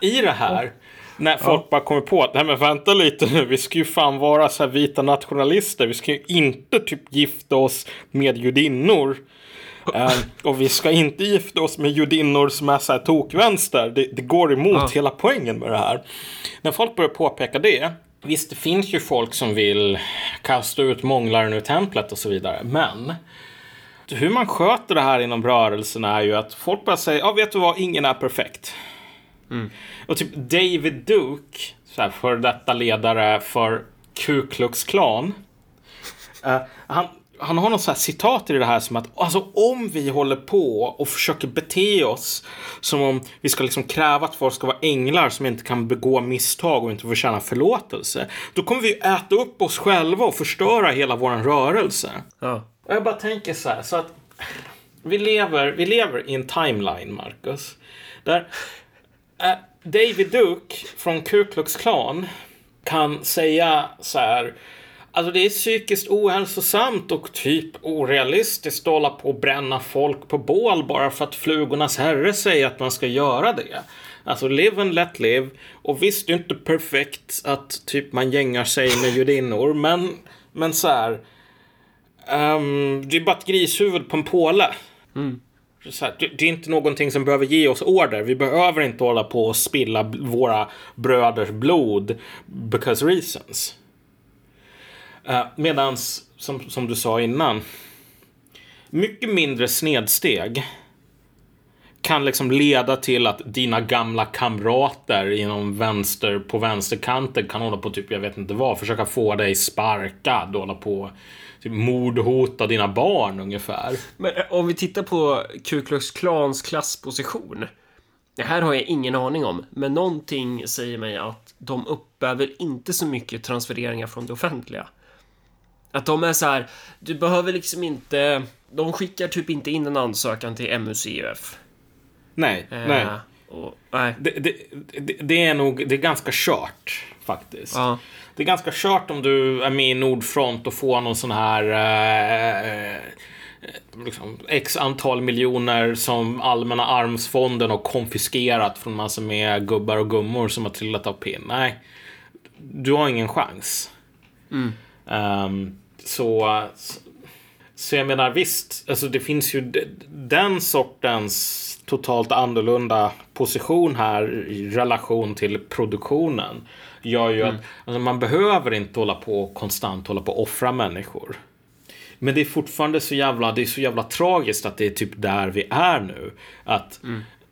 i det här, när folk ja. bara kommer på att nej men vänta lite nu, vi ska ju fan vara så här vita nationalister. Vi ska ju inte typ gifta oss med judinnor. Uh, och vi ska inte gifta oss med judinnor som är så här tokvänster. Det, det går emot ja. hela poängen med det här. När folk börjar påpeka det. Visst, det finns ju folk som vill kasta ut månglaren ur templet och så vidare. Men hur man sköter det här inom rörelsen är ju att folk bara säger, ja vet du vad, ingen är perfekt. Mm. Och typ David Duke, så här, för detta ledare för Ku Klux Klan. Uh, han, han har något så citat i det här som att alltså om vi håller på och försöker bete oss som om vi ska liksom kräva att folk ska vara änglar som inte kan begå misstag och inte förtjäna förlåtelse. Då kommer vi äta upp oss själva och förstöra hela vår rörelse. Ja. Och jag bara tänker så här, så att vi lever, vi lever i en timeline, Marcus. Där Eh, David Duke från Ku Klux Klan kan säga så här Alltså det är psykiskt ohälsosamt och typ orealistiskt att hålla på och bränna folk på bål bara för att flugornas herre säger att man ska göra det. Alltså live and let live. Och visst, det är inte perfekt att typ man gängar sig med judinnor, men, men så här. Um, det är bara ett grishuvud på en påle. Mm. Här, det, det, är inte någonting som behöver ge oss order. Vi behöver inte hålla på och spilla våra bröders blod because reasons. Uh, medans, som, som du sa innan, mycket mindre snedsteg kan liksom leda till att dina gamla kamrater inom vänster på vänsterkanten kan hålla på typ, jag vet inte vad, försöka få dig sparkad och hålla på typ mordhota dina barn ungefär. Men eh, om vi tittar på Ku Klux Klans klassposition. Det här har jag ingen aning om, men någonting säger mig att de uppbär inte så mycket transfereringar från det offentliga. Att de är så här, du behöver liksom inte... De skickar typ inte in en ansökan till MUCF. Nej, eh, nej. Och, nej. Det, det, det, det är nog det är ganska kört faktiskt. Ja. Det är ganska kört om du är med i Nordfront och får någon sån här eh, eh, liksom, x antal miljoner som Allmänna armsfonden har konfiskerat från massor med gubbar och gummor som har trillat av pinn. Nej, du har ingen chans. Ehm, så, så jag menar visst, alltså det finns ju den sortens totalt annorlunda position här i relation till produktionen. Gör ju att alltså man behöver inte hålla på och konstant hålla på och offra människor. Men det är fortfarande så jävla, det är så jävla tragiskt att det är typ där vi är nu. Att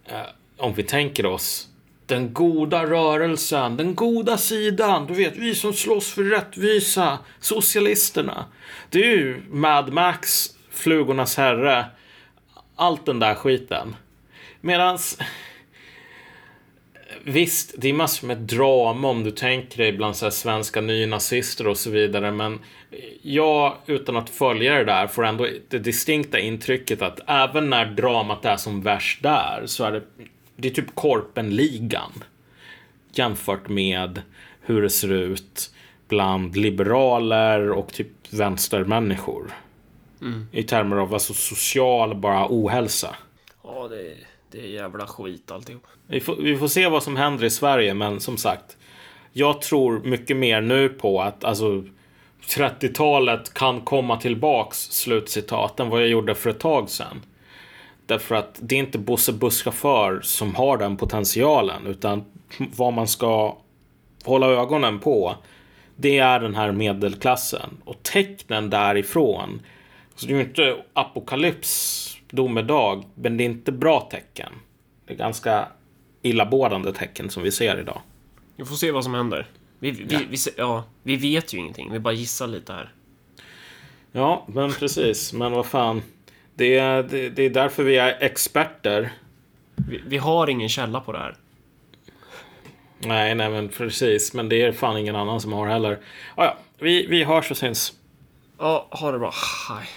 eh, om vi tänker oss den goda rörelsen, den goda sidan. Du vet, vi som slåss för rättvisa, socialisterna. Det är ju Mad Max, Flugornas herre, allt den där skiten. Medans Visst, det är massor med drama om du tänker dig bland så här svenska nynazister och så vidare. Men jag, utan att följa det där, får ändå det distinkta intrycket att även när dramat är som värst där så är det, det är typ korpenligan. Jämfört med hur det ser ut bland liberaler och typ vänstermänniskor. I termer av alltså social bara ohälsa. Ja, det, det är jävla skit alltihop. Vi får, vi får se vad som händer i Sverige, men som sagt. Jag tror mycket mer nu på att alltså 30-talet kan komma tillbaks, slutcitat, än vad jag gjorde för ett tag sedan. Därför att det är inte Bosse busschaufför som har den potentialen, utan vad man ska hålla ögonen på, det är den här medelklassen. Och tecknen därifrån, så det är ju inte apokalyps, domedag, men det är inte bra tecken. Det är ganska illamående tecken som vi ser idag. Vi får se vad som händer. Vi, vi, Ja. vi, ja, vi vet ju ingenting. Vi bara gissar lite här. Ja, men precis. Men vad fan. Det är, det, det är därför vi är experter. Vi, vi har ingen källa på det här. Nej, nej, men precis. Men det är fan ingen annan som har heller. Ja, ja. Vi, vi hörs och syns. Ja, ha det bra. Hej.